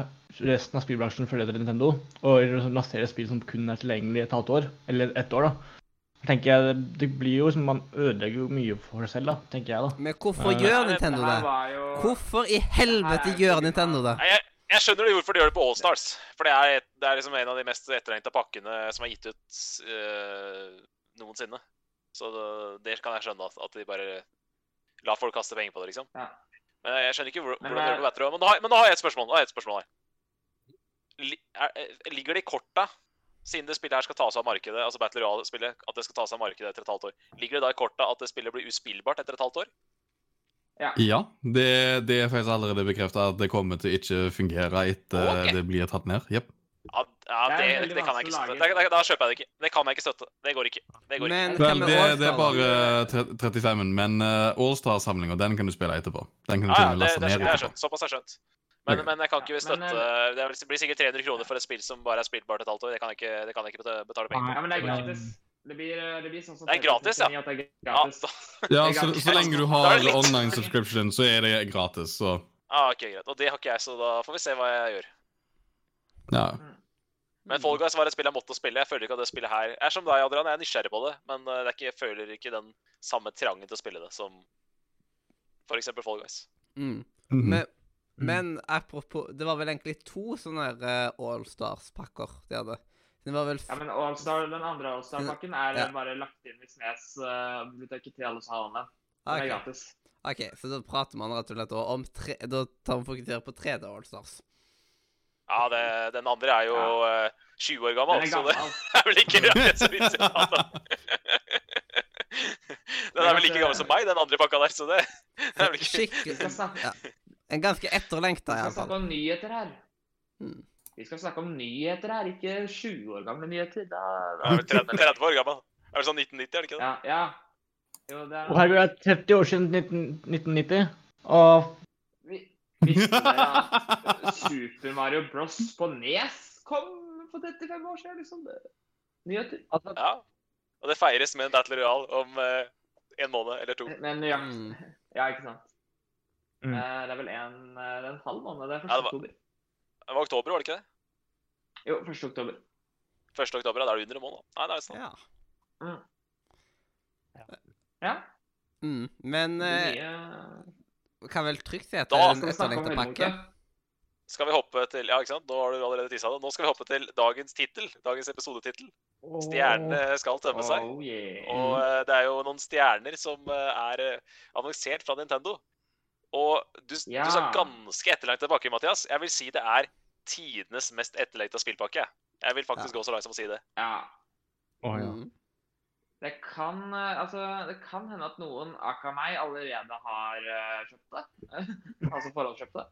Speaker 6: resten av spillbransjen følger etter Nintendo og lanserer spill som kun er tilgjengelig et halvt år, eller ett år. da. Tenker jeg, Det blir jo som Man ødelegger jo mye for seg selv, da, tenker jeg. da.
Speaker 1: Men hvorfor
Speaker 6: Eh,
Speaker 1: gjør Nintendo
Speaker 5: Det
Speaker 1: Hvorfor i helvete gjør Nintendo det?
Speaker 2: Jeg, jeg skjønner de hvorfor de gjør det på Allstars. For det er, det er liksom en av de mest etterlengta pakkene som er gitt ut øh, noensinne. Så det, det kan jeg skjønne, at, de bare lar folk kaste penger på det, liksom.
Speaker 5: Ja.
Speaker 2: Men jeg skjønner ikke hvor, hvordan
Speaker 5: det
Speaker 2: det
Speaker 5: er-
Speaker 2: er Battle Men, nå har- men nå har jeg et spørsmål. Nå har jeg et spørsmål her. Li, er, er- ligger det i korta, siden det spillet her skal tas av markedet, altså Battle Royale-spillet, at det skal tas av markedet etter et halvt år, ligger det da i korta at det spillet blir uspillbart etter et halvt år?
Speaker 3: Ja, det, det er faktisk allerede bekrefta at det kommer til å ikke fungere etter
Speaker 2: okay.
Speaker 3: det blir tatt ned. Yep.
Speaker 2: Ja, ja
Speaker 5: Det
Speaker 2: det, det, kan jeg ikke støtte. Da, da kjøper jeg det ikke. Det kan jeg ikke støtte. Det går ikke. Det går
Speaker 1: Men
Speaker 2: ikke.
Speaker 3: Vel, det, det er bare 35-en, men uh, Allstar-samlinga den kan du spille etterpå. Den kan du
Speaker 2: Ja,
Speaker 3: til
Speaker 2: ja,
Speaker 3: laste
Speaker 2: det,
Speaker 3: ned
Speaker 2: det er
Speaker 3: etterpå.
Speaker 2: Såpass er skjønt. Men, men jeg kan ikke
Speaker 5: men,
Speaker 2: støtte Det er- blir sikkert 300 kroner for et spill som bare er spillbart et halvt år. Det kan jeg ikke, det kan jeg ikke betale penger for.
Speaker 5: Ja, men det er gratis. Det blir, det blir sånn som
Speaker 2: Det er gratis, ja.
Speaker 5: 39, At det er
Speaker 2: Ja,
Speaker 5: gratis.
Speaker 3: Ja, så, så lenge du har
Speaker 2: det
Speaker 3: online subscription, så er det gratis. Så
Speaker 2: ah, ok, greit. Og det har ikke jeg, så da får vi se hva jeg gjør.
Speaker 3: ja.
Speaker 2: Men Fall Guys var et spill jeg måtte spille. Jeg føler ikke at det spillet her er som deg, Adrian. Jeg er nysgjerrig på det, men eh, det er ikke, jeg føler ikke den samme trangen til å spille det som f.eks. Fall Guys.
Speaker 1: Mm.
Speaker 3: Mhm.
Speaker 1: Men, men apropos Det var vel egentlig to sånne eh, Allstars-pakker de hadde. Det var vel f
Speaker 5: Ja, men Allstar, Den andre Allstar-pakken er
Speaker 1: Ja.
Speaker 5: bare lagt inn i Snes uh, biblioteket til alle som har den. Den er gratis.
Speaker 1: OK, så da prater man rett og slett også om tre Da tar vi fokusere på 3D Allstars.
Speaker 2: Ja, det, den andre er jo eh, 20 år
Speaker 5: Den
Speaker 2: gammel, så det er vel ikke det så vidt den. Den er vel like gammel som meg, den andre pakka der, så det, det er vel ikke
Speaker 1: Skikkelig ja. En ganske etterlengta,
Speaker 5: vi skal snakke om nyheter her.
Speaker 1: Hmm.
Speaker 5: Vi skal snakke om nyheter her, ikke 20 år gamle nyheter. Da, da.
Speaker 2: er vi 30, 30 år gammel. Det er vel sånn 1990, er det ikke det?
Speaker 5: Ja, ja. Jo, det
Speaker 6: Og
Speaker 5: er
Speaker 6: herregud, det er 30 år siden 19, 1990. Og
Speaker 5: Vi- Visste dere at Super Mario Bros. på Nes kom for 35 år siden? liksom? Nyheter.
Speaker 6: altså,
Speaker 2: Ja. Og det feires med en Battle Royal om eh, en måned eller to.
Speaker 5: Men ja,
Speaker 1: Mm.
Speaker 5: ja ikke sant.
Speaker 6: Mm.
Speaker 5: Eh, det er vel en, eh, det er en halv måned. Det er 1.
Speaker 2: Ja, det var-
Speaker 5: oktober.
Speaker 2: Det var oktober, var det ikke det?
Speaker 5: Jo, 1. oktober.
Speaker 2: 1. oktober, ja, da er det under en måned. Nei, det er sånn.
Speaker 1: Ja.
Speaker 5: Mm. Ja.
Speaker 1: Mm. Men
Speaker 5: Det
Speaker 1: eh,
Speaker 5: nye
Speaker 1: kan vel trygt si at det er en
Speaker 5: vi
Speaker 1: etterlengta pakke.
Speaker 2: Skal vi hoppe til Ja, ikke sant? Nå har du allerede tissa det. Nå skal vi hoppe til dagens tittel. Dagens episodetittel. Stjernene skal tømme seg.
Speaker 5: Oh, yeah.
Speaker 2: Og det er jo noen stjerner som er annonsert fra Nintendo. Og du,
Speaker 5: Ja.
Speaker 2: du sa ganske etterlengtet tilbake, Mathias. Jeg vil si det er tidenes mest etterlengta spillpakke. Jeg vil faktisk
Speaker 1: Ja.
Speaker 2: gå så langt som å si det.
Speaker 5: Ja.
Speaker 6: Oh, ja.
Speaker 1: Mm.
Speaker 5: Det kan, eh, altså, det kan hende at noen, aka meg, allerede har uh, kjøpt det. altså forhåndskjøpt det.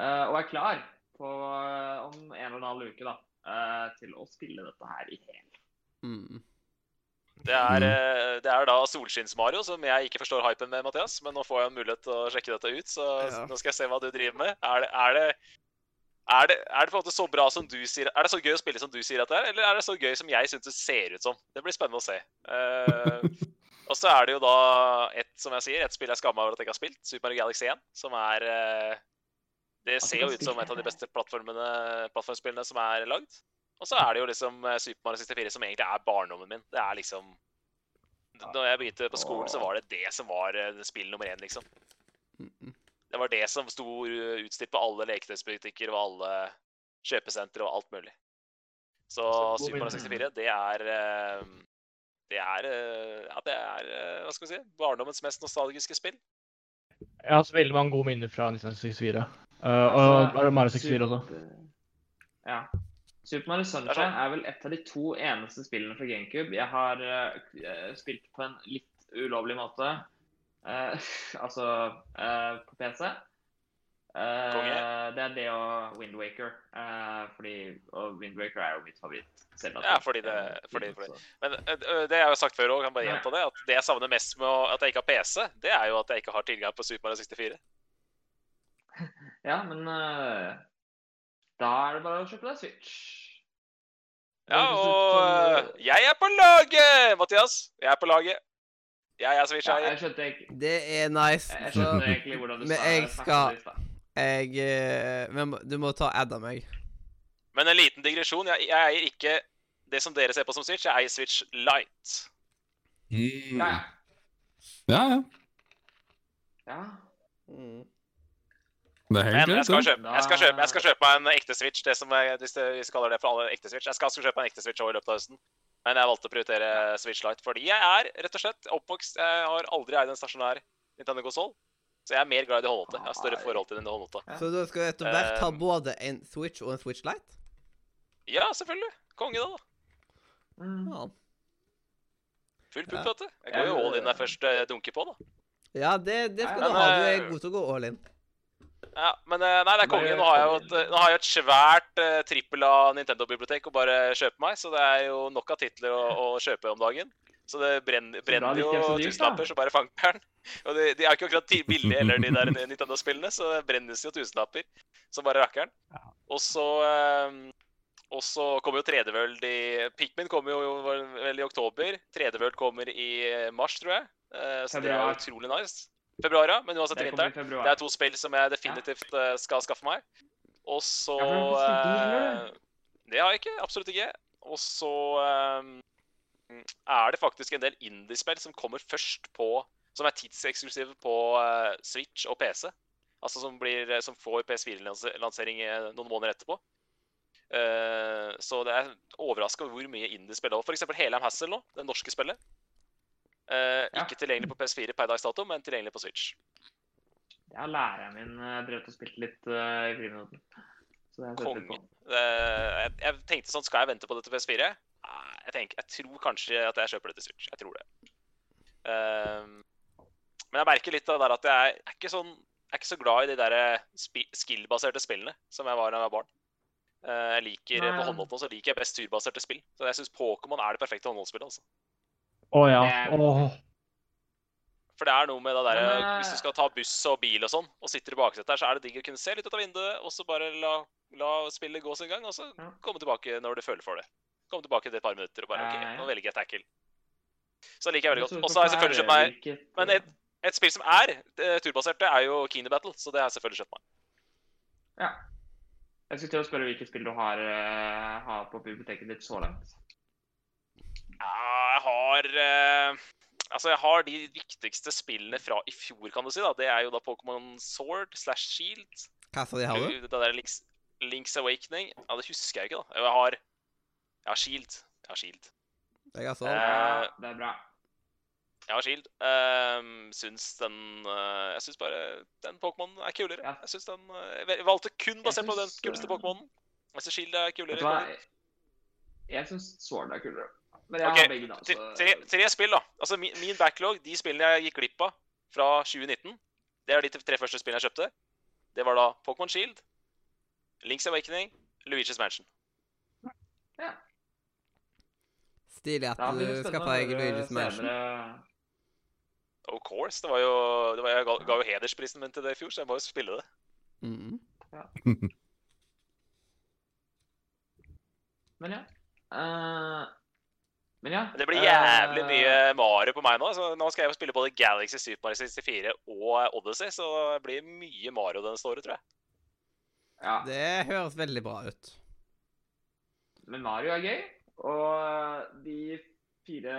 Speaker 5: Uh, og er klar på uh, om en og en halv uke da, eh, til å spille dette her i hel.
Speaker 1: Mm.
Speaker 2: Det er,
Speaker 3: Mm.
Speaker 2: eh, det er da Solskinns-Mario, som jeg ikke forstår hypen med, Mathias. Men nå får jeg en mulighet til å sjekke dette ut, så
Speaker 1: Ja.
Speaker 2: nå skal jeg se hva du driver med. Er det, er det er det, er det på en måte så bra som du sier Er det så gøy å spille som du sier at det er, eller er det så gøy som jeg syns det ser ut som? Det blir spennende å se. Uh, og så er det jo da et, som jeg sier, et spill jeg skammer meg over at jeg ikke har spilt, Super Mario Galaxy 1, som er uh, Det ser jo ut som et av de beste plattformspillene som er lagd. Og så er det jo liksom eh, Super Mario 64 som egentlig er barndommen min. Det er liksom Når jeg begynte på skolen, så var det det som var eh, spill nummer én, liksom. Det var det som sto uh, utstilt på alle leketøysbutikker og alle kjøpesentre og alt mulig. Så
Speaker 6: Så
Speaker 2: Super Mario 64, det er eh, Det er eh, Ja, det er eh, Hva skal vi si? Barndommens mest nostalgiske spill.
Speaker 6: Jeg har så veldig mange gode minner fra 1964. Uh, og Mario 64 også.
Speaker 5: Ja. Super Mario Sunshine
Speaker 2: sånn.
Speaker 5: er vel et av de to eneste spillene fra GameCube jeg har uh, spilt på en litt ulovlig måte. Uh, altså uh, på PC. Det er det og Windwaker. Uh, fordi, og Windwaker er jo mitt favoritt.
Speaker 2: Ja, fordi det- fordi- fordi- Men det har jeg jo sagt før òg, kan bare gjenta det. At det jeg savner mest med at jeg ikke har PC, det er jo at jeg ikke har tilgang på Super Mario 64.
Speaker 5: Ja, men da er det bare å kjøpe deg Switch.
Speaker 2: Ja, og
Speaker 5: som,
Speaker 2: jeg er på laget, Mathias! Jeg er på laget. Jeg er Switch-eier.
Speaker 5: jeg skjønte ikke
Speaker 1: Det er nice.
Speaker 5: Jeg skjønte egentlig hvordan du
Speaker 1: Men jeg skal- jeg eh, Men du må ta adda meg.
Speaker 2: Men en liten digresjon. Jeg, jeg eier ikke det som dere ser på som Switch, jeg eier Switch Lite.
Speaker 3: Mm.
Speaker 5: Ja, ja.
Speaker 3: Ja, ja.
Speaker 5: ja.
Speaker 1: Mm.
Speaker 2: Men jeg skal, kjøpe, jeg, skal kjøpe, jeg skal kjøpe meg en ekte Switch. Det som vi kaller det for alle ekte Switch. Jeg skal skal kjøpe meg en ekte Switch i løpet av høsten. Men jeg valgte å prioritere Switch Lite fordi jeg er rett og slett oppvokst Jeg har aldri eid en stasjonær Nintendo-konsoll. Så jeg er mer glad i det håndholdte. Jeg har større forhold til det håndholdte.
Speaker 1: Så da skal du etter hvert ha
Speaker 2: Eh,
Speaker 1: både en Switch og en Switch Lite?
Speaker 2: Ja, selvfølgelig. Konge, da.
Speaker 5: Mm.
Speaker 1: Ja.
Speaker 2: Full pupp, vet du. Jeg går jo all in når jeg først eh, dunker på, da.
Speaker 1: Ja, det, det skal du ha. Du
Speaker 2: eh,
Speaker 1: er god til å gå all in.
Speaker 2: Ja, men eh, nei, det er konge. Nå har jeg jo et, nå har jeg et svært uh, trippel av Nintendo-bibliotek å bare kjøpe meg, så det er jo nok av titler å, å kjøpe om dagen. Så det brenner, brenner jo
Speaker 5: er
Speaker 2: tusenlapper, så bare fankeren. Og de, de er ikke akkurat billige heller, de der Nintendo-spillene, så det brennes jo tusenlapper som bare rakkeren. Og så um, og så kommer jo 3D World i Pikmin kommer jo vel i oktober. 3D World kommer i eh, mars, tror jeg. Eh, så det er utrolig nice. Februar, ja. Men uansett
Speaker 5: kommer
Speaker 2: vinteren. Det er to spill som jeg definitivt eh, skal skaffe meg. Og så eh, Det har jeg ikke. Absolutt ikke. Og så um, er det faktisk en del indiespill som kommer først på Som er tidseksklusive på uh, Switch og PC. Altså som, blir, som får PS4-lansering noen måneder etterpå. Uh, så det er overraska over hvor mye indiespill det er. Eksempel Helheim Hassel nå, det norske spillet. Eh,
Speaker 5: Ja.
Speaker 2: Ikke tilgjengelig på PS4 per dags dato, men tilgjengelig på Switch.
Speaker 5: Ja, læreren min uh, drev og spilte litt uh, i friminutten.
Speaker 2: Kongen. Eh, jeg, jeg tenkte sånn, skal jeg vente på det til PS4? Uh, Jeg, tenker, jeg tror kanskje at jeg kjøper det til Switch. Jeg tror det. Uh, men jeg merker litt av det der at jeg er ikke, sånn, jeg er ikke så glad i de der spi skill-baserte spillene som jeg var da jeg var barn. Eh, jeg liker,
Speaker 5: Nei.
Speaker 2: På håndholdt så liker jeg best turbaserte spill. Så jeg syns Pokémon er det perfekte håndholdsspillet. Altså.
Speaker 6: Å ja.
Speaker 5: Det-
Speaker 6: Åh.
Speaker 2: For det er noe med det der,
Speaker 5: eh,
Speaker 2: Hvis du skal ta buss og bil og sånn, og sitter i baksetet her, så er det digg å kunne se litt ut av vinduet, og så bare la, la spillet gå sin gang, og så komme tilbake når du føler for det. Komme tilbake til et par minutter og bare OK, nå velger jeg tackle. Så det liker jeg veldig godt. Og så har jeg selvfølgelig kjøpt meg Men et, et spill som er eh, turbasert, det er jo Kine Battle, så det har jeg selvfølgelig kjøpt meg.
Speaker 5: Ja. Jeg skulle til å spørre hvilket spill du har, har på biblioteket ditt så langt.
Speaker 2: Ja, jeg har eh, Altså, jeg har de viktigste spillene fra i fjor, kan du si. da. Det er jo da Pokémon Sword slash Shield.
Speaker 1: Hva sa de har du?
Speaker 2: Det der Links, Links Awakening. Ja, det husker jeg ikke, da. Jeg har, jeg har Shield. Jeg har Shield.
Speaker 1: Jeg har sånn.
Speaker 5: Eh, det er bra.
Speaker 2: Jeg har Shield. Um, syns den eh, Jeg syns bare den Pokémonen er kulere.
Speaker 5: Ja.
Speaker 2: Jeg syns den eh, Jeg valgte kun basert på den kuleste
Speaker 5: eh,
Speaker 2: Pokémonen. Jeg syns Shield er
Speaker 5: Vet du
Speaker 2: kulere.
Speaker 5: hva? Jeg syns Sword er kulere. Men jeg
Speaker 2: Ok,
Speaker 5: har begge, da.
Speaker 2: Tre,
Speaker 5: Så...
Speaker 2: tre, tre spill, da. Altså min, min backlog, de spillene jeg gikk glipp av fra 2019, det er de tre første spillene jeg kjøpte. Det var da Pokémon Shield, Links Awakening, Luigi's Mansion.
Speaker 5: Ja.
Speaker 1: Stilig at du skaffa deg Luigi's Mansion.
Speaker 5: senere.
Speaker 2: Of course. Det var jo, det var, jeg ga, ga jo hedersprisen min til det i fjor, så jeg må jo spille det.
Speaker 1: Mhm.
Speaker 5: Men ja. Eh, men ja.
Speaker 2: Men det blir jævlig
Speaker 5: eh,
Speaker 2: mye Mario på meg nå. så Nå skal jeg jo spille både Galaxy, Super Mario 64 og Odyssey, så det blir mye Mario denne året, tror jeg.
Speaker 5: Ja.
Speaker 1: Det høres veldig bra ut.
Speaker 5: Men Mario er gøy. Og de fire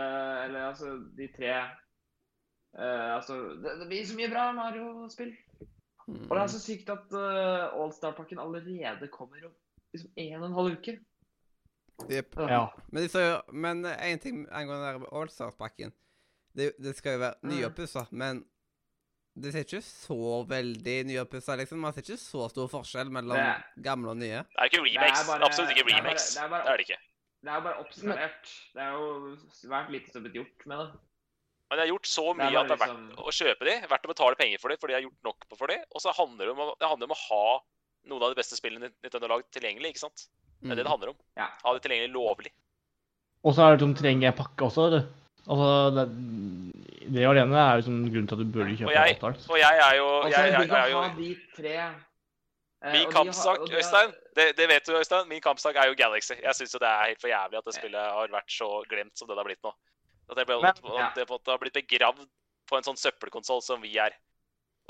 Speaker 5: Eller altså, de tre uh, Altså, det, det blir så mye bra Mario-spill.
Speaker 1: Mm.
Speaker 5: Og det er så sykt at uh, Allstar-pakken allerede kommer om liksom en og en halv uke.
Speaker 1: Jepp.
Speaker 6: Ja.
Speaker 1: Men, så, men en ting angående Allstars-pakken det, det skal jo være
Speaker 5: Mm.
Speaker 1: nyoppussa, men det ser ikke så veldig nyoppussa, liksom. Man ser ikke så stor forskjell mellom
Speaker 5: Det-
Speaker 1: gamle og nye.
Speaker 2: Det er ikke remakes.
Speaker 5: Det er bare-
Speaker 2: Absolutt ikke
Speaker 5: det er bare-
Speaker 2: remakes.
Speaker 5: det er bare-
Speaker 2: Det er det ikke.
Speaker 5: Det er jo bare oppskalert. Det er jo svært lite som er blitt gjort med det.
Speaker 2: Men jeg har gjort så
Speaker 5: er
Speaker 2: mye
Speaker 5: det
Speaker 2: at det er verdt
Speaker 5: liksom-
Speaker 2: å kjøpe de, verdt å betale penger for de, fordi de har gjort nok for de. Og så handler det om, det handler om å ha noen av de beste spillene Nintendo har lagd tilgjengelig, ikke sant? Det er det det handler om.
Speaker 5: Ja.
Speaker 2: Ha det tilgjengelig lovlig.
Speaker 6: Og så er det sånn, trenger jeg pakke også, eller? du. Altså, det, det alene er jo sånn grunn til at du burde
Speaker 2: Og
Speaker 6: kjøpe
Speaker 2: jeg-
Speaker 6: Altart.
Speaker 2: Og jeg er jo
Speaker 5: Altså,
Speaker 2: jeg, jeg, jeg
Speaker 5: kan
Speaker 2: er jo
Speaker 5: de tre eh,
Speaker 2: Min
Speaker 5: og
Speaker 2: kampsak,
Speaker 5: har-
Speaker 2: Øystein, det, det vet du, Øystein. Min kampsak er jo Galaxy. Jeg syns det er helt for jævlig at det spillet har vært så glemt som det har blitt nå. At det, ble,
Speaker 6: Men-
Speaker 2: at det har blitt begravd på en sånn søppelkonsoll som vi er.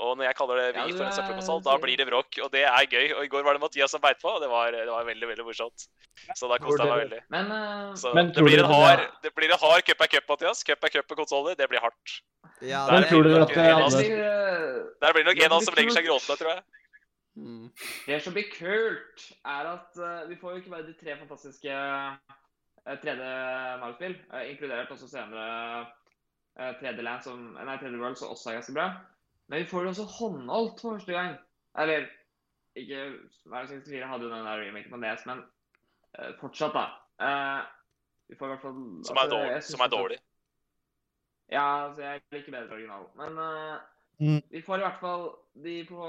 Speaker 2: Og når jeg kaller det vi for en søppelkonsoll, da blir det bråk. Og det er gøy. Og i går var det Mathias som beit på, og det var, det var veldig, veldig morsomt. Så da koste jeg meg veldig.
Speaker 5: Men eh,
Speaker 2: Så
Speaker 6: Men
Speaker 2: det blir en
Speaker 6: det-
Speaker 2: hard, det blir en hard cup er cup, Mathias. Cup er cup på konsoller. Det blir hardt.
Speaker 1: Ja,
Speaker 6: Men tror
Speaker 2: blir
Speaker 6: du
Speaker 2: nok
Speaker 6: at det er
Speaker 5: eh,
Speaker 2: Der blir nok en av oss som legger seg gråtende, tror jeg.
Speaker 1: Mm.
Speaker 5: Det som blir kult, er at uh, vi får jo ikke bare de tre fantastiske uh, 3D Mario-spill, uh, inkludert også senere uh, 3D Land, som, nei, 3D World, som også er ganske bra. Men vi får jo også håndholdt for første gang. Eller ikke Mario 64 hadde jo den der remaken på DS, men uh, fortsatt, da. Uh, vi får i hvert fall
Speaker 2: Som er
Speaker 5: altså,
Speaker 2: dårlig. Som er dårlig.
Speaker 5: Ja, altså, jeg liker bedre originalen. Men uh,
Speaker 6: Mm.
Speaker 5: vi får i hvert fall de på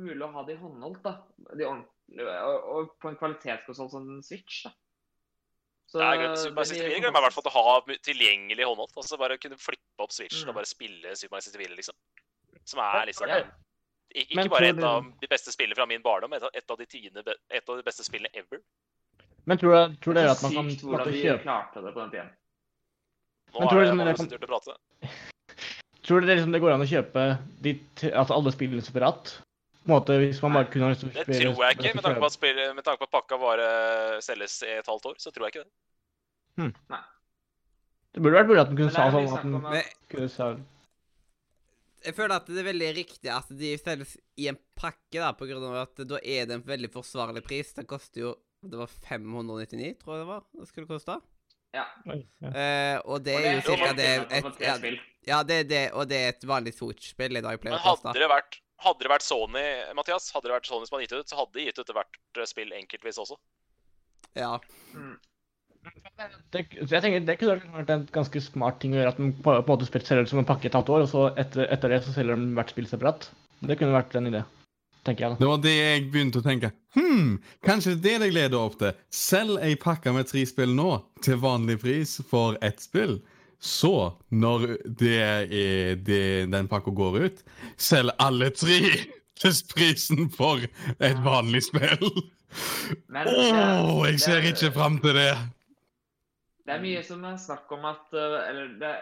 Speaker 5: mulig å ha de håndholdt, da. De ordentlige, og, og på en kvalitetskonsoll som Switch, da. Så
Speaker 2: Det er gøy. Super Mario 64 glemmer jeg i hvert fall å ha tilgjengelig håndholdt. Altså bare kunne flippe opp Switchen
Speaker 5: Mm.
Speaker 2: og bare spille Super Mario 64, liksom. Som er liksom
Speaker 5: Ja.
Speaker 2: Ikke,
Speaker 6: Men
Speaker 2: bare et
Speaker 6: du-
Speaker 2: av de beste spillene fra min barndom, et av, et av, de, tiende, et av de beste spillene ever.
Speaker 6: Men tror, jeg, tror dere
Speaker 5: er
Speaker 6: at man kan
Speaker 5: sykt hvordan vi
Speaker 6: kjøpe
Speaker 5: klarte det på den tiden.
Speaker 2: Nå
Speaker 6: Men
Speaker 2: er
Speaker 6: tror du
Speaker 2: det
Speaker 6: mange
Speaker 2: som
Speaker 6: dere
Speaker 2: sin
Speaker 6: kan-
Speaker 2: tur til å prate.
Speaker 6: Tror dere liksom det går an å kjøpe de, altså alle spillene separat? På en måte, hvis man bare kunne ha å
Speaker 2: Det tror jeg ikke, med tanke på at, spill, med tanke på at pakka bare selges i et halvt år. Så tror jeg ikke det.
Speaker 6: Det burde vært mulig at den kunne sa sånn at den kunne sa
Speaker 1: jeg føler at det er veldig riktig at de selges i en pakke, da, på grunn av at da er det en veldig forsvarlig pris. Den koster jo Det var 599, tror jeg det var det skulle koste.
Speaker 6: Oi, ja.
Speaker 1: Eh, og det er jo
Speaker 5: ca.
Speaker 1: det et, ja, ja, det er det, og det er et vanlig Switch-spill i dag
Speaker 2: Men hadde det vært hadde det vært Sony, Mathias, hadde det vært Sony som hadde gitt det ut, så hadde de gitt ut hvert eh, spill enkeltvis også.
Speaker 1: Ja.
Speaker 6: Det, jeg tenker Det kunne vært en ganske smart ting å gjøre. At de på, på en måte selger det som en pakke et halvt år, og så etter, etter det så selger de hvert spill separat. Det kunne vært en idé. Tenker jeg, da.
Speaker 3: Det var det jeg begynte å tenke. Hm, kanskje det er det jeg gleder opp til. Selg ei pakke med tre spill nå, til vanlig pris for ett spill. Så, når det er, det, den pakka går ut, selg alle tre til prisen for et vanlig spill. Å,
Speaker 5: oh,
Speaker 3: jeg ser ikke fram til det.
Speaker 5: Det er mye som er snakk om at eh, Eller det,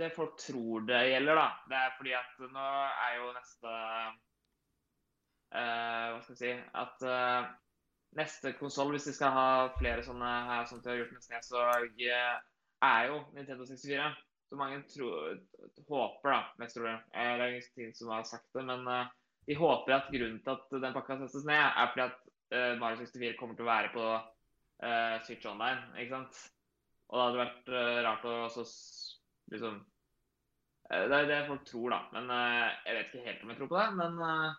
Speaker 5: det folk tror det gjelder, da. Det er fordi at nå er jo neste uh, Hva skal jeg si At uh, neste konsoll, hvis de skal ha flere sånne her som de har gjort med SNES, eh, er jo Nintendo 64. Så mange tror, håper, da, mest tror jeg. det er ingen som har sagt det, men uh, de håper at grunnen til at den pakka settes ned, er fordi at Mario 64 kommer til å være på Switch Online, ikke sant? Og det hadde vært uh, rart å også liksom eh, Det er det folk tror, da. Men uh, jeg vet ikke helt om jeg tror på det. Men uh,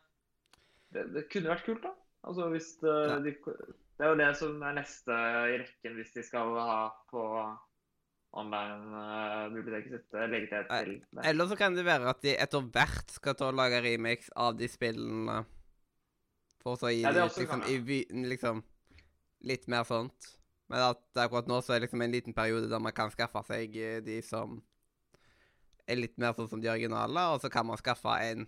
Speaker 5: det, det kunne vært kult, da. Altså hvis de, Det er jo det som er neste i rekken hvis de skal ha på online-biblioteket sitt. Legge til til det.
Speaker 1: Eller så kan det være at de etter hvert skal ta og lage remix av de spillene. For så å gi
Speaker 5: Ja, det det
Speaker 1: liksom, i, liksom litt mer sånt. Men at akkurat nå så er det liksom en liten periode der man kan skaffe seg eh, de som er litt mer sånn som de originale, og så kan man skaffe en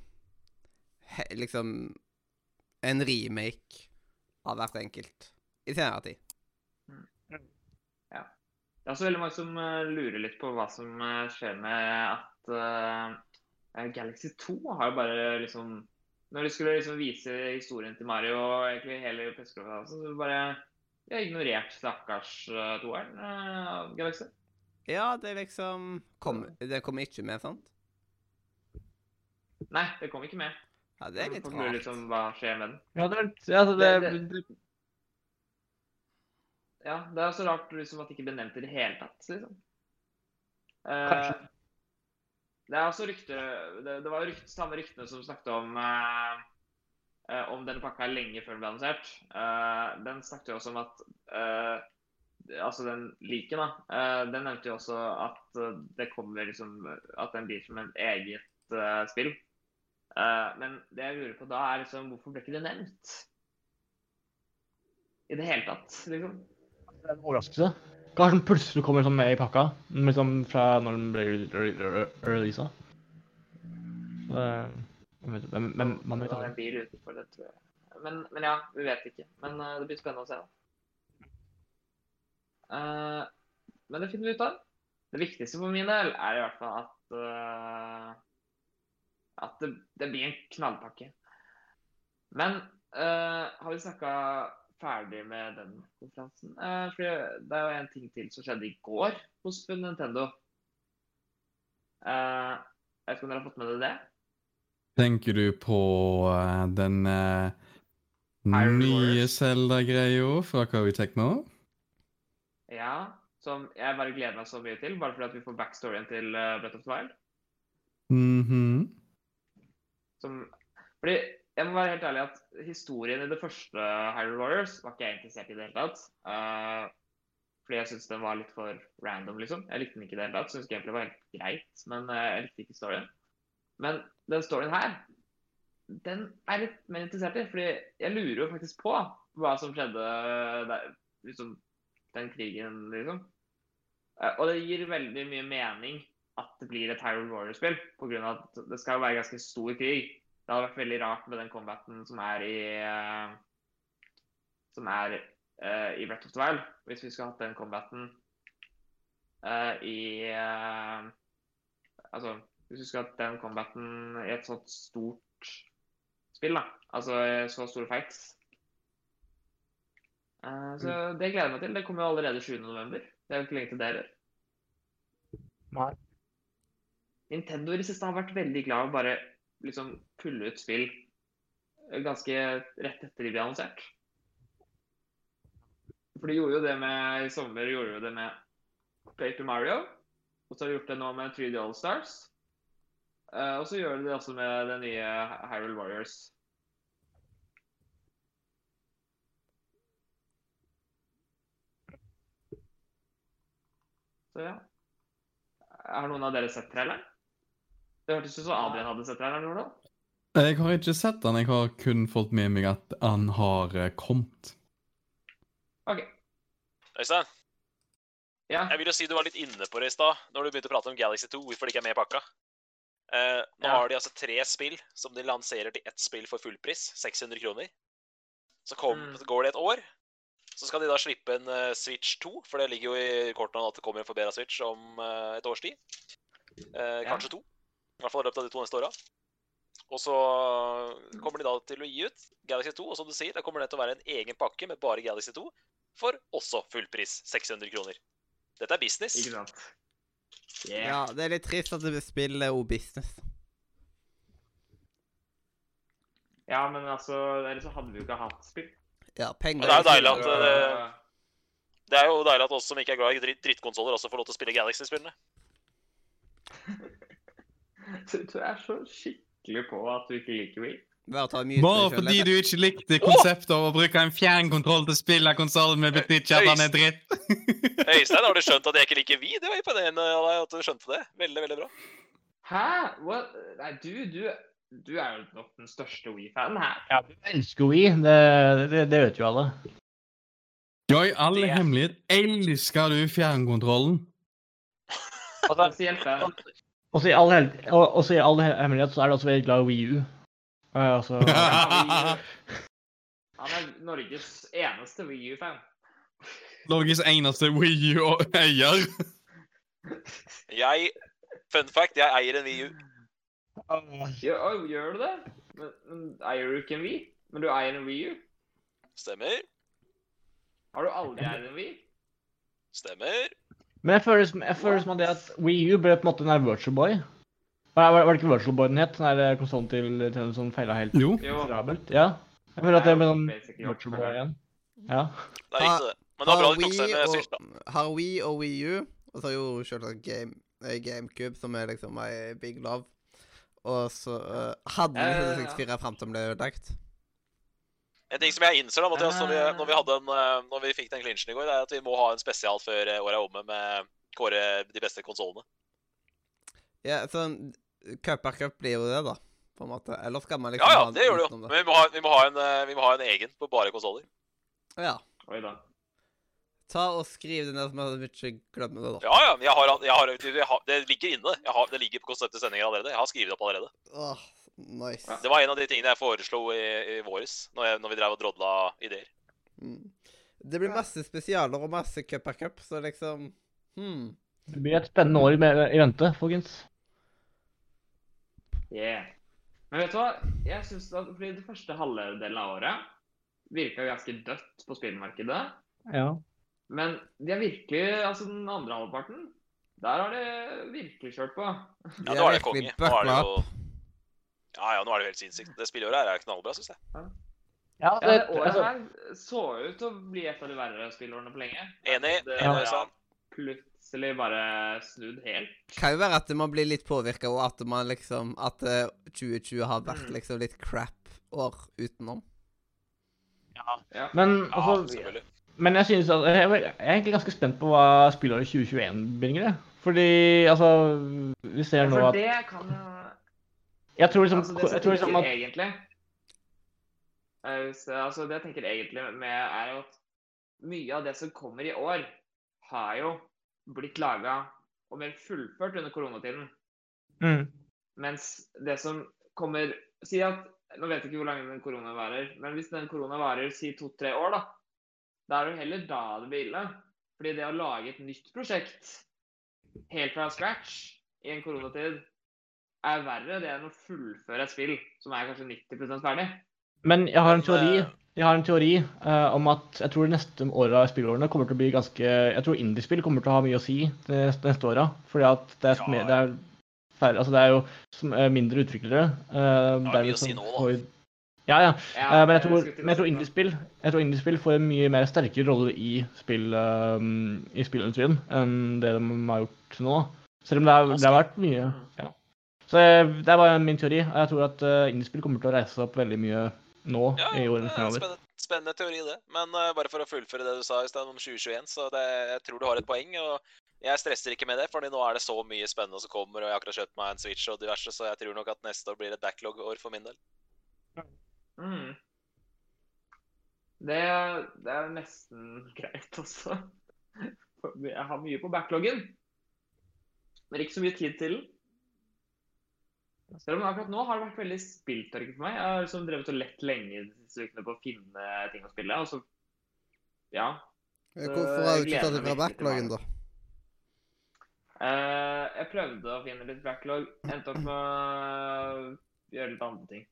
Speaker 1: liksom en remake av hvert enkelt i senere tid.
Speaker 5: Det er også veldig mange som eh, lurer litt på hva som eh, skjer med at uh, Galaxy 2 har jo bare liksom Når de skulle liksom vise historien til Mario og egentlig hele pressekonferansen, så bare De har ignorert stakkars uh, toeren eh, av Galaxy.
Speaker 1: Ja, det liksom kom, Det kommer ikke med, sant?
Speaker 5: Nei, det kom ikke med.
Speaker 1: Ja, det er litt rart.
Speaker 5: liksom hva skjer med den.
Speaker 6: Ja, det, altså, det,
Speaker 5: Det-
Speaker 6: det,
Speaker 5: Ja, det er så rart liksom, at det ikke ble nevnt i det hele tatt, liksom. Eh,
Speaker 6: Kanskje.
Speaker 5: det er også rykter Det, det var rykt, samme ryktene som snakket om eh, om denne pakka lenge før den ble annonsert. Eh, den snakket jo også om at eh, Altså den liken, da. eh, den nevnte jo også at eh, det kommer liksom At den blir som et eget eh, spill. Eh, men det jeg lurer på da, er liksom hvorfor ble ikke det nevnt? I det hele tatt, liksom.
Speaker 6: Det er en overraskelse. Hva er det som plutselig kommer sånn med i pakka, liksom fra når den ble re- re- re- releasa. Så Men, men, man vet aldri.
Speaker 5: en bil utenfor det, tror jeg. Men, men ja, vi vet ikke. Men uh, det blir spennende å se, da. Uh, men det finner vi ut av. Det viktigste for min del er i hvert fall at uh, at det, det blir en knallpakke. Men har vi snakka ferdig med den konferansen? For det er jo en ting til som skjedde i går hos Nintendo. Jeg vet ikke om dere har fått med dere det?
Speaker 3: Tenker du på uh, den
Speaker 5: uh,
Speaker 3: nye? Zelda-greia fra Koei Techno?
Speaker 5: Ja, som jeg bare gleder meg så mye til, bare fordi at vi får backstoryen til uh, Breath of the Wild.
Speaker 3: Mhm.
Speaker 5: Som, fordi jeg må være helt ærlig at historien i det første Hyrule Warriors var ikke jeg interessert i det hele tatt. Uh, fordi jeg syntes den var litt for random, liksom. Jeg likte den ikke i det hele tatt. Syns det var helt greit, men eh, jeg likte ikke storyen. Men den storyen her, den er jeg litt mer interessert i. Fordi jeg lurer jo faktisk på hva som skjedde der, liksom, den krigen, liksom. Eh, og det gir veldig mye mening at det blir et Hyrule Warriors-spill, pga. at det skal jo være ganske stor krig. Det hadde vært veldig rart med den combaten som er i eh, Som er uh, i Breath of the Wild, hvis vi skulle hatt den combaten uh, i uh, Altså, hvis du husker at den combaten i et sånt stort spill, da. Altså så store fights. Eh, så det gleder jeg meg til. Det kommer jo allerede 7. november. Det er jo ikke lenge til det heller.
Speaker 6: Nei.
Speaker 5: Nintendo i det siste har vært veldig glad i å bare liksom pulle ut spill ganske rett etter de ble annonsert. For de gjorde jo det med i sommer gjorde de det med Paper Mario. Og så har de gjort det nå med 3D All Stars. Eh, og så gjør de det også med det nye Hyrule Warriors. Så ja. Har noen av dere sett traileren? Det hørtes ut som Adrian hadde sett traileren. eller noe fall.
Speaker 3: Jeg har ikke sett den, jeg har kun fått med meg at han har eh, kommet.
Speaker 5: OK.
Speaker 2: Øystein,
Speaker 5: Ja.
Speaker 2: jeg vil jo si du var litt inne på det i stad, når du begynte å prate om Galaxy 2, hvorfor det ikke er med i pakka. Eh, nå
Speaker 5: Ja.
Speaker 2: har de altså tre spill som de lanserer til ett spill for fullpris, 600 kroner. Så, kom,
Speaker 5: Mm.
Speaker 2: så går det et år, så skal de da slippe en uh, Switch 2, for det ligger jo i kortene at det kommer en forbedra Switch om uh, et års tid. Eh,
Speaker 5: Ja.
Speaker 2: kanskje to. I hvert fall i løpet av de to neste åra. Og så kommer de da til å gi ut Galaxy 2, og som du sier, da kommer det til å være en egen pakke med bare Galaxy 2 for også fullpris, 600 kroner. Dette er business.
Speaker 5: Ikke sant? Yeah.
Speaker 1: Ja, det er litt trist at det spiller O-business.
Speaker 5: Ja, men altså, ellers så hadde vi jo ikke hatt spill.
Speaker 1: Ja, penger
Speaker 2: Og det er jo deilig at det, det er jo deilig at oss som ikke er glad i dritt, drittkonsoller, også får lov til å spille Galaxy-spillene.
Speaker 5: Du, du er så skikkelig på at du ikke liker Wii.
Speaker 1: Bare
Speaker 3: fordi du ikke likte konseptet av å bruke en fjernkontroll til å spille konsollen med, betyr ikke at han er dritt.
Speaker 2: Øystein, har du skjønt at jeg ikke liker Vi? Det var imponerende av deg at du skjønte det. Veldig, veldig bra.
Speaker 5: Hæ? What? Nei, du, du, du er jo nok den største Wii-fanen her.
Speaker 6: Ja, du elsker Wii, det, det, det vet jo alle.
Speaker 3: Jo, i all
Speaker 2: Det-
Speaker 3: hemmelighet elsker du fjernkontrollen.
Speaker 6: Også i all, og, også i all hemmelighet så er du også veldig glad i Wii Eh, altså,
Speaker 5: Han er Norges eneste Wii U-fan.
Speaker 3: Norges eneste Wii U-eier.
Speaker 2: Jeg Fun fact, jeg eier en Wii U.
Speaker 5: Ja, å, gjør du det? Men, men eier du ikke en Wii? Men du eier en Wii U?
Speaker 2: Stemmer.
Speaker 5: Har du aldri eid en Wii?
Speaker 2: Stemmer.
Speaker 6: Men jeg føler, som- jeg føler som at det at Wii U ble på en måte den der Virtual Boy. Var, var det ikke Virtual Boy den het? Den der konsollen til Nintendo som feila helt
Speaker 3: Jo.
Speaker 6: Miserabelt? Ja. Jeg føler at det er sånn
Speaker 5: Basically
Speaker 6: Virtual Boy igjen. Ja.
Speaker 2: Det er riktig, det. Men det var bra
Speaker 1: Har
Speaker 2: de tok seg med
Speaker 1: og-
Speaker 2: da.
Speaker 1: Har Wii og Wii U, og så har jo selvsagt Game, eh, GameCube, som er liksom my big love. Og så uh, hadde
Speaker 5: ja.
Speaker 1: 64 fram til den ble ødelagt.
Speaker 2: En ting som jeg innser da, Mathias, når vi, når vi, hadde en, eh, når vi fikk den clinchen i går, det er at vi må ha en spesial før eh, året er omme med kåre de beste konsollene.
Speaker 1: Ja, sånn Cup per cup blir jo det, da. På en måte. Eller skal man liksom
Speaker 2: Ja, ja, det gjør det jo. Men vi må ha, vi må ha, en, eh, vi må ha en egen på bare konsoller.
Speaker 1: Ja.
Speaker 5: Oi da.
Speaker 1: Ta og skriv det ned, så vi ikke glemmer det, da.
Speaker 2: Ja, ja. Jeg har, jeg har, jeg har, det ligger inne. Jeg har, det ligger på konseptet sendinger allerede. Jeg har skrevet det opp allerede.
Speaker 1: Åh, nice.
Speaker 2: Det var en av de tingene jeg foreslo i, i våres, når, jeg, når vi drev og drodla ideer.
Speaker 1: Mm. Det blir masse spesialer og masse cup per cup, så liksom hmm.
Speaker 6: Det blir et spennende år i, i vente, folkens.
Speaker 5: Yeah. Men vet du hva? Jeg synes at fordi det første halvdelen av året virka ganske dødt på spillmarkedet.
Speaker 6: Ja.
Speaker 5: Men de er virkelig Altså den andre halvparten, der har de virkelig kjørt på.
Speaker 2: Ja, nå
Speaker 1: er
Speaker 2: det konge. Nå er det jo Ja, ja, nå er det jo helt sinnssykt. Det spillåret her er knallbra, syns jeg.
Speaker 6: Ja,
Speaker 5: Ja,
Speaker 6: det,
Speaker 5: det året
Speaker 6: altså,
Speaker 5: her så ut til å bli et av de verre spillårene på lenge.
Speaker 2: Enig.
Speaker 5: Det
Speaker 2: enig,
Speaker 5: har
Speaker 2: Øystein.
Speaker 5: Plutselig bare snudd helt.
Speaker 1: Kan jo være at man blir litt påvirka, og at man liksom At eh, 2020 har vært
Speaker 5: Mm.
Speaker 1: liksom litt crap år utenom.
Speaker 5: Ja.
Speaker 6: men, altså,
Speaker 2: selvfølgelig.
Speaker 6: men jeg synes at jeg er egentlig ganske spent på hva spillåret 2021 bringer. Fordi altså Vi ser nå
Speaker 5: For
Speaker 6: at
Speaker 5: det kan jo
Speaker 6: Jeg tror liksom,
Speaker 5: Altså, det
Speaker 6: jeg tror liksom at
Speaker 5: egentlig eh, altså, Det jeg tenker egentlig med, er at mye av det som kommer i år, har jo blitt laga og mer fullført under koronatiden.
Speaker 6: mm,
Speaker 5: Mens det som kommer Si at Nå vet jeg ikke hvor lenge den korona varer, men hvis den korona varer si to-tre år, da, da er det jo heller da det blir ille. Fordi det å lage et nytt prosjekt helt fra scratch i en koronatid er verre det enn å fullføre et spill som er kanskje 90% ferdig.
Speaker 6: Men jeg har en teori,
Speaker 2: eh,
Speaker 6: jeg har en teori uh, om at jeg tror de neste åra spillårene kommer til å bli ganske Jeg tror indiespill kommer til å ha mye å si de neste neste åra. Fordi at det er,
Speaker 2: Ja,
Speaker 6: det er færre Altså det er jo som, uh, mindre utviklere. Uh,
Speaker 2: mye å si nå, da.
Speaker 6: Ja, ja.
Speaker 5: Ja,
Speaker 6: uh, men jeg tror, men jeg tror indiespill jeg tror indiespill får en mye mer sterkere rolle i, spill, i spillindustrien enn det de har gjort nå. Selv om det har, det har vært mye ja. Så det er bare min teori. og Jeg tror at uh, indiespill kommer til å reise seg opp veldig mye nå
Speaker 2: Ja,
Speaker 6: i
Speaker 2: det
Speaker 6: årene
Speaker 2: er en
Speaker 6: fremover.
Speaker 2: spennende, spennende teori, det. Men uh, bare for å fullføre det du sa i sted om 2021, så det, jeg tror du har et poeng. og jeg stresser ikke med det, fordi nå er det så mye spennende som kommer, og jeg har akkurat kjøpt meg en Switch og diverse, så jeg tror nok at neste år blir et backlog-år for min del.
Speaker 5: Mm. Det, det er nesten greit også. Jeg har mye på backloggen, men ikke så mye tid til den. Selv om akkurat nå har det vært veldig spilltørke for meg. Jeg har liksom drevet og lett lenge de siste ukene på å finne ting å spille. Og så, ja.
Speaker 1: Så Hvorfor har du ikke tatt det fra backloggen, da?
Speaker 5: Uh, jeg prøvde å finne litt backlog. Endte opp med å gjøre litt andre ting.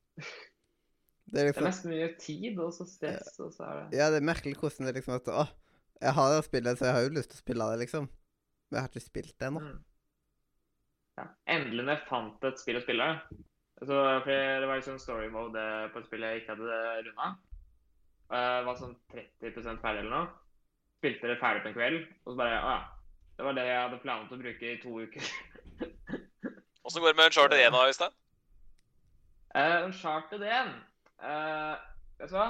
Speaker 1: Det er
Speaker 5: Det er nesten mye tid og så stress, og så er det
Speaker 1: Ja, det er merkelig hvordan det liksom at Å, jeg har det spillet, så jeg har jo lyst til å spille det, liksom. Men jeg har ikke spilt det ennå.
Speaker 5: Mm. Ja. Endelig når jeg fant et spill å spille. Så, for det var liksom story mode på et spill jeg ikke hadde runda. Uh, var sånn 30 ferdig eller noe. Spilte det ferdig på en kveld, og så bare Å ja. Det var det jeg hadde planlagt å bruke i to uker.
Speaker 2: Åssen går det med Uncharted 1 da, Øystein?
Speaker 5: Uh, Uncharted 1 uh, Vet du hva?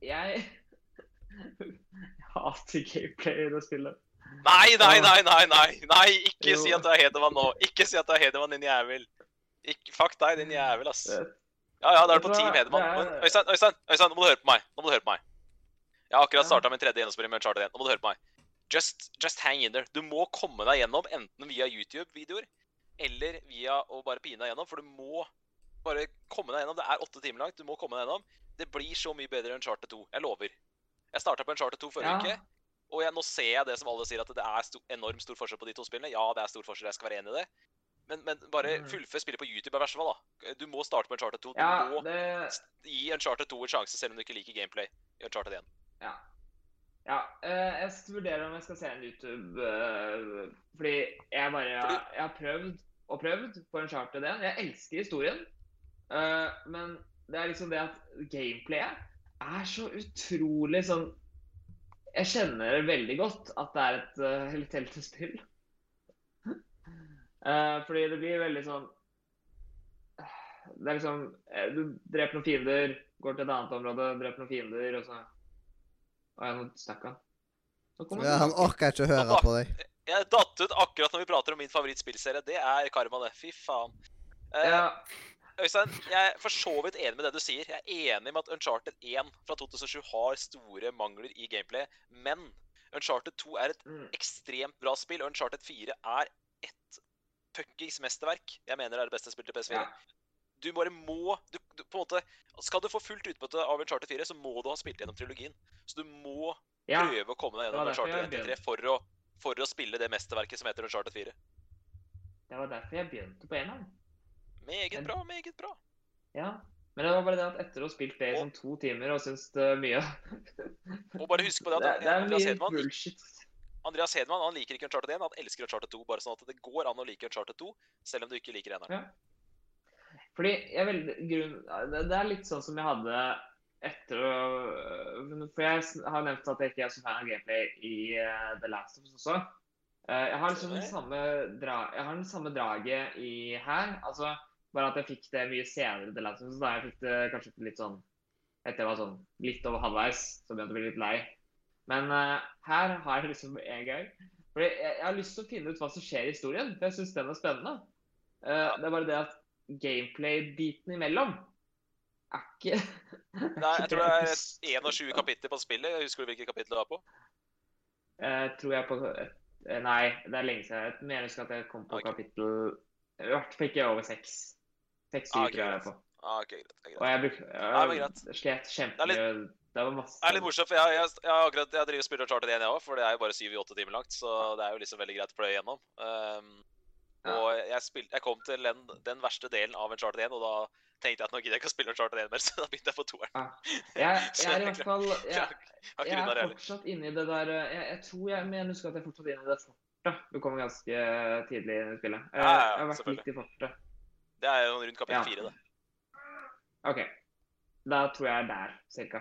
Speaker 5: Jeg Jeg hater gameplay i det spillet.
Speaker 2: Nei, nei, nei, nei, nei! nei, Ikke si at du er Hedemann nå! Ikke si at du er Hedemann, din jævel! Ikke, fuck deg, din jævel, ass. Ja, ja, da er du på Team? Hedemann. Øystein, Øystein, Øystein, nå må du høre på meg. Nå må du høre på meg. Jeg har akkurat starta min tredje gjennomspilling med Uncharted 1. Nå må du høre på meg. Just, just hang in there. Du må komme deg gjennom enten via YouTube-videoer eller via å bare pine deg gjennom, for du må bare komme deg gjennom. Det er åtte timer langt. Du må komme deg gjennom. Det blir så mye bedre enn Uncharted 2. Jeg lover. Jeg starta på Uncharted 2 forrige
Speaker 5: Ja.
Speaker 2: uke, og jeg, nå ser jeg det som alle sier, at det er sto enormt stor forskjell på de to spillene. Ja, det er stor forskjell, jeg skal være enig i det. Men, men bare
Speaker 5: Mm.
Speaker 2: fullfør spillet på YouTube i verste fall, da. Du må starte på Uncharted 2. Du
Speaker 5: Ja,
Speaker 2: må
Speaker 5: det
Speaker 2: gi Uncharted 2 en sjanse, selv om du ikke liker gameplay i Uncharted 1.
Speaker 5: Ja. ja eh, jeg skal vurdere om jeg skal se en YouTube eh, Fordi jeg bare jeg, jeg har prøvd og prøvd på Uncharted 1. Jeg elsker historien, eh, men det er liksom det at gameplayet er så utrolig sånn Jeg kjenner veldig godt at det er et uh, heltelte spill. Eh, fordi det blir veldig sånn Det er liksom eh, Du dreper noen fiender, går til et annet område, dreper noen fiender, og så Å ja, nå stakk han.
Speaker 1: Ja, han orker ikke å høre på deg.
Speaker 2: Jeg datt ut akkurat når vi prater om min favorittspillserie. Det er Karma, det. Fy faen. Eh,
Speaker 5: Ja,
Speaker 2: Øystein, jeg er for så vidt enig med det du sier. Jeg er enig med at Uncharted 1 fra 2007 har store mangler i gameplay, men Uncharted 2 er et
Speaker 5: mm,
Speaker 2: ekstremt bra spill, og Uncharted 4 er et fuckings mesterverk. Jeg mener det er det beste spillet til PS4.
Speaker 5: ja.
Speaker 2: Du bare må du, du, på en måte, Skal du få fullt utbytte av Uncharted 4, så må du ha spilt gjennom trilogien. Så du må
Speaker 5: ja.
Speaker 2: prøve å komme deg gjennom Uncharted 1 til 3 for å, for å spille det mesterverket som heter Uncharted 4.
Speaker 5: Det var derfor jeg begynte på eneren.
Speaker 2: Meget bra, meget bra.
Speaker 5: Ja. Men det var bare det at etter å ha spilt det i sånn to timer og syns det mye
Speaker 2: Og bare husk på det
Speaker 5: Det,
Speaker 2: at
Speaker 5: det er
Speaker 2: Andreas Hedman,
Speaker 5: bullshit.
Speaker 2: Andreas Hedman han liker ikke Uncharted 1, han elsker Uncharted 2. Bare sånn at det går an å like Uncharted 2, selv om du ikke liker eneren.
Speaker 5: Ja. Fordi jeg veldig grunn, det, det er litt sånn som jeg hadde etter å For jeg har nevnt at jeg ikke er så fan av gameplay i eh, The Last of Us også. Eh, jeg har liksom den samme, dra, jeg har den samme draget i her. Altså bare at jeg fikk det mye senere til The Så. Da jeg fikk det kanskje litt sånn Etter jeg var sånn litt over halvveis, så begynte jeg å bli litt lei. Men uh, her har jeg liksom en gang Fordi jeg, jeg har lyst til å finne ut hva som skjer i historien, for jeg syns den er spennende. Uh, det er bare det at gameplay-biten imellom er ikke
Speaker 2: Nei, jeg tror det er 21 kapitler på spillet. Husker du hvilket kapittel du var på?
Speaker 5: Uh, tror jeg på Nei, det er lenge siden. Jeg mener jeg husker at jeg kom på
Speaker 2: okay.
Speaker 5: kapittel I hvert fall ikke over seks. Seks-syv
Speaker 2: Ah, ok,
Speaker 5: tror jeg jeg er på.
Speaker 2: Ah, ok, greit. greit. er
Speaker 5: Og jeg brukte
Speaker 2: Ja.
Speaker 5: Jeg slet
Speaker 2: Det er
Speaker 5: kjempemye. Det var masse
Speaker 2: Det er litt morsomt, for jeg, jeg, jeg, akkurat, jeg driver og spiller Charter 1, jeg òg, for det er jo bare 7-8 timer langt. Så det er jo liksom veldig greit å pløye gjennom. Um,
Speaker 5: Ja.
Speaker 2: Og jeg, spil, jeg kom til den, den verste delen av en Charter 1, og da tenkte jeg at nå gidder jeg ikke å spille Uncharted 1 mer, så da begynte jeg på toeren.
Speaker 5: Ja. Jeg, jeg er i
Speaker 2: jeg
Speaker 5: hvert fall
Speaker 2: Jeg
Speaker 5: jeg, jeg er fortsatt inne i det der eh, Jeg, jeg tror jeg mener husker at jeg er fortsatt inne i det fortet. Du kommer ganske tidlig inn i spillet. Jeg har vært litt i fortet.
Speaker 2: Det er jo rundt kapittel
Speaker 5: Ja.
Speaker 2: 4, det.
Speaker 5: OK. Da tror jeg jeg er der, cirka.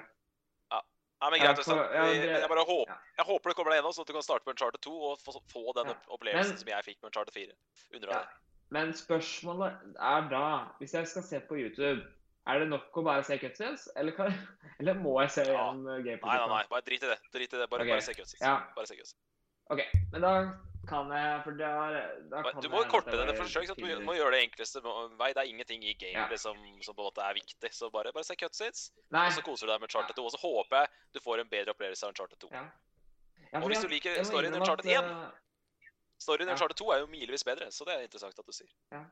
Speaker 2: Ja, Nei, men greit,
Speaker 5: ja, det-
Speaker 2: Jeg bare håper,
Speaker 5: ja.
Speaker 2: jeg håper det kommer deg gjennom, sånn at du kan starte på Uncharted 2 og få, få den
Speaker 5: Ja.
Speaker 2: opplevelsen
Speaker 5: Men-
Speaker 2: som jeg fikk med Uncharted 4. Under
Speaker 5: Ja. Men spørsmålet er da Hvis jeg skal se på YouTube, er det nok å bare se cutscenes, eller, kan, eller må jeg se
Speaker 2: Ja.
Speaker 5: gjennom uh, gameplay?
Speaker 2: Nei, nei, nei, bare drit i det. Drit i det. Bare,
Speaker 5: okay.
Speaker 2: bare se cutscenes.
Speaker 5: Ja.
Speaker 2: Bare se cutscenes.
Speaker 5: OK, men da kan jeg For da, da kan
Speaker 2: Du må
Speaker 5: jeg
Speaker 2: korte
Speaker 5: denne
Speaker 2: forsøk. Du må, gjøre det enkleste vei. Det er ingenting i gamet
Speaker 5: Ja.
Speaker 2: som, som på en måte er viktig. Så bare, bare se cutscenes,
Speaker 5: Nei.
Speaker 2: og så koser du deg med Uncharted 2. Og så håper jeg du får en bedre opplevelse av Uncharted 2.
Speaker 5: Ja. Ja,
Speaker 2: Og hvis du liker
Speaker 5: må
Speaker 2: storyen i
Speaker 5: Charter
Speaker 2: Uncharted 1,
Speaker 5: uh,
Speaker 2: Storyen i
Speaker 5: Ja.
Speaker 2: Uncharted 2 er jo milevis bedre, så det er interessant at du sier.
Speaker 5: Ja,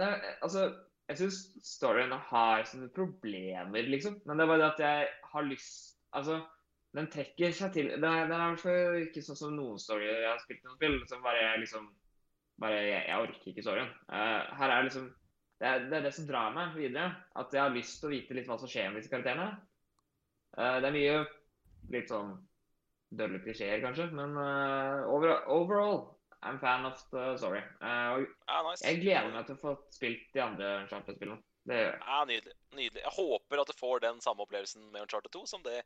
Speaker 5: nei, altså, jeg syns storyen har sine problemer, liksom. Men det er bare det at jeg har lyst Altså, den trekker seg til Det er, det er i hvert fall ikke sånn som noen storyer jeg har spilt noen spill, som bare liksom Bare Jeg, jeg orker ikke storyen. Uh, her er liksom det er, det er det som drar meg videre. At jeg har lyst til å vite litt hva som skjer med disse karakterene. Uh, det er mye litt sånn dølle klisjeer, kanskje, men uh, over, overall I'm fan of the story. Uh,
Speaker 2: Ja, nice.
Speaker 5: jeg gleder meg til å få spilt de andre Uncharted-spillene. Det gjør jeg.
Speaker 2: Ja, nydelig. nydelig. Jeg håper at du får den samme opplevelsen med Uncharted 2 som det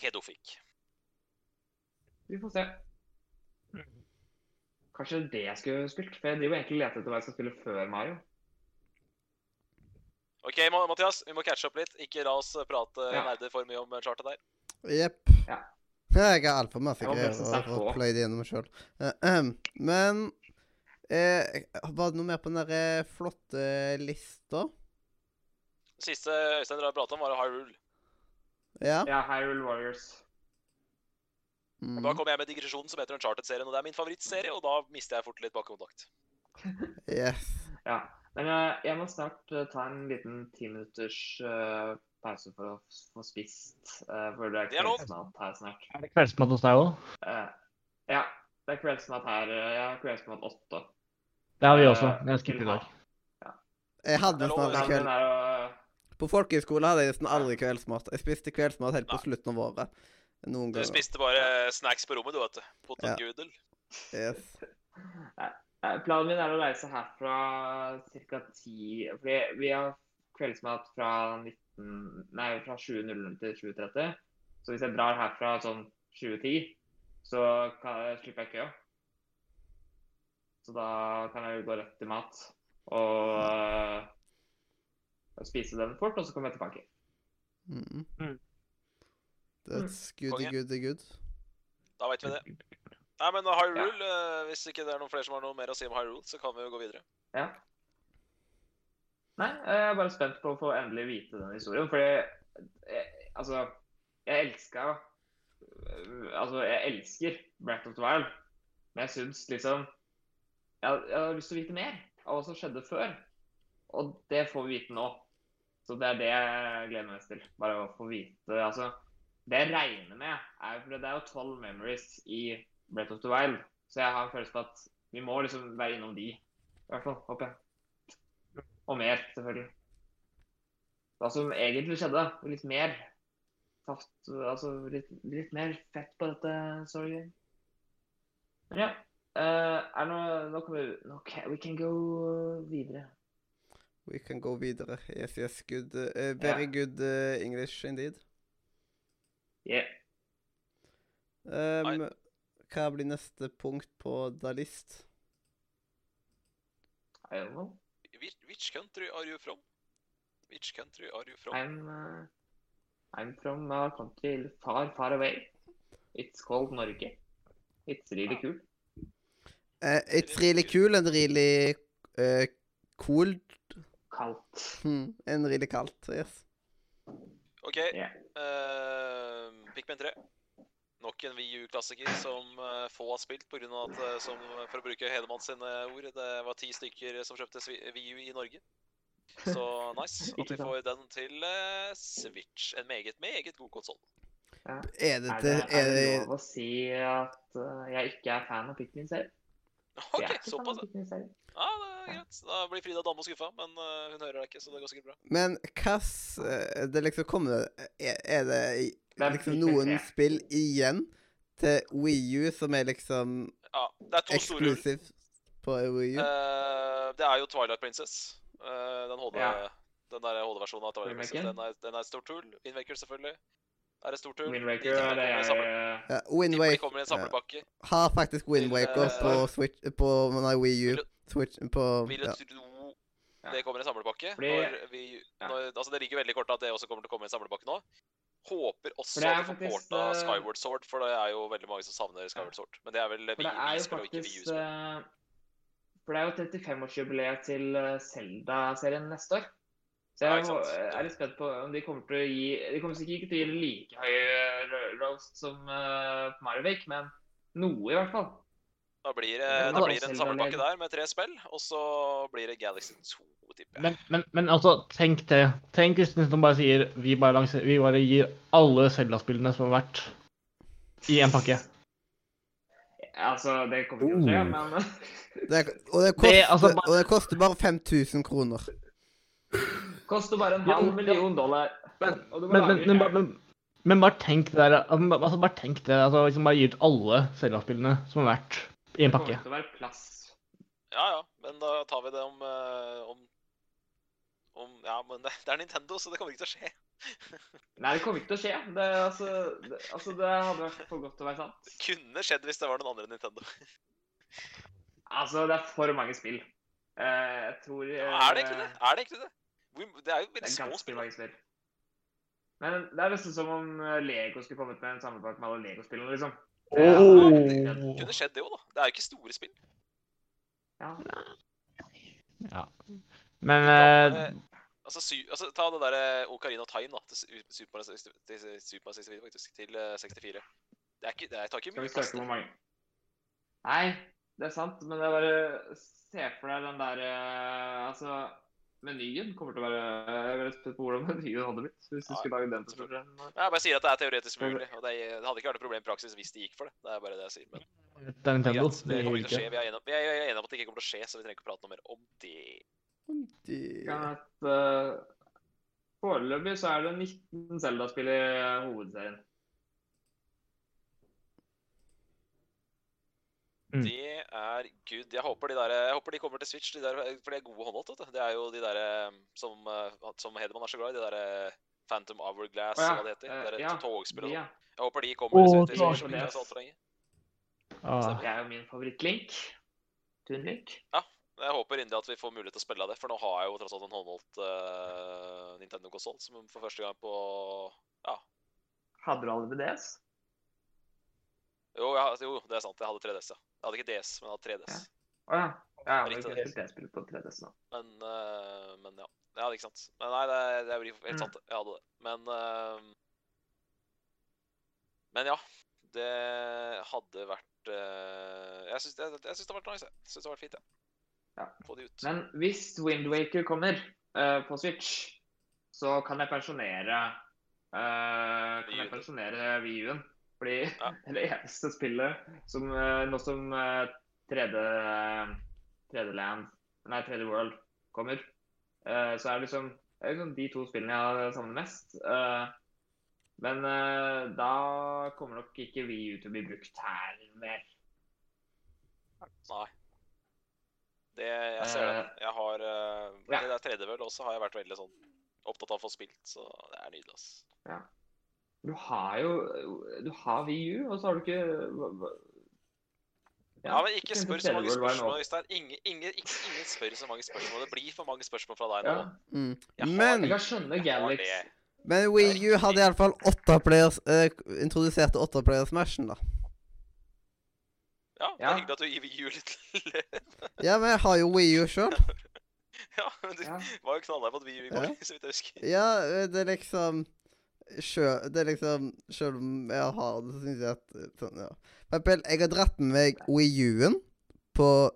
Speaker 2: Hedo fikk.
Speaker 5: Vi får se. Kanskje det jeg skulle spilt? For jeg driver egentlig og leter etter hva jeg skal spille før Mario.
Speaker 2: OK, Mathias, vi må catche opp litt. Ikke la oss prate
Speaker 5: Ja.
Speaker 2: nerder for mye om chartet der.
Speaker 1: Jepp.
Speaker 5: Ja.
Speaker 1: Jeg har altfor
Speaker 5: mye
Speaker 1: greier å
Speaker 5: på.
Speaker 1: pløyd gjennom sjøl. men eh, var det noe mer på den der eh, flotte lista?
Speaker 2: Det siste Øystein dere pratet om, var Hyrule.
Speaker 1: Ja?
Speaker 5: Ja, Hyrule Warriors.
Speaker 1: Mm.
Speaker 2: Da kommer jeg med digresjonen som heter Uncharted-serien, og det er min favorittserie, og da mister jeg fort litt bakkontakt.
Speaker 1: Yes.
Speaker 5: Ja. Men eh, jeg må snart eh, ta en liten ti minutters eh, pause for å få spist. Uh, for det er kveldsmat her snart.
Speaker 6: Er det kveldsmat hos deg òg?
Speaker 5: Uh, ja, det er kveldsmat her. Jeg har kveldsmat åtte.
Speaker 6: Det har vi også. Jeg skipper i dag.
Speaker 1: Jeg hadde
Speaker 2: snart
Speaker 5: Planen
Speaker 1: kveld... På folkehøyskolen hadde jeg nesten aldri kveldsmat. Jeg spiste kveldsmat helt på
Speaker 2: Nei.
Speaker 1: slutten av året. Noen
Speaker 2: Du spiste bare snacks på rommet, du, vet du. Potetgudel.
Speaker 1: Yes.
Speaker 5: Planen min er å reise herfra ca. ti Fordi vi har kveldsmat fra 19, nei, fra 20.00 til 20.30. Så hvis jeg drar herfra sånn 20.10, så kan jeg, slipper jeg kø. Så da kan jeg jo gå rett til mat. Og, spise den fort, og så kommer jeg tilbake.
Speaker 1: Mm.
Speaker 6: Mm.
Speaker 1: That's goody,
Speaker 2: Konge.
Speaker 1: goody, good.
Speaker 2: Da vet vi det. Nei, men Hyrule, ja. hvis ikke det er noen flere som har noe mer å si om Hyrule, så kan vi jo gå videre.
Speaker 5: Ja. Nei, jeg er bare spent på å få endelig vite den historien, fordi jeg, Altså, jeg elska Altså, jeg elsker Breath of the Wild, men jeg syns liksom jeg, jeg har lyst til å vite mer av hva som skjedde før. Og det får vi vite nå. Så det er det jeg gleder meg mest til. Bare å få vite Altså, det jeg regner med, er For det er jo tolv memories i Breath of the Wild, så jeg har en følelse på at vi må liksom være innom de. I hvert fall, håper jeg. Og mer, selvfølgelig. Hva som egentlig skjedde. Litt mer. Taft, altså litt, litt mer fett på dette sorry. Men ja. Uh, er det noe Nå kan vi We can go videre.
Speaker 1: We can go videre. Yes, yes, good. Uh, very
Speaker 5: yeah.
Speaker 1: good uh, English indeed.
Speaker 5: Yeah.
Speaker 1: Um, hva blir neste punkt på da list?
Speaker 5: I don't know.
Speaker 2: Which, which country are you from? Which country are you from?
Speaker 5: I'm uh, I'm from a country far, far away. It's called Norge. It's really cool.
Speaker 1: Uh, it's really cool and really uh, cool.
Speaker 5: Kaldt.
Speaker 1: Mm, en really kaldt, yes.
Speaker 2: OK.
Speaker 5: Yeah.
Speaker 2: Uh, Pikmin 3. Nok en VU-klassiker som uh, få har spilt pga. at, uh, som, for å bruke Hedemann sine ord, det var ti stykker som kjøpte VU i Norge. Så nice at vi får den til uh, Switch. En meget, meget god konsoll.
Speaker 1: Er det
Speaker 5: Er det, er det
Speaker 1: er
Speaker 5: lov å si at uh, jeg ikke er fan av Pikmin-serien?
Speaker 2: OK, såpass. Ja, det er greit. Da blir Frida Danmo skuffa, men eh, hun hører deg ikke, så det går sikkert bra.
Speaker 1: Men hvilken Det liksom kommer Er, er det liksom noen spill igjen til Wii U som er liksom
Speaker 2: Ja, det er to
Speaker 1: eksklusivt på Wii U?
Speaker 2: Uh, det er jo Twilight Princess. Uh, den HD,
Speaker 5: Ja.
Speaker 2: den der HD-versjonen av Twilight Princess. Den er, den er et stort hull. Invaker selvfølgelig. Er et stort hull.
Speaker 5: Wind
Speaker 2: De
Speaker 5: er det
Speaker 2: kommer i
Speaker 5: jeg
Speaker 2: samle-
Speaker 1: Ja, Wind
Speaker 2: de
Speaker 1: Waker
Speaker 2: kommer i en samlepakke.
Speaker 1: har faktisk Wind
Speaker 2: uh,
Speaker 1: Waker
Speaker 2: eh,
Speaker 1: på Switch På nei, Wii U.
Speaker 2: Vil
Speaker 1: Switch på
Speaker 2: Vil
Speaker 1: ja.
Speaker 2: du tro det kommer i en samlepakke?
Speaker 5: Fordi-
Speaker 2: Når vi,
Speaker 5: Ja.
Speaker 2: når, altså det ligger veldig kort at det også kommer til å komme i en samlepakke nå. Håper også
Speaker 5: å få er
Speaker 2: at får porta
Speaker 5: eh,
Speaker 2: Skyward Sword, for det er jo veldig mange som savner Skyward Sword. Men det er vel
Speaker 5: Wii det er
Speaker 2: Wii-spill og ikke
Speaker 5: faktisk
Speaker 2: VU-spill.
Speaker 5: eh, For det er jo 35-årsjubileet til Zelda-serien neste år. Så jeg
Speaker 2: sant.
Speaker 5: er litt spent på om de kommer til å gi De kommer sikkert ikke til å gi like høy roast som uh, Marvik, men noe i hvert fall.
Speaker 2: Da blir det,
Speaker 5: Det
Speaker 2: da blir det en samlepakke der med tre spill, og så blir det Galaxy 2, tipper jeg.
Speaker 6: Men, men, men altså, tenk det. Tenk hvis Nintendo bare sier vi bare, lanser, vi bare gir alle Zelda-spillene som har vært, i en pakke.
Speaker 5: Altså, det kommer ikke til å skje,
Speaker 6: Oh.
Speaker 5: men
Speaker 1: Det, og, det koster,
Speaker 6: Det, altså, bare-
Speaker 1: og det koster bare 5000 kroner.
Speaker 5: Koster bare en halv million dollar.
Speaker 6: Men, men, men, men, men, men, men bare tenk det der. altså, altså, Bare tenk det. altså, liksom Bare gi ut alle Zelda-spillene som har vært i en pakke.
Speaker 5: Det kommer til å være plass.
Speaker 2: Ja, ja, men da tar vi det om, eh, om, om Ja, men det, det er Nintendo, så det kommer ikke til å skje.
Speaker 5: Nei, det kommer ikke til å skje. Det, altså, det, altså, det hadde vært for godt til å være sant.
Speaker 2: Det kunne skjedd hvis det var noen andre enn Nintendo.
Speaker 5: Altså, det er for mange spill. Eh, jeg tror
Speaker 2: Ja, er det egentlig det? Er det egentlig det? Det er jo
Speaker 5: Det
Speaker 2: veldig små spill.
Speaker 5: Men det er nesten som om eh, Lego skulle kommet med en samlepakke med alle Lego-spillene, liksom. Det er-
Speaker 6: Oh.
Speaker 2: Det kunne skjedd, det òg, da. Det er jo ikke store spill.
Speaker 5: Ja.
Speaker 6: Ja. Men eh,
Speaker 2: Eh, Altså, sy, altså Ta det derre Ocarina of Time da, til Su- Super Mario 60 Super 64, faktisk, til eh, 64. Det er ikke, det er, tar ikke
Speaker 5: Skal vi
Speaker 2: mye plass.
Speaker 5: søke hvor mange Nei, det er sant, men det er bare Se for deg den der Altså, menyen kommer til å være Jeg er spent på hvordan menyen hadde blitt hvis du
Speaker 2: Ja,
Speaker 5: skulle lage den til.
Speaker 2: Jeg bare sier at det er teoretisk mulig, og det, hadde ikke vært et problem i praksis hvis de gikk for det. Det er bare det jeg sier. Men
Speaker 6: det er Nintendo.
Speaker 2: det kommer ikke til å skje. Vi er enige, om at det ikke kommer til å skje, så vi trenger ikke å prate noe mer om det.
Speaker 1: Om
Speaker 5: det. at uh, Foreløpig så er det 19 Zelda-spill i eh, hovedserien.
Speaker 6: Mm.
Speaker 2: Det er good. Jeg håper de, der, jeg håper de kommer til Switch, de der, for de er gode håndholdt. Det er jo de der som, eh, som Hedemann er så glad i. De der eh, Phantom Hourglass,
Speaker 5: oh, ja,
Speaker 2: hva det heter.
Speaker 5: eh,
Speaker 2: De der
Speaker 5: ja,
Speaker 2: togspill og
Speaker 5: De,
Speaker 2: sånn.
Speaker 5: ja.
Speaker 2: Jeg håper de kommer
Speaker 6: oh,
Speaker 2: til Switch. Det er så altfor lenge.
Speaker 6: Ah.
Speaker 5: Det er jo min favorittlink. Tunlink. Ja.
Speaker 2: Jeg håper inderlig at vi får mulighet til å spille av det, for nå har jeg jo tross alt en håndholdt uh, Nintendo-konsoll som for første gang på Ja.
Speaker 5: Hadde du aldri DS?
Speaker 2: Jo, jeg, jo, det er sant. Jeg hadde 3DS, ja. Jeg hadde ikke DS, men jeg hadde 3DS.
Speaker 5: Ja. Å ja. Ja, ja, men
Speaker 2: ikke
Speaker 5: ikke
Speaker 2: det.
Speaker 5: på 3DS nå.
Speaker 2: Men, uh, men ja. Ja, det ikke sant. Men nei, det, det blir helt
Speaker 5: Mm.
Speaker 2: sant. Jeg hadde det. Men uh, Men ja. Det hadde vært uh, Jeg syns det, jeg det har vært nice. jeg. Jeg syns det har vært fint, ja.
Speaker 5: Ja.
Speaker 2: Få de ut.
Speaker 5: Men hvis Windwaker kommer på Switch, så kan jeg pensjonere uh, Kan jeg pensjonere Wii-en. Fordi
Speaker 2: Ja.
Speaker 5: det eneste spillet som eh, Nå som eh, 3D 3D Land Nei, 3D World kommer, eh, så er det liksom, det er liksom de to spillene jeg har savnet mest. Eh, men eh, da kommer nok ikke Wii U til å bli brukt her mer.
Speaker 2: Nei. Det, jeg ser det.
Speaker 5: Eh,
Speaker 2: Jeg har uh,
Speaker 5: ja.
Speaker 2: Det der 3D-vel også har jeg vært veldig sånn opptatt av å få spilt, så det er nydelig, ass.
Speaker 5: Du har jo Du har Wii U, og så har du ikke hva-
Speaker 2: Ja, men ikke spør så mange
Speaker 5: 3D World var en
Speaker 2: spørsmål,
Speaker 5: opp-
Speaker 2: Øystein. Ingen, ingen, ikke, ingen spør så mange spørsmål. Det blir for mange spørsmål fra deg nå.
Speaker 5: Ja,
Speaker 1: Mm.
Speaker 2: Jeg
Speaker 1: Men,
Speaker 5: jeg kan skjønne Galax.
Speaker 1: men Wii U hadde iallfall åtte players eh, Introduserte åtte players matchen, da.
Speaker 2: Ja, det er
Speaker 5: Ja.
Speaker 2: hyggelig at du gir Wii U litt
Speaker 1: Ja, men jeg har jo Wii U sjøl.
Speaker 2: Ja, men du
Speaker 5: Ja.
Speaker 2: var jo knallhard på at Wii U i går, så vidt jeg husker.
Speaker 1: Ja, eh, det er liksom sjø, Det er liksom om jeg har det, så syns jeg at eh, sånn, ja. For eksempel, jeg har dratt med meg Wii U-en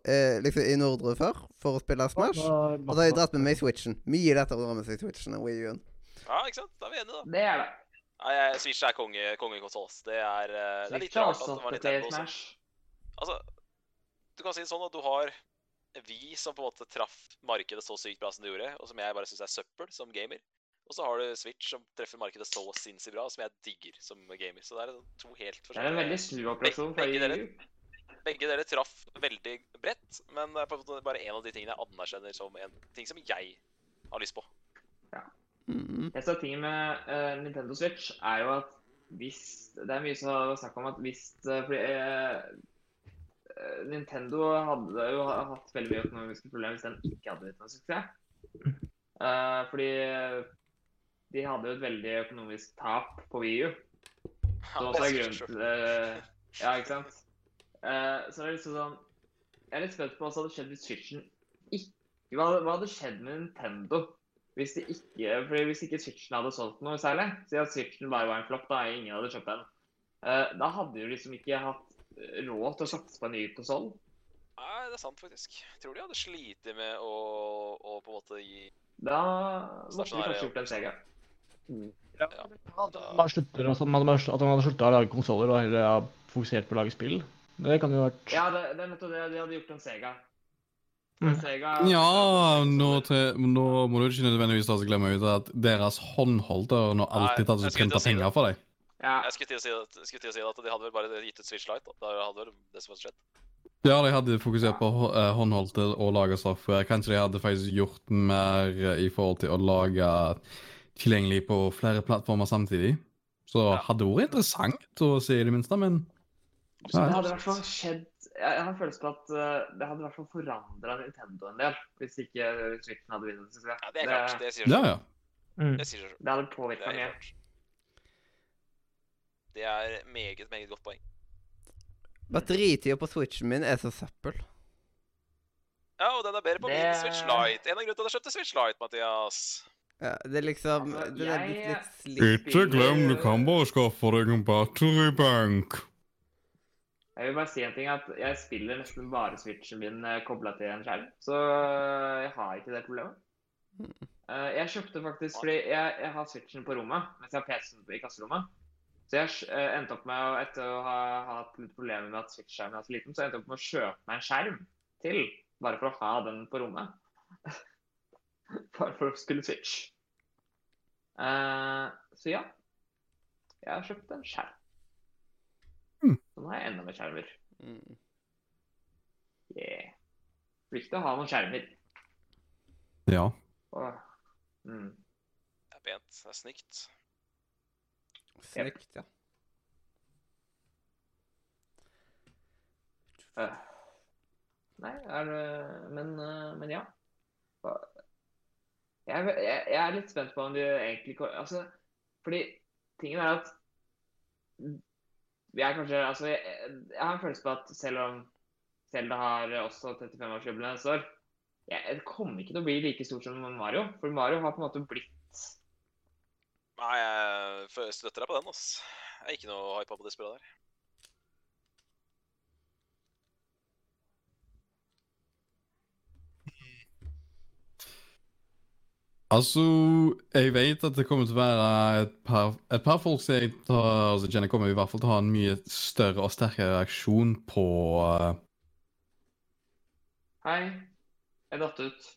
Speaker 1: eh, liksom i Nordre før for å spille Smash. Og så har jeg dratt med meg Switchen. Mye lettere å dra med seg Switchen enn Wii U-en.
Speaker 2: Ja, ikke sant? Da er vi enige, da.
Speaker 5: Det er det.
Speaker 2: Nei, jeg, Switch er konge, kongekonsoll. Det er, uh, det er litt rart at det var Nintendo også.
Speaker 5: Smash.
Speaker 2: Altså, du kan si det sånn at du har vi som på en måte traff markedet så sykt bra som det gjorde, og som jeg bare syns er søppel som gamer. Og så har du Switch som treffer markedet så sinnssykt bra, som jeg digger som gamer. Så det er to helt forskjellige
Speaker 5: Det er en veldig snuoperasjon
Speaker 2: dere-
Speaker 5: Wii
Speaker 2: Begge dere traff veldig bredt, men det er på en måte bare en av de tingene jeg anerkjenner som en ting som jeg har lyst på.
Speaker 1: Mm.
Speaker 5: Et av tingene tingen med uh, Nintendo Switch, er jo at hvis Det er mye som har snakk om at hvis uh, Fordi eh, Nintendo hadde jo hatt veldig mye økonomiske problemer hvis den ikke hadde blitt noen suksess. Eh, fordi de hadde jo et veldig økonomisk tap på Wii U. Som også er grunnen til det... Ja, ikke sant? Uh, så det er liksom sånn Jeg er litt spent på hva som hadde skjedd hvis Switchen ikke Hva, hva hadde skjedd med Nintendo hvis, de ikke, fordi hvis ikke Switchen hadde solgt noe særlig? Si at Switchen bare var en flopp, da ingen hadde kjøpt den. Uh, da hadde de liksom ikke hatt eh, råd til å satse på en ny konsoll.
Speaker 2: Nei, det er sant, faktisk. Jeg tror de hadde slitt med å, å på en måte gi
Speaker 5: Da måtte de kanskje gjort en Sega.
Speaker 2: Ja,
Speaker 6: Man slutter, altså, man hadde, at man hadde slutta å lage konsoller og heller ha fokusert på å lage spill. Det kan jo vært
Speaker 5: Ja, det, det er nettopp det. De hadde gjort en Sega.
Speaker 6: Mm.
Speaker 5: En Sega
Speaker 3: Ja, nå, til, nå må du ikke nødvendigvis da glemme ut at deres håndholder nå alltid tatt og printa penger for deg.
Speaker 5: Ja,
Speaker 2: Jeg skulle til å si at, skulle til å si at de hadde vel bare gitt ut Switch Lite. Da. Det hadde vel det som hadde skjedd.
Speaker 3: Ja, de hadde fokusert på uh, håndholdte og laga software. Kanskje de hadde faktisk gjort mer eh, i forhold til å lage tilgjengelig på flere plattformer samtidig. Så
Speaker 2: Ja.
Speaker 3: hadde det vært interessant å se i det minste, men
Speaker 5: det hadde i hvert fall skjedd Jeg har en følelse på at eh, det hadde i hvert fall forandra Nintendo en del. Hvis ikke Switchen hadde vunnet.
Speaker 2: Ja, det er klart. Det sier seg
Speaker 3: ja, ja.
Speaker 6: mm.
Speaker 2: Det sier.
Speaker 5: Det hadde
Speaker 2: Det
Speaker 5: påvirka
Speaker 2: er
Speaker 5: mye.
Speaker 2: Det er meget, meget godt poeng.
Speaker 1: Batteritida på Switchen min er så søppel.
Speaker 2: Ja, og den er bedre på min Switch Lite. En av grunnene til at jeg kjøpte Switch Lite, Mathias.
Speaker 1: Ja, det er liksom
Speaker 5: Altså,
Speaker 1: Det er blitt litt slitt.
Speaker 3: Ikke glem, du kan bare skaffe deg en batteribank.
Speaker 5: Jeg vil bare si en ting, at jeg spiller nesten bare Switchen min kobla til en skjerm. Så øh, jeg har ikke det problemet. Eh, Jeg kjøpte faktisk fordi jeg, jeg har Switchen på rommet, mens jeg har PC-en i klasserommet. Så jeg eh, endte opp med, etter å ha hatt litt problemer med at Switch-skjermen er så liten, så endte jeg opp med å kjøpe meg en skjerm til, bare for å ha den på rommet. bare for å spille Switch. Uh, så ja. Jeg har kjøpt en skjerm.
Speaker 3: Mm.
Speaker 5: Så nå har jeg enda mer skjermer.
Speaker 1: Mm.
Speaker 5: Yeah. Viktig å ha noen skjermer.
Speaker 3: Ja.
Speaker 5: Og, Mm.
Speaker 2: Det er pent. Det er snykt.
Speaker 1: Snykt, ja.
Speaker 5: Uh, Nei, er det Men, uh, men ja. Jeg, jeg, jeg er litt spent på om du egentlig Altså, fordi tingen er at er kanskje Altså, jeg, jeg har en følelse på at selv om Zelda har også 35-årsjubileum neste år, jeg, det kommer ikke til å bli like stort som Mario. For Mario har på en måte blitt
Speaker 2: Nei, jeg støtter deg på den, ass. Jeg er ikke noe hypa på det spillet der.
Speaker 3: Altså, jeg vet at det kommer til å være et par, et par folk som jeg tar, altså Jenny kommer i hvert fall til å ha en mye større og sterkere reaksjon på uh,
Speaker 5: Hei, jeg datt ut.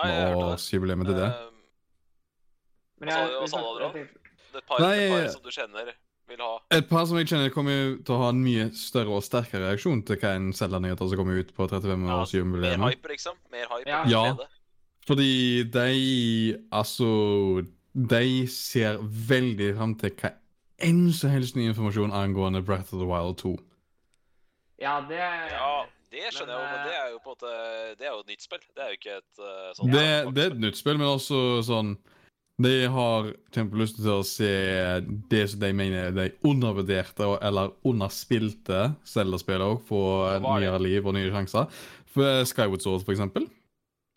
Speaker 2: Hei, jeg hørte det.
Speaker 3: årsjubileet til det.
Speaker 2: Eh,
Speaker 5: Men jeg,
Speaker 2: du- hva sa du, Adrian? et par,
Speaker 3: Nei,
Speaker 2: et par
Speaker 3: eh,
Speaker 2: som du kjenner, vil ha.
Speaker 3: Et par som jeg kjenner kommer til å ha en mye større og sterkere reaksjon til hva en selger nyheter som kommer ut på
Speaker 2: Ja, mer hype, liksom. Mer hype.
Speaker 5: Ja.
Speaker 3: Ja. Fordi de Altså De ser veldig fram til hva enn så helst ny informasjon angående Breath of the Wild 2.
Speaker 5: Ja, det
Speaker 2: Ja, det skjønner jeg jo, men
Speaker 5: Men,
Speaker 2: det er jo på en måte Det er jo et nytt spill. Det er jo ikke et uh, sånt
Speaker 3: Det, det er et nytt spill, men også sånn De har kjempelyst til å se det som de mener er de undervurderte eller underspilte Zelda-spillere òg, få
Speaker 2: er
Speaker 3: nyere liv og nye sjanser. For Skyward Sword, for eksempel.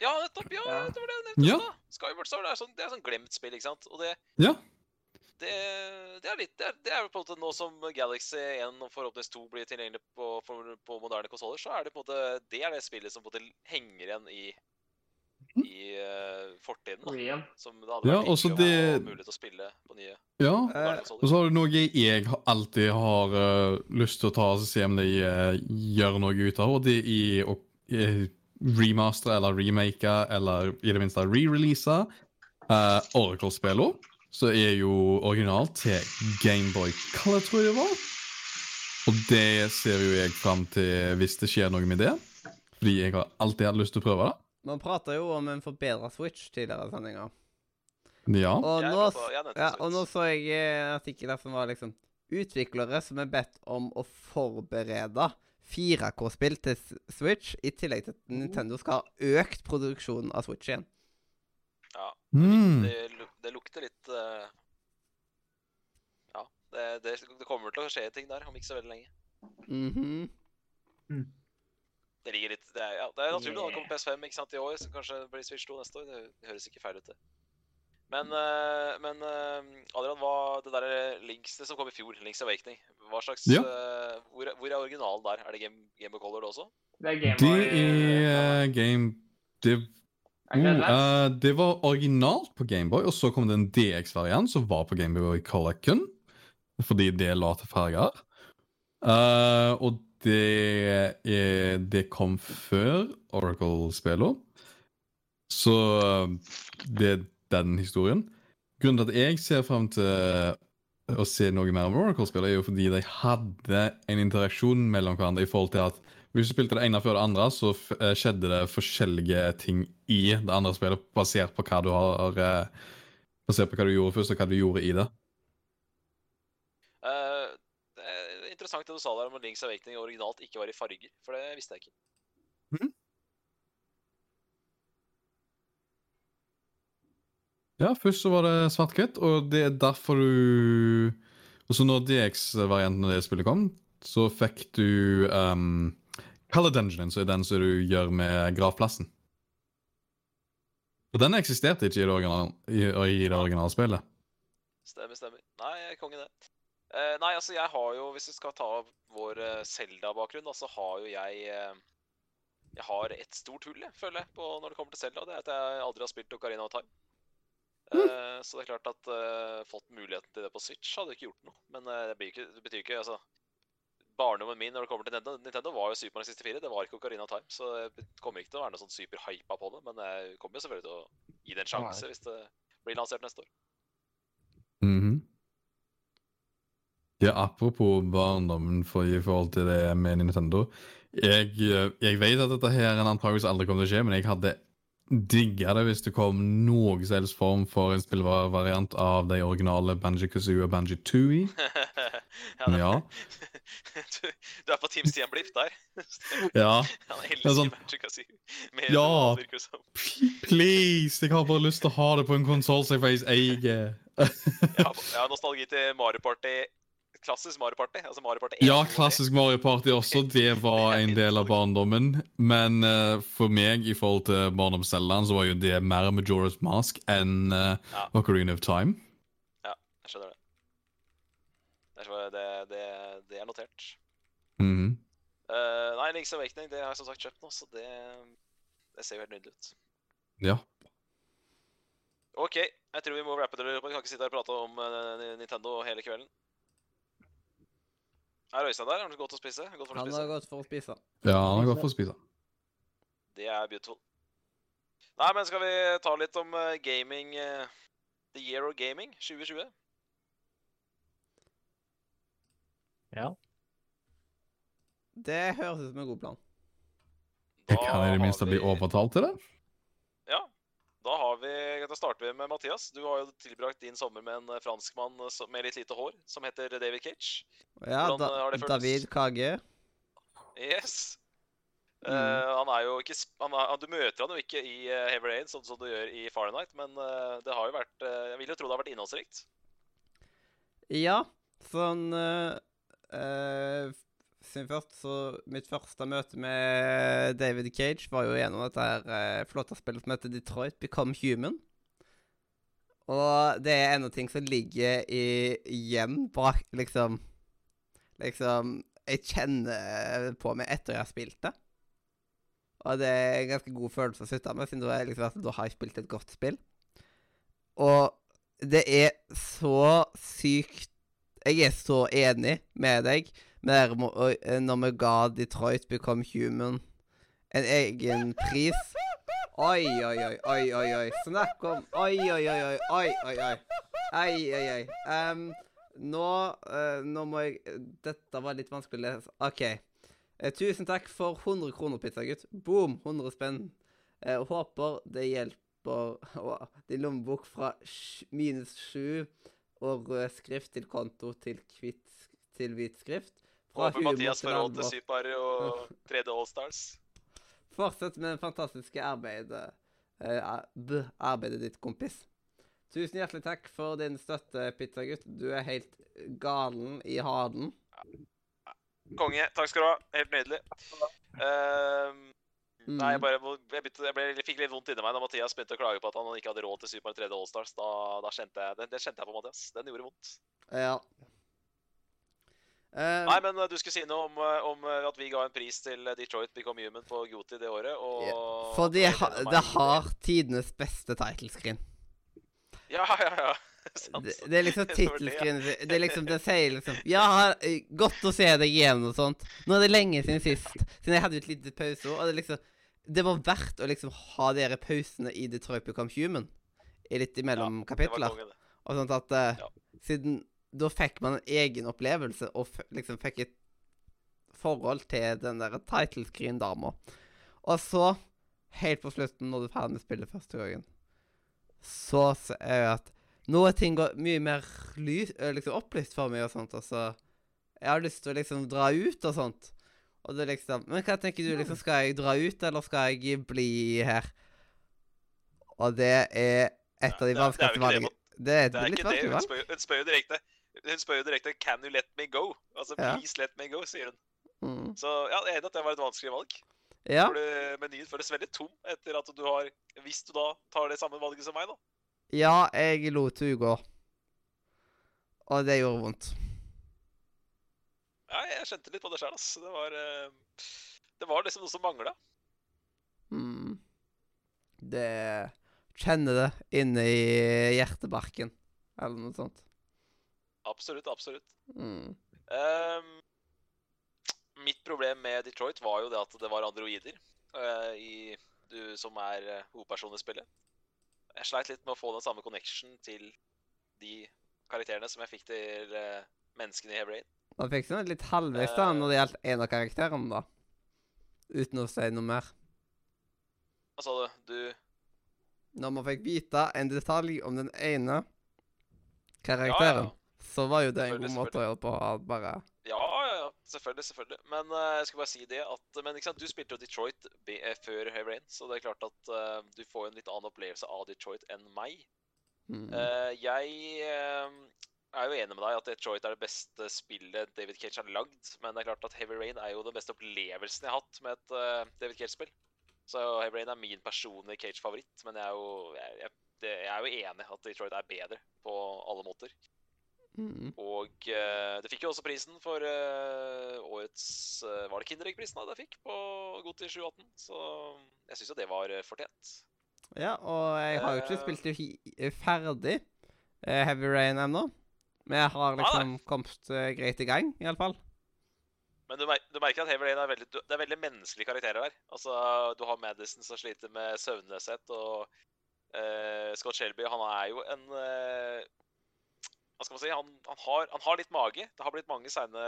Speaker 2: Ja, nettopp! Ja,
Speaker 5: Ja.
Speaker 2: det var det jeg nevnte
Speaker 3: Ja.
Speaker 2: i stad. det, det er sånn, det er sånn glemt spill, ikke sant? Og det,
Speaker 3: Ja.
Speaker 2: det, det er litt Det er, det er jo på en måte nå som Galaxy 1 og forhåpentligvis 2 blir tilgjengelig på, for, på moderne konsoller, så er det på en måte Det er det spillet som på en måte henger igjen i i uh, fortiden. da. Som det hadde
Speaker 3: Ja,
Speaker 2: vært
Speaker 3: også
Speaker 2: å
Speaker 3: det-
Speaker 2: mulig til å spille på nye
Speaker 3: ja.
Speaker 1: Eh,
Speaker 3: Og så har du noe jeg alltid har uh, lyst til å ta og se om de uh, gjør noe ut av, og det er å remastere eller remake eller i det minste re-release uh, Oracle-spillene, som er jo originalt til Gameboy Color, tror jeg det var. Og det ser jo jeg fram til hvis det skjer noe med det. Fordi jeg har alltid hatt lyst til å prøve det.
Speaker 1: Man prata jo om en forbedra Switch tidligere i sendinga.
Speaker 3: Ja.
Speaker 1: Og, nå, ja, og nå så jeg at en artikkel der som var liksom Utviklere som er bedt om å forberede 4K-spill til Switch, i tillegg til at Nintendo skal ha økt produksjonen av Switch igjen.
Speaker 2: Ja.
Speaker 3: Mm.
Speaker 2: Det, det lukter litt uh, Ja, det, det, det kommer til å skje ting der om ikke så veldig lenge.
Speaker 1: Mhm.
Speaker 2: Det ligger litt Det er, ja, det er naturlig. da, Det kommer PS5 ikke sant, i år, så kanskje det blir Switch 2 neste år. Det, det høres ikke feil ut, det. Men, eh, men eh, Adrian, hva det der Links det som kom i fjor, Links Awakening, hva slags
Speaker 3: Ja.
Speaker 2: eh, hvor, hvor er originalen der? Er det Game, Game of Color det også?
Speaker 5: Det er Game
Speaker 3: Det
Speaker 5: Boy.
Speaker 3: Det
Speaker 5: Er ikke det
Speaker 3: eh, det var originalt på Gameboy, og så kom det en DX-variant som var på Gameboy Color kun. Fordi det la til farger. Uh, og det, er, det kom før Oracle-spela. Så eh, det den historien. Grunnen til at jeg ser frem til å se noe mer om Oracle-spillet, er jo fordi de hadde en interaksjon mellom hverandre i forhold til at hvis du spilte det ene før det andre, så eh, skjedde det forskjellige ting i det andre spillet basert på hva du har eh, Basert på hva du gjorde først, og hva du gjorde i det.
Speaker 2: Uh, det er interessant det du sa der om at Links Awakening originalt ikke var i farger, for det visste jeg ikke.
Speaker 3: Ja, først så var det svart-hvitt, og det er derfor du Og så når DX-varianten av det spillet kom, så fikk du um, Color Dungeon, som er den som du gjør med gravplassen. Og den eksisterte ikke i det, original, i, i det originale spillet.
Speaker 2: Stemmer, stemmer. Nei, jeg konge det. Uh, nei, altså jeg har jo, hvis vi skal ta vår eh, Zelda-bakgrunn, uh, så har jo jeg uh, Jeg har et stort hull, jeg, føler jeg, på når det kommer til Zelda. Det er at jeg aldri har spilt Ocarina of Time. Eh, så det er klart at uh, fått muligheten til det på Switch hadde ikke gjort noe. Men uh, det, ikke, det betyr ikke altså Barndommen min når det kommer til Nintendo, Nintendo var jo Super Mario 64, det var ikke Ocarina of Time. Så jeg kommer ikke til å være noe sånn superhypa på det, men jeg kommer jo selvfølgelig til å gi det en sjanse hvis det blir lansert neste år.
Speaker 3: Mhm. Ja, apropos barndommen for, i forhold til det med Nintendo. Jeg, jeg vet at dette her er antakelse aldri kommer til å skje, men jeg hadde digga det hvis det kom noe som helst form for en spillvariant av de originale Banjo Kazoo og Banjo Tooie.
Speaker 2: det-
Speaker 3: Ja.
Speaker 2: Du, du er på Team Stian Blipp der.
Speaker 3: Ja.
Speaker 2: Han
Speaker 3: er
Speaker 2: elsker
Speaker 3: sånn-
Speaker 2: Magic å
Speaker 3: Ja. Please! Jeg har bare lyst til å ha det på en konsoll som jeg faktisk eier.
Speaker 2: Jeg har, jeg har nostalgi til Mario Party. Klassisk Mario Party. Altså Mario Party 1
Speaker 3: Ja,
Speaker 2: og 2.
Speaker 3: klassisk Mario Party også. Det var en del av barndommen. Men uh, for meg, i forhold til barndomscellene, så var jo det mer Majora's Mask enn uh,
Speaker 2: Ja.
Speaker 3: Ocarina of Time.
Speaker 2: Ja, Jeg skjønner det. Det det, det, det er notert.
Speaker 3: Mm
Speaker 2: -hmm. uh, nei, Link's Awakening det har jeg som sagt kjøpt nå, så det, det ser jo helt nydelig ut.
Speaker 3: Ja.
Speaker 2: OK, jeg tror vi må rappe det opp. Vi kan ikke sitte her og prate om Nintendo hele kvelden. Er Øystein der? Har han gått og spise? Gått for å
Speaker 1: Han
Speaker 2: spise?
Speaker 1: har gått for å spise.
Speaker 3: ja, han har gått for å spise.
Speaker 2: Det er beautiful. Nei, men skal vi ta litt om eh, gaming eh, The Year of Gaming 2020?
Speaker 6: Ja.
Speaker 1: Det høres ut som en god plan.
Speaker 3: Jeg kan i det
Speaker 2: har
Speaker 3: minste bli
Speaker 2: vi-
Speaker 3: overtalt til det.
Speaker 2: Da har vi Da starter vi med Mathias. Du har jo tilbrakt din sommer med en eh, franskmann eh, med litt lite hår, som heter David Cage.
Speaker 1: Ja, da,
Speaker 2: eh?
Speaker 1: David Kage.
Speaker 2: Yes.
Speaker 1: Mm.
Speaker 2: Uh, han er jo ikke han er, Du møter han jo ikke i uh, Heavy Rain, sånn som du gjør i Fahrenheit, men uh, det har jo vært Jeg vil jo tro det har vært innholdsrikt.
Speaker 1: Ja, sånn Siden først, så Mitt første møte med David Cage var jo gjennom dette her eh, flotte spillet som heter Detroit Become Human. Og det er ennå ting som ligger i, igjen bak Liksom Liksom Jeg kjenner på meg etter jeg har spilt det. Og det er en ganske god følelse å sitte med, siden da, liksom, da har jeg spilt et godt spill. Og det er så sykt Jeg er så enig med deg med og, eh, når vi ga Detroit Become Human en egen pris. Oi, oi, oi, oi, oi. Snakk om Oi, oi, oi, oi, oi, oi, oi. Oi, ei, ei. Um, nå, uh, nå må jeg Dette var litt vanskelig å lese. OK. Uh, tusen takk for 100 kroner, pizzagutt. Boom! 100 spenn. Uh, håper det hjelper uh, din lommebok fra minus 7 og rød skrift til konto til, kvitt, til hvit skrift. Fra
Speaker 2: Håper Mathias
Speaker 1: fra
Speaker 2: får råd til
Speaker 1: alvor.
Speaker 2: Og 3D Allstars.
Speaker 1: Fortsett med det fantastiske arbeidet, eh, arbeidet ditt, kompis. Tusen hjertelig takk for din støtte, pizzagutt. Du er helt galen i haden.
Speaker 2: Konge. Takk skal du ha. Helt nydelig. Ehm,
Speaker 1: Mm.
Speaker 2: Nei, jeg bare jeg, begynte, jeg, ble, jeg fikk litt vondt inni meg da Mathias begynte å klage på at han ikke hadde råd til Super 3D Allstars. Da, da kjente jeg det, det kjente jeg på Mathias. Den gjorde vondt.
Speaker 1: Ja. Eh,
Speaker 2: Nei, men eh, du skulle si noe om, eh, om at vi ga en pris til Detroit Become Human på Goti det året. Og
Speaker 1: Ja, for det, det har tidenes beste title screen.
Speaker 2: Ja, ja, ja. Sant.
Speaker 1: Det, det er liksom
Speaker 2: tittelskrinet det,
Speaker 1: er liksom, det sier liksom Ja, eh, godt å se deg igjen og sånt. Nå er det lenge siden sist. Siden jeg hadde et lite pause. Og det liksom Det var verdt å liksom ha dere pausene i Detroit Become Human. I litt imellom
Speaker 2: ja,
Speaker 1: kapitler. Og sånt at uh,
Speaker 2: Ja.
Speaker 1: Siden da fikk man en egen opplevelse, og liksom fikk et forhold til den der title screen-dama. Og så, helt på slutten, når du er ferdig med spillet første gangen, så ser jeg at nå er ting mye mer lys, eh, liksom opplyst for meg og sånt. Altså. Jeg har lyst til å liksom dra ut og sånt. Og det liksom Men hva tenker du, liksom? Skal jeg dra ut, eller skal jeg bli her? Og det er et av de vanskeligste valgene. Det er
Speaker 2: Det er ikke det. Hun spør, hun spør jo direkte Hun spør jo direkte 'Can you let me go?' Altså
Speaker 1: Ja.
Speaker 2: 'Please let me go', sier hun.
Speaker 1: Mm.
Speaker 2: Så ja, jeg er enig at det var et vanskelig valg.
Speaker 1: Ja.
Speaker 2: For det- menyen føles veldig tom etter at du har Hvis du da tar det samme valget som meg, da.
Speaker 1: Ja, jeg lot henne gå. Og det gjorde vondt.
Speaker 2: Ja, jeg kjente litt på det sjøl, ass. Det var eh, Det var liksom noe som mangla.
Speaker 1: Mm. Det Kjenner det inne i hjertebarken, eller noe sånt.
Speaker 2: Absolutt, absolutt.
Speaker 1: Mm.
Speaker 2: Um, mitt problem med Detroit var jo det at det var androider uh, i, du, som er uh, hovedpersonen i spillet. Jeg sleit litt med å få den samme connection til de karakterene som jeg fikk til uh, menneskene i Heavy Rain.
Speaker 1: Man fikk sånn litt halvveis da, når det gjaldt en av karakterene, da. Uten å si noe mer.
Speaker 2: Hva sa du? Du
Speaker 1: Når man fikk vite en detalj om den ene karakteren,
Speaker 2: ja.
Speaker 1: så var jo det en god måte å gjøre på. Bare
Speaker 2: Ja, ja, ja. Selvfølgelig, selvfølgelig. Men uh, jeg skulle bare si det at Men du spilte jo Detroit eh, før Heavy Rain, så det er klart at uh, du får en litt annen opplevelse av Detroit enn meg.
Speaker 1: Mm.
Speaker 2: Uh, jeg er jo enig med deg at Detroit er det beste spillet David Cage har lagd, men det er klart at Heavy Rain er jo den beste opplevelsen jeg har hatt med et David Cage-spill. Så Heavy Rain er min personlige Cage-favoritt, men jeg er, jo, jeg, jeg, jeg er jo enig at Detroit er bedre på alle måter.
Speaker 1: Mm.
Speaker 2: Og eh, det fikk jo også prisen for eh, årets eh, Var det Kinderegg-prisen da det fikk på Goti 2018? Så jeg syns jo det var eh, fortjent.
Speaker 1: Ja, og jeg har jo ikke
Speaker 2: Eh.
Speaker 1: spilt det ferdig eh, Heavy Rain ennå. Men jeg har
Speaker 2: liksom
Speaker 1: liksom kommet eh, greit i gang, iallfall.
Speaker 2: Men du, mer du merker at Heavy Rain er veldig, du- det er veldig menneskelige karakterer her. Altså, Du har Madison som sliter med søvnløshet, og Scott Shelby han er jo en Hva skal man si? Han, han, har, han har litt mage. Det har blitt mange seine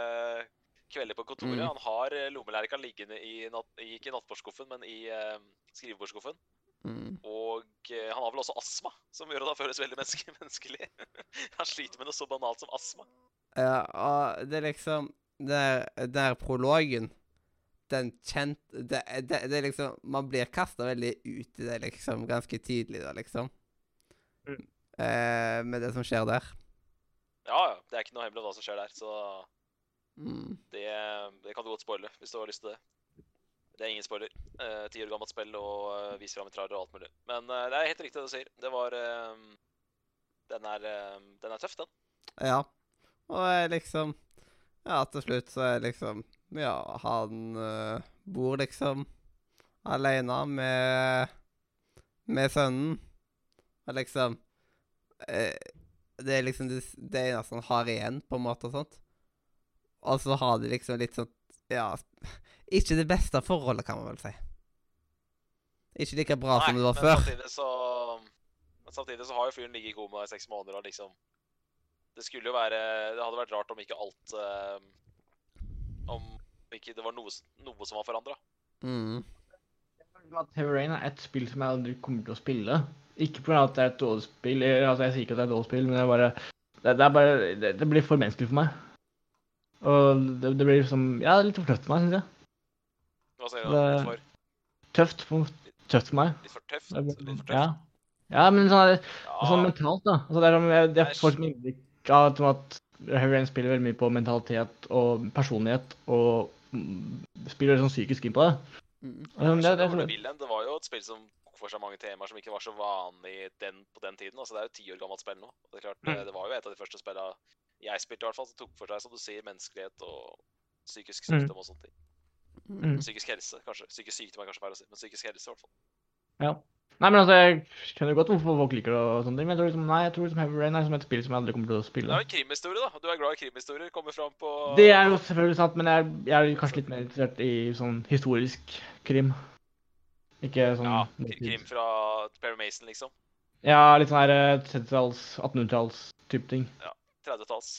Speaker 2: kvelder på kontoret.
Speaker 1: Mm.
Speaker 2: Han har eh, lommelerka liggende i, natt, ikke i nattbordskuffen, men i eh, skrivebordskuffen.
Speaker 1: Mm.
Speaker 2: Og eh, han har vel også astma, som gjør at han føles veldig menneske menneskelig. han sliter med noe så banalt som astma.
Speaker 1: Ja, og det er liksom Det der prologen Den kjent det, det, det er liksom Man blir kasta veldig ut i det, liksom, ganske tidlig, da, liksom.
Speaker 6: Mm.
Speaker 1: Eh, med det som skjer der.
Speaker 2: Ja, ja. Det er ikke noe hemmelig hva som skjer der, så
Speaker 1: Mm.
Speaker 2: det, det kan du godt spoile hvis du har lyst til det. Det er ingen spoiler. Eh, Ti år gammelt spill og uh, viser fram i trailer og alt mulig. Men eh, det er helt riktig det du sier. Det var eh, den, er, eh, den er tøff, den.
Speaker 1: Ja. Og liksom Ja, til slutt så er liksom Ja, han uh, bor liksom aleine med med sønnen. Og liksom eh, Det er liksom det, det eneste han har igjen, på en måte, og sånt. Og så har de liksom litt sånn Ja, ikke det beste forholdet, kan man vel si. Ikke like bra som det var
Speaker 2: men
Speaker 1: før.
Speaker 2: Samtidig så, men samtidig så har jo fyren ligget i koma i seks måneder og liksom Det skulle jo være Det hadde vært rart om ikke alt eh, Om ikke det var noe, noe som var forandra.
Speaker 1: Mm.
Speaker 6: Rain er et spill som jeg aldri kommer til å spille. Ikke pga. at det er et dårlig spill, altså jeg sier ikke at det er et dårlig spill, men det er bare Det, det, er bare, det, det blir for menneskelig for meg. Og det, det blir liksom Ja, litt for tøft for meg, syns jeg.
Speaker 2: Hva sier du?
Speaker 6: Det-
Speaker 2: Litt for,
Speaker 6: Tøft for, tøft for meg.
Speaker 2: litt for tøft?
Speaker 6: Det er-
Speaker 2: Litt for tøft?
Speaker 6: Ja. ja, men sånn,
Speaker 2: Ja,
Speaker 6: sånn mentalt, da. Altså, det er som jeg,
Speaker 2: jeg
Speaker 6: får som inntrykk av at, Heavy Rain spiller veldig mye på mentalitet og personlighet, og Spiller sånn psykisk inn på det.
Speaker 1: Mm.
Speaker 2: Jeg
Speaker 6: det, det, det.
Speaker 2: Det var jo et spill som tok for seg mange temaer som ikke var så vanlig den, på den tiden. Altså, det er jo ti år gammelt spill nå. Det, klart,
Speaker 6: Mm.
Speaker 2: det, var jo et av de første spillene jeg spilte, i hvert fall, som tok for seg, som du sier, menneskelighet og psykisk
Speaker 6: Mm.
Speaker 2: og sånne ting.
Speaker 6: mm.
Speaker 2: Psykisk helse, kanskje. Psykisk sykdom er kanskje feil å si, men psykisk helse, i hvert fall.
Speaker 6: Ja. Nei, men altså, Jeg skjønner godt hvorfor folk liker det, og sånne ting, men jeg tror liksom, nei, jeg tror liksom Heavy Rain er som et spill som jeg aldri kommer til å spille.
Speaker 2: Det er jo en krimhistorie, da. Du er glad i krimhistorier. Kommer fram på
Speaker 6: Det er jo selvfølgelig sant, men jeg, jeg er kanskje litt mer interessert i sånn historisk krim. Ikke sånn
Speaker 2: Ja, kri- krim fra Perry Mason, liksom.
Speaker 6: Ja, litt sånn her eh, 30-talls, 1800-talls-type ting.
Speaker 2: 30-talls.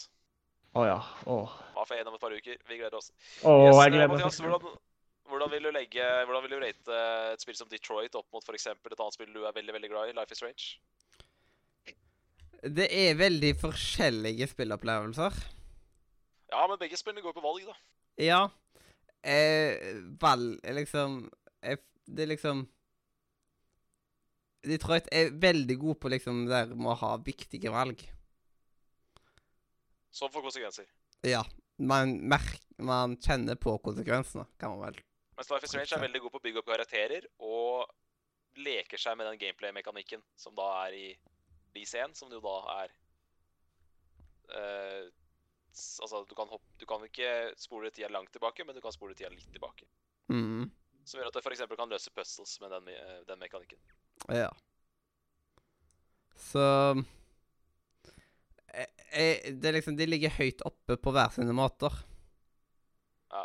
Speaker 6: Å ja. Å,
Speaker 2: Var for en om et par uker. Vi gleder oss.
Speaker 6: Å,
Speaker 2: Yes,
Speaker 6: jeg
Speaker 2: eh,
Speaker 6: gleder meg.
Speaker 2: Mathias, hvordan, hvordan vil du legge Hvordan vil du rate et spill som Detroit opp mot f.eks. et annet spill du er veldig veldig glad i, Life is Strange?
Speaker 1: Det er veldig forskjellige spillopplevelser.
Speaker 2: Ja, men begge spillene går på valg, da.
Speaker 1: Ja. Eh, valg liksom eh, Det er liksom Detroit er veldig god på liksom der med å ha viktige valg.
Speaker 2: Som får konsekvenser.
Speaker 1: Ja. Man, merk, man kjenner på konsekvensene, kan man vel.
Speaker 2: Mens Life is Strange er veldig god på å bygge opp karakterer og leker seg med den gameplay-mekanikken som da er i Lease 1, som jo da er uh, Altså, du kan, hoppe, du kan ikke spole tida langt tilbake, men du kan spole tida litt tilbake.
Speaker 1: Mm.
Speaker 2: Som gjør at du f.eks. kan løse puzzles med den, den mekanikken.
Speaker 1: Ja. Så jeg, jeg, Det er liksom De ligger høyt oppe på hver sine måter.
Speaker 2: Ja.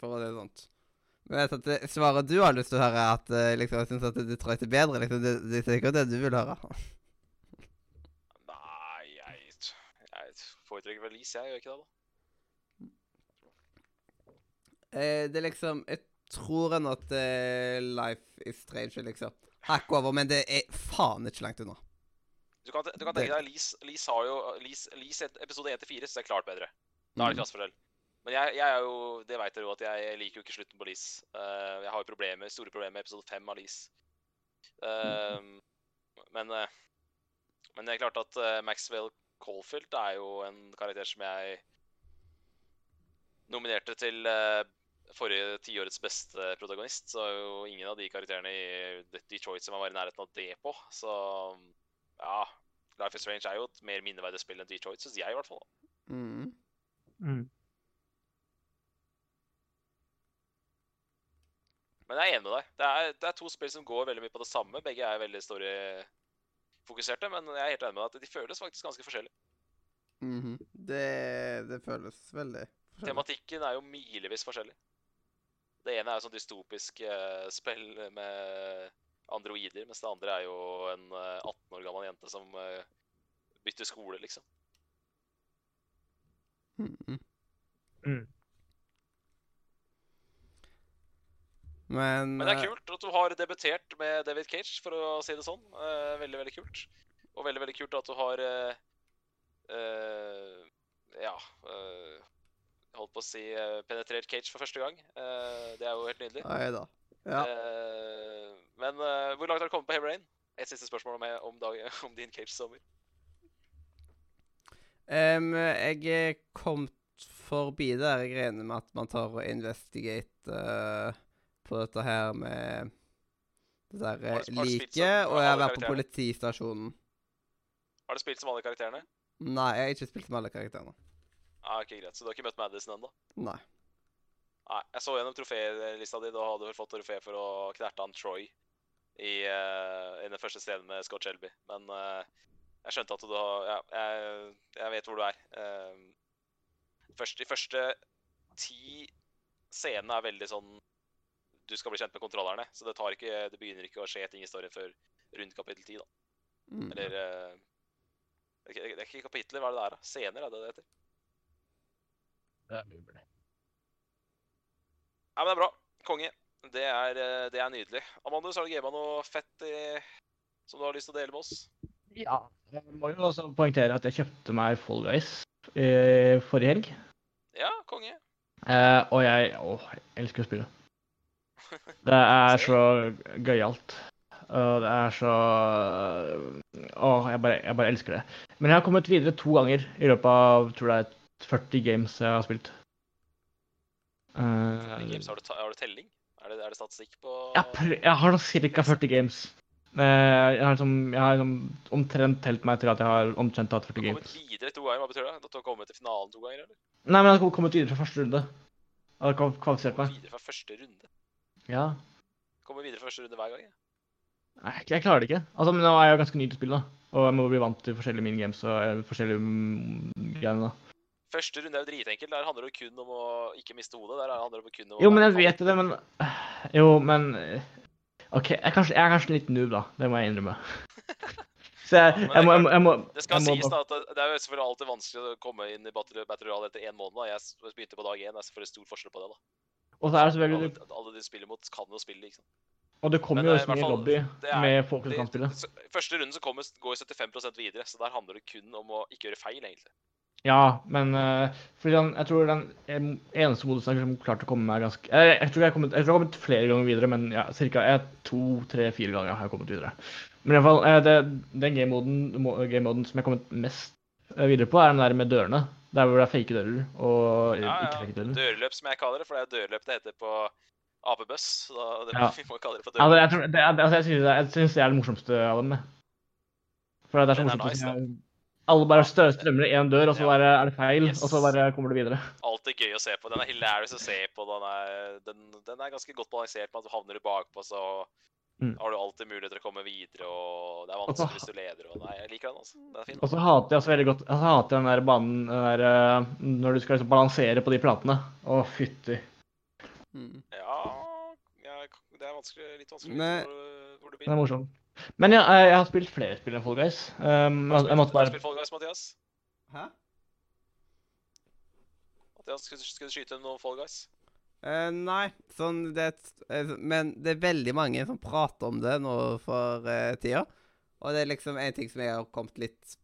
Speaker 1: For å si det sånn. Men jeg vet at det, svaret du har lyst til å høre, er at eh, liksom, jeg syns at Detroit er bedre. liksom, Det, det er sikkert det du vil høre.
Speaker 2: Nei, jeg, jeg foretrekker vel Lease, jeg gjør ikke det, da.
Speaker 1: Eh, det er liksom Jeg tror ennå at eh, Life is Strange er liksom hakk over, men det er faen ikke langt unna.
Speaker 2: Du kan, du kan tenke deg, Lease, Lease har jo Lease, Lease episode 1-4 så er klart bedre. Da er det
Speaker 1: Mm.
Speaker 2: klasseforskjell. Men jeg, jeg er jo, det vet dere jo at jeg liker jo ikke slutten på Lise. Uh, jeg har jo problemer, store problemer med episode 5 av Lease. Uh, mm. men, uh, men det er klart at eh, Maxwell Caulfield er jo en karakter som jeg nominerte til forrige tiårets beste protagonist. Så er jo ingen av de karakterene i Detroit som var i nærheten av det på. Så ja, Life is Strange er jo et mer minneverdig spill enn Detroit, syns jeg i hvert fall.
Speaker 1: Mm.
Speaker 6: Mm.
Speaker 2: Men jeg er enig med deg. Det er, det er to spill som går veldig mye på det samme. Begge er veldig storyfokuserte, men jeg er helt enig med deg at de føles faktisk ganske forskjellig.
Speaker 1: -hmm. det, det føles veldig forskjellig.
Speaker 2: Tematikken er jo milevis forskjellig. Det ene er jo sånn dystopisk uh, spill med androider, mens det andre er jo en uh, 18 år gammel jente som uh, bytter skole, liksom.
Speaker 1: Mm.
Speaker 6: Mm.
Speaker 1: Men,
Speaker 2: Men det er
Speaker 1: eh,
Speaker 2: kult at du har debutert med David Cage, for å si det sånn. Eh, veldig, veldig kult. Og veldig, veldig kult at du har eh, eh, Ja eh, Holdt på å si eh, penetrert Cage for første gang. Eh, det er jo helt nydelig.
Speaker 1: Neida. Ja.
Speaker 2: Eh, men hvor langt har du kommet på Heavy Rain? Et siste spørsmål om, om, dag, om din Cage-sommer.
Speaker 1: Um, jeg er kommet forbi der greiene med at man tar og investigate uh, på dette her med det der liket, og jeg har vært på politistasjonen.
Speaker 2: Har du spilt som alle karakterene?
Speaker 1: Nei, jeg har ikke spilt med alle karakterene.
Speaker 2: Ah, ok, Greit. Så du har ikke møtt Madison ennå?
Speaker 1: Nei.
Speaker 2: Nei, jeg så gjennom trofélista di. Da hadde du fått trofé for å knerte han Troy i, uh, i den første scenen med Scott Shelby. Men uh, jeg skjønte at du har Ja, jeg, jeg vet hvor du er. Uh, først, de første ti scenene er veldig sånn Du skal bli kjent med kontrollerne. Så det, tar ikke, det begynner ikke å skje ting i storyen før rundt kapittel ti, da.
Speaker 1: Mm.
Speaker 2: Eller det er ikke- det er ikke kapitler, hva er det der? da? Scener, er det det heter?
Speaker 6: Det er mulig.
Speaker 2: Ja, men det er bra. Konge. Det er, eh, det er nydelig. Amandus, har du gama noe fett i, som du har lyst til å dele med oss?
Speaker 6: Ja, jeg må jo også poengtere at jeg kjøpte meg Fall Guys eh, forrige helg.
Speaker 2: Ja, konge.
Speaker 6: Eh, og jeg Å, jeg elsker å spille. Det er så gøyalt. Og det er så Åh, jeg bare, jeg bare elsker det. Men jeg har kommet videre to ganger i løpet av tror er 40 games jeg har spilt. Eh,
Speaker 2: Games, har, du har du telling? Er det, er det statistikk på
Speaker 6: jeg, jeg har ca. 40 games. Eh, jeg har, liksom, jeg har liksom omtrent telt meg til at jeg har omtrent hatt
Speaker 2: Du har kommet videre to ganger, hva betyr det? At du har kommet til finalen to ganger, eller?
Speaker 6: Nei, men jeg har kommet videre fra første runde. Jeg har kval- kvalifisert meg.
Speaker 2: videre fra første runde.
Speaker 6: Ja.
Speaker 2: Kommer videre fra første runde hver gang, Ja.
Speaker 6: Nei, jeg- klarer det ikke. Altså, men Nå er jeg jo ganske ny til spillet. Og jeg må bli vant til forskjellige minigames og forskjellige mm, greiene. da.
Speaker 2: Første runde er jo dritenkelt. Der handler det kun om å ikke miste hodet. Der handler det kun om
Speaker 6: Jo, men jeg vet det, men Jo, men eh, OK, jeg er kanskje, jeg er kanskje litt noob, da. Det må jeg innrømme. Så jeg, jeg, må, jeg, må, jeg må
Speaker 2: Det skal
Speaker 6: må
Speaker 2: sies da at det, er jo selvfølgelig alltid vanskelig å komme inn i Battle, Royale etter én måned. da. Jeg begynte på dag én. Det er selvfølgelig stor forskjell på det. da.
Speaker 6: Og så er det selvfølgelig
Speaker 2: Alle, alle de spiller mot, kan jo spille, ikke sant.
Speaker 6: Og det kommer jo
Speaker 2: er
Speaker 6: også mye lobby
Speaker 2: er-
Speaker 6: med folk som kan spille.
Speaker 2: Første runden så kommer, går 75% videre, så der handler det kun om å ikke gjøre feil, egentlig.
Speaker 6: Ja, men uh, fordi den, jeg tror den eneste modusen jeg har klart å komme meg ganske jeg, jeg, tror jeg, har kommet, jeg tror jeg har kommet flere ganger videre, men ja, ca. to, tre, fire ganger har jeg kommet videre. Men i hvert fall, eh, det, den game-moden game-moden som jeg har kommet mest eh, videre på, er den der med dørene. Der hvor det er fake dører og
Speaker 2: Ja,
Speaker 6: ikke fake dører.
Speaker 2: Dørløp, som jeg kaller det, for det er dørløp det heter på det,
Speaker 6: Ja.
Speaker 2: vi må kalle det for
Speaker 6: Altså,
Speaker 2: Ja,
Speaker 6: jeg, tror, det, er- altså, jeg, synes det, er- jeg synes det er det morsomste av dem. For det er så
Speaker 2: er
Speaker 6: morsomt å
Speaker 2: nice,
Speaker 6: Alle bare stø- strømmer i én dør, og så
Speaker 2: Ja.
Speaker 6: bare er det feil,
Speaker 2: Yes.
Speaker 6: og så bare kommer du videre.
Speaker 2: Alltid gøy å se på. Den er hilarious å se på. Den er, den, den er ganske godt balansert med at du havner du bakpå, så
Speaker 6: Mm.
Speaker 2: har du alltid mulighet til å komme videre, og det er vanskelig hvis du leder. Og nei, jeg liker den, altså. Den er fin.
Speaker 6: Og så hater jeg også veldig godt altså, jeg hater den der banen den der, eh, når du skal liksom balansere på de platene. Å, fytti.
Speaker 1: Mm.
Speaker 2: Ja, ja, det er vanskelig, litt vanskelig hvor, du- hvor du
Speaker 6: Den er
Speaker 2: begynner.
Speaker 6: Men ja, jeg, jeg har spilt flere spill enn Fall Guys. Um,
Speaker 2: Har
Speaker 6: jeg,
Speaker 2: du
Speaker 6: jeg måtte
Speaker 2: spilt- har du
Speaker 6: bare
Speaker 2: spilt Fall Guys, Mathias?
Speaker 1: Hæ?
Speaker 2: Mathias, skal, du- skal du skyte noen Fall Guys?
Speaker 1: Uh, nei, sånn det uh, eh, Men det er veldig mange som prater om det nå for uh, tida. Og det er liksom en ting som jeg har kommet litt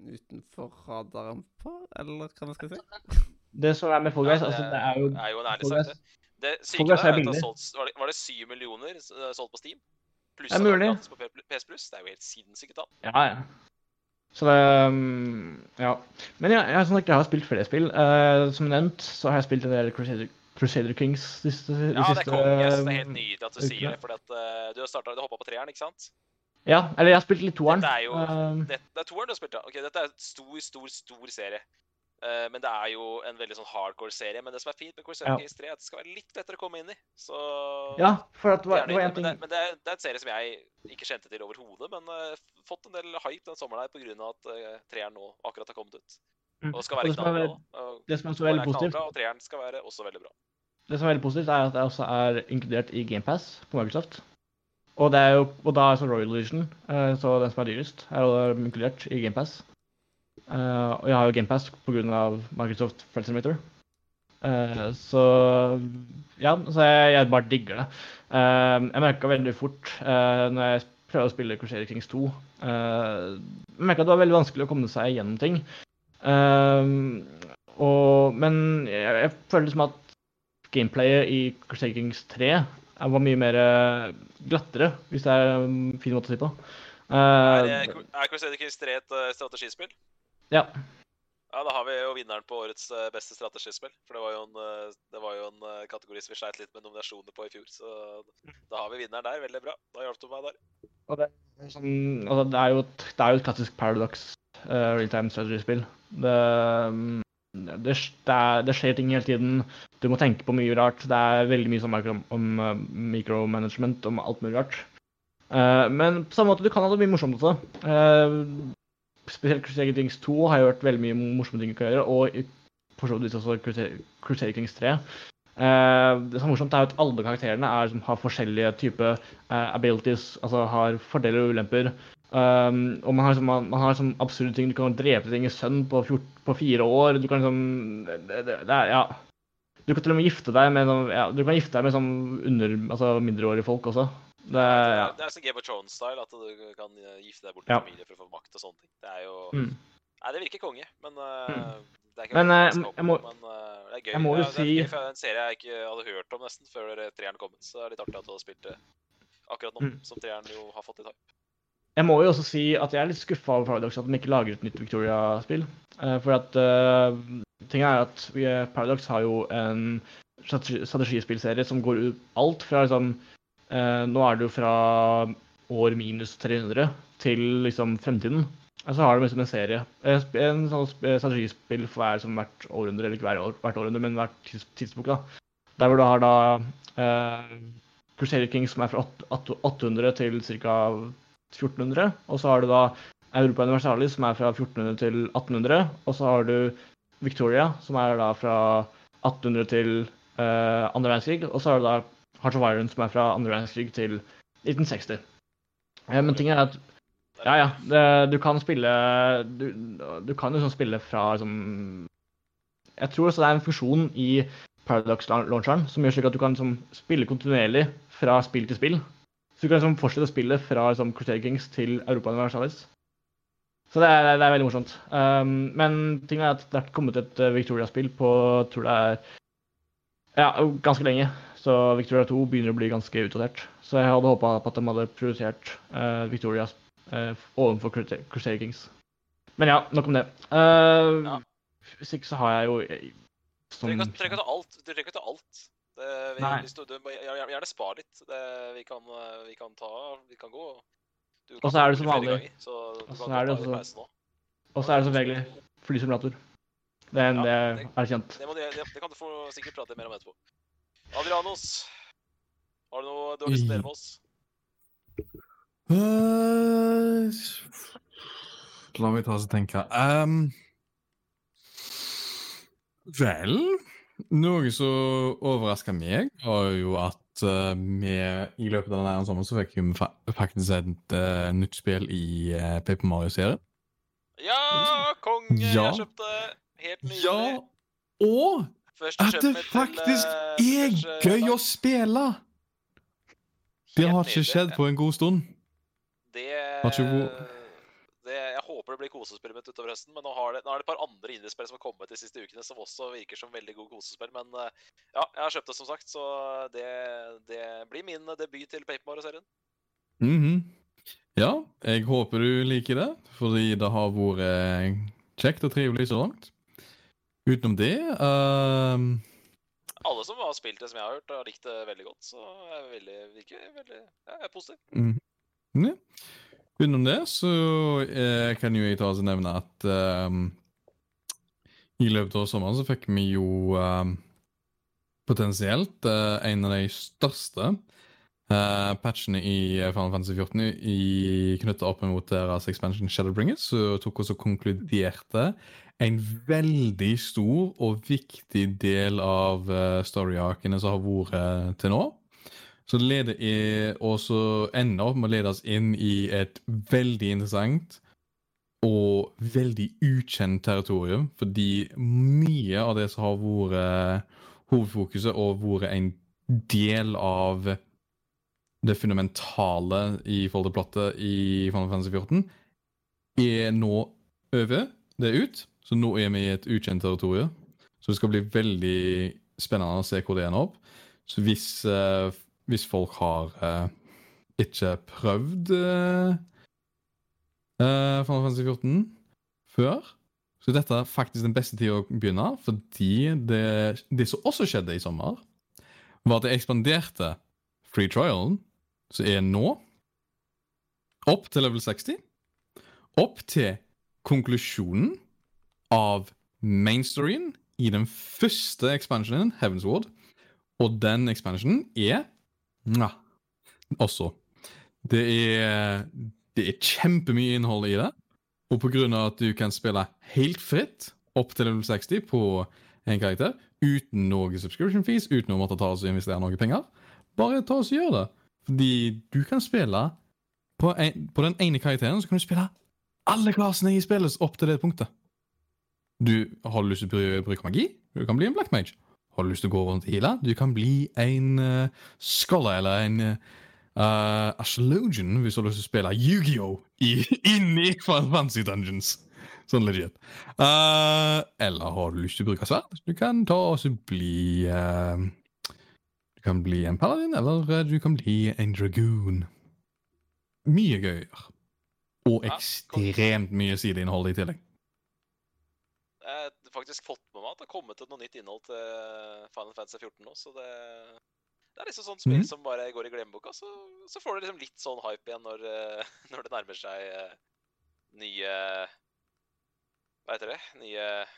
Speaker 1: utenfor radaren på, eller hva man skal si.
Speaker 6: Det som er med Fall Guys,
Speaker 2: Ja,
Speaker 6: altså, det er jo Det
Speaker 2: er jo en ærlig sak, det. Det syke
Speaker 6: Fall Guys
Speaker 2: der
Speaker 6: er
Speaker 2: at det solgt, var, det, var det 7 millioner eh, solgt på Steam? Pluss
Speaker 6: Det er mulig.
Speaker 2: på PS Plus. Det er jo helt sinnssyke tall.
Speaker 6: Ja, ja. Så det um, Ja. Men jeg, jeg, sånn jeg har spilt flere spill. Uh, som nevnt så har jeg spilt en del Crusader, Crusader Kings de siste, de
Speaker 2: Ja, det
Speaker 6: siste
Speaker 2: er konge. Jeg synes det er helt
Speaker 6: um,
Speaker 2: nydelig at du sier det. For at, eh, du har startet, du hoppa på treeren, ikke sant?
Speaker 6: Ja, eller jeg har spilt litt toeren.
Speaker 2: Dette er jo
Speaker 6: uh,
Speaker 2: det, det er toeren du har spilt, ja. Ok, Dette er en stor, stor, stor serie. Eh, men det er jo en veldig sånn hardcore serie. Men det som er fint med Crusader
Speaker 6: Ja.
Speaker 2: Kings 3, er at det skal være litt lettere å komme inn i. Så
Speaker 6: ja, for det var, det var
Speaker 2: en
Speaker 6: en
Speaker 2: Men, det, men det, er, det er en serie som jeg ikke kjente til overhodet. Men uh, fått en del hype den sommeren her pga. at uh, treeren nå akkurat har kommet ut.
Speaker 6: Mm.
Speaker 2: Og skal være
Speaker 6: det som
Speaker 2: knallbra.
Speaker 6: Det som er så veldig positivt,
Speaker 2: Og treeren skal være også veldig bra.
Speaker 6: det som er veldig positivt, er at det også er inkludert i GamePass på Microsoft. Og, det er jo, og da er så Royal Edition, så den som er dyrest, er inkludert i GamePass. Uh, og jeg har jo GamePass pga. Microsoft Flight Simulator. Uh, så ja, så jeg, jeg bare digger det. Uh, jeg merka veldig fort uh, når jeg prøvde å spille Crusader Kings 2 uh, Jeg merka at det var veldig vanskelig å komme seg gjennom ting. Og, men jeg, jeg føler liksom at gameplayet i Crusader Kings 3 er- var mye mer glattere, hvis det er en fin måte å si på. Uh,
Speaker 2: Er, er Crusader Kings 3 et strategispill?
Speaker 6: Ja.
Speaker 2: Ja, da har vi jo vinneren på årets eh, beste strategispill. For det var jo en, eh, var jo en eh, kategori som vi sleit litt med nominasjoner på i fjor. Så da har vi vinneren der. Veldig bra. Da hjalp du meg der.
Speaker 6: Og det, sånn, altså det, er jo et, det er jo et klassisk Paradox uh, realtime strategispill. Det, mm, det, det, er- det skjer ting hele tiden. Du må tenke på mye rart. Det er veldig mye sånn micro, om uh, micromanagement, om alt mulig rart. Uh, men på samme måte, du kan ha det mye morsomt også. Eh, spesielt Crusader Kings 2 har jo vært veldig mye morsomme ting å gjøre, og for så vidt også Crusader Kings 3. Uh, det som er morsomt, er at alle karakterene er, har forskjellige typer uh, abilities, altså har fordeler og ulemper. Um, og man har, liksom, man, man har liksom absurde ting. Du kan drepe ting i sønn på, på fire år. Du kan liksom det, det, det er, ja. Du kan til og med gifte deg med, ja, du kan gifte deg med sånn under, altså mindreårige folk også. Det, ja.
Speaker 2: Det er så Game of Thrones-style at du kan eh, gifte deg bort til
Speaker 6: Ja.
Speaker 2: familie for å få makt og sånne ting. Det er jo
Speaker 6: Mm.
Speaker 2: Nei, det virker konge, men eh,
Speaker 6: Mm.
Speaker 2: det er ikke
Speaker 6: Men, eh,
Speaker 2: jeg
Speaker 6: jeg må-
Speaker 2: men det er gøy.
Speaker 6: jeg må jo
Speaker 2: Ja,
Speaker 6: si-
Speaker 2: det er en serie jeg ikke hadde hørt om nesten før treeren kom så det er litt artig at du har spilt det akkurat nå,
Speaker 6: Mm.
Speaker 2: som treeren jo har fått i hype.
Speaker 6: Jeg må jo også si at jeg er litt skuffa over Paradox at de ikke lager et nytt Victoria-spill. For at uh, tingen er at Paradox har jo en strategi- strategispillserie som går ut alt fra liksom Nå er det jo fra år minus 300 til liksom fremtiden. Og så har de liksom en serie. eh, En sånn strategispill for hver, som hvert århundre, eller ikke hver år, hvert århundre, men hvert tids, tidsbok. da. Der hvor du har da eh, Crusader Kings som er fra åt- åt- 800 til ca. 1400. Og så har du da Europa Universalis som er fra 1400 til 1800. Og så har du Victoria som er da fra 1800 til eh, andre verdenskrig. Og så har du da Heart of Iron som er fra andre verdenskrig til 1960. Eh, men tingen er at ja, ja. Det, du kan spille Du, du kan jo liksom spille fra liksom Jeg tror også det er en funksjon i Paradox-launcheren som gjør slik at du kan liksom, spille kontinuerlig fra spill til spill. Så du kan liksom, fortsette spille fra liksom, Crusader Kings til Europa Universalis. Så det er, det er veldig morsomt. Um, men ting er at det er kommet et uh, Victoria-spill på tror det er ja, ganske lenge. Så Victoria 2 begynner å bli ganske utdatert. Så jeg hadde håpa på at de hadde prioritert uh, Victoria uh, overfor Crusader Kings. Men ja, nok om det. Uh,
Speaker 2: Ja.
Speaker 6: Hvis ikke så har jeg jo eh,
Speaker 2: Du
Speaker 6: som,
Speaker 2: trenger ikke- trenger ikke ta alt. Du trenger ikke ta alt. Det, vi,
Speaker 6: Nei.
Speaker 2: hvis du, du, gjerne, gjerne spar litt. Det, vi, kan, vi kan ta Vi kan gå du
Speaker 6: Og så er det som vanlig.
Speaker 2: Så du
Speaker 6: Og så er det som regel flysimulator. Det, er en-
Speaker 2: Ja,
Speaker 6: det
Speaker 2: det-
Speaker 6: er kjent.
Speaker 2: Det, må, du- det, det kan du få sikkert prate mer om etterpå. Adrianos, har du noe du har lyst til å dele med oss?
Speaker 3: Uh, La meg ta og tenke. Um, vel Noe som overraska meg, var jo at eh, vi i løpet av denne sommeren så fikk vi fa faktisk et uh, nytt spill i uh, Paper Mario-serien.
Speaker 2: Ja, konge!
Speaker 3: Ja.
Speaker 2: Jeg kjøpte helt nydelig.
Speaker 3: Ja, og at det
Speaker 2: faktisk til,
Speaker 3: faktisk
Speaker 2: eh,
Speaker 3: er gøy å spille! Det har ikke skjedd på en god stund.
Speaker 2: Det, det Jeg håper det blir kosespillet mitt utover høsten. Men nå, har det, nå er det et par andre indiespill som har kommet de siste ukene, som også virker som veldig gode kosespill. Men eh, ja, jeg har kjøpt det, som sagt, så det, det blir min debut til Papermore-serien. Mm
Speaker 3: -hmm. Ja, jeg håper du liker det, fordi det har vært eh, kjekt og trivelig så langt. Utenom det ehm,
Speaker 2: Alle som har spilt det som jeg har hørt, har likt det veldig godt. Så jeg er veldig, virker veldig ja, jeg er positiv.
Speaker 3: Mm. ja. Utenom det så eh, kan jo jeg ta og nevne at um, i løpet av sommeren så fikk vi jo um, potensielt uh, en av de største eh, patchene i Final Fantasy 14 i, knyttet opp mot deres expansion Shadowbringers, så tok også konkluderte en veldig stor og viktig del av uh, story-arkene som har vært eh, til nå. Så det leder i, og så ender opp med å lede oss inn i et veldig interessant og veldig ukjent territorium, fordi mye av det som har vært eh, hovedfokuset og vært en del av det fundamentale i forhold til plottet i Final Fantasy 14, er nå over. Det er ut. Så nå er vi i et ukjent territorium. Så det skal bli veldig spennende å se hvor det ender opp. Så hvis, uh, hvis folk har uh, ikke prøvd uh, Final Fantasy 14 før, så er dette faktisk den beste tida å begynne, fordi det, det som også skjedde i sommer, var at det ekspanderte free trialen, som er nå, opp til level 60, opp til konklusjonen av mainstoryen i den første expansionen, Heaven's Ward, og den expansionen er Mwah. også. Det er, det er kjempemye innhold i det, og på grunn av at du kan spille helt fritt opp til level 60 på en karakter, uten noe subscription fees, uten å måtte ta oss investere noe penger, bare ta oss og gjør det. Fordi du kan spille på, en, på den ene karakteren, så kan du spille alle klassene i spillet opp til det punktet. Du har du lyst til å bruke magi? Du kan bli en black mage. Har du lyst til å gå rundt i hila? Du kan bli en uh, scholar eller en uh, astrologian hvis du har lyst til å spille Yu-Gi-Oh! inni Fantasy Dungeons. Sånn legit. Uh, eller har du lyst til å bruke sverd? Du kan ta og bli uh, kan bli en paladin, eller du kan bli en dragoon. Mye gøyere. Og ekstremt mye sideinnhold i tillegg.
Speaker 2: Jeg har faktisk fått med meg at det har kommet til noe nytt innhold til Final Fantasy 14 nå, så det, det er liksom sånn spill
Speaker 3: mm.
Speaker 2: som bare går i glemmeboka. Så, så får du liksom litt sånn hype igjen når, eh, når det nærmer seg eh, nye Hva heter det? Nye ny,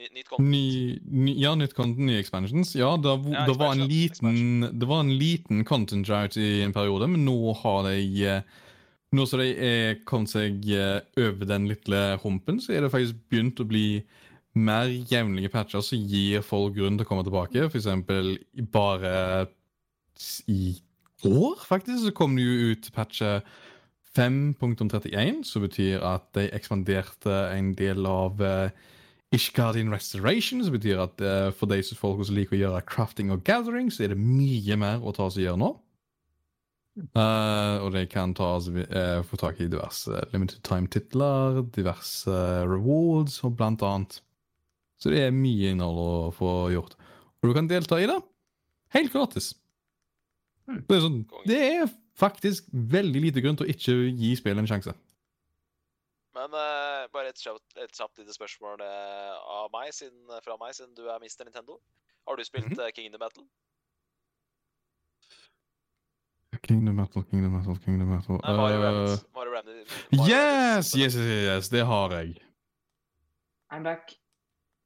Speaker 2: Nytt content.
Speaker 3: Ny, ny, ja, nytt content, nye expansions. Ja, det,
Speaker 2: Ja,
Speaker 3: det, var en liten, det var en liten content drought i en periode, men nå har de eh, Nå som de er kommet seg eh, over den lille humpen, så er det faktisk begynt å bli mer jevnlige patcher som gir folk grunn til å komme tilbake. For eksempel bare i år, faktisk, så kom det jo ut patcher 5.31, som betyr at de ekspanderte en del av uh, Ishgardian Restoration, som betyr at uh, for de som folk som liker å gjøre crafting og gathering, så er det mye mer å ta seg gjøre nå. Uh, og de kan ta, oss- eh, få tak i diverse limited time-titler, diverse rewards og blant annet. Så det er mye innhold å få gjort. Og du kan delta i det helt gratis.
Speaker 6: Hmm.
Speaker 3: Det er, sånn, det er faktisk veldig lite grunn til å ikke gi spillet en sjanse.
Speaker 2: Men uh, bare et kjapt, et kjapt lite spørsmål eh, av meg, siden, fra meg, siden du er Mr. Nintendo. Har du spilt
Speaker 3: mm
Speaker 2: -hmm. Kingdom Battle?
Speaker 3: Kingdom Battle, Kingdom Battle, Kingdom Battle
Speaker 2: Nei, Mario
Speaker 3: uh,
Speaker 2: Rabbids. Mario Rabbids. Mario
Speaker 3: Yes, yes, yes, yes, det har jeg.
Speaker 5: I'm back.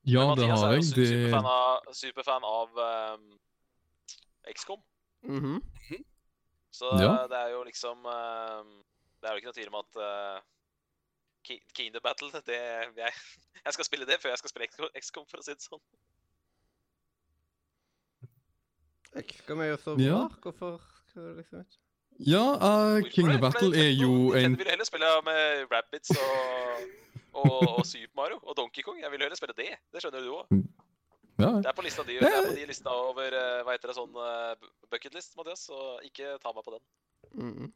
Speaker 3: Ja, det har jeg.
Speaker 2: Det... superfan av, superfan av um, XCOM.
Speaker 1: Mhm.
Speaker 2: Så
Speaker 3: Ja.
Speaker 2: det er jo liksom um, Det er jo ikke noe tvil om at uh, Kingdom Battle det, jeg, jeg skal spille det før jeg skal spille XCOM- for å si det sånn.
Speaker 1: XCOM er jo så
Speaker 3: Ja.
Speaker 1: bra? Hvorfor skal det liksom ikke
Speaker 3: Ja, uh, Kingdom Battle er jo en Jeg
Speaker 2: vil heller spille med Rabbids og, og, og Super Mario og Donkey Kong. Jeg vil heller spille det. Det skjønner du òg.
Speaker 3: ja.
Speaker 2: Det er på lista di, det er på de lista over eh, hva heter det, sånn uh, bucketlist, Mathias, så ikke ta meg på den.
Speaker 1: Mhm.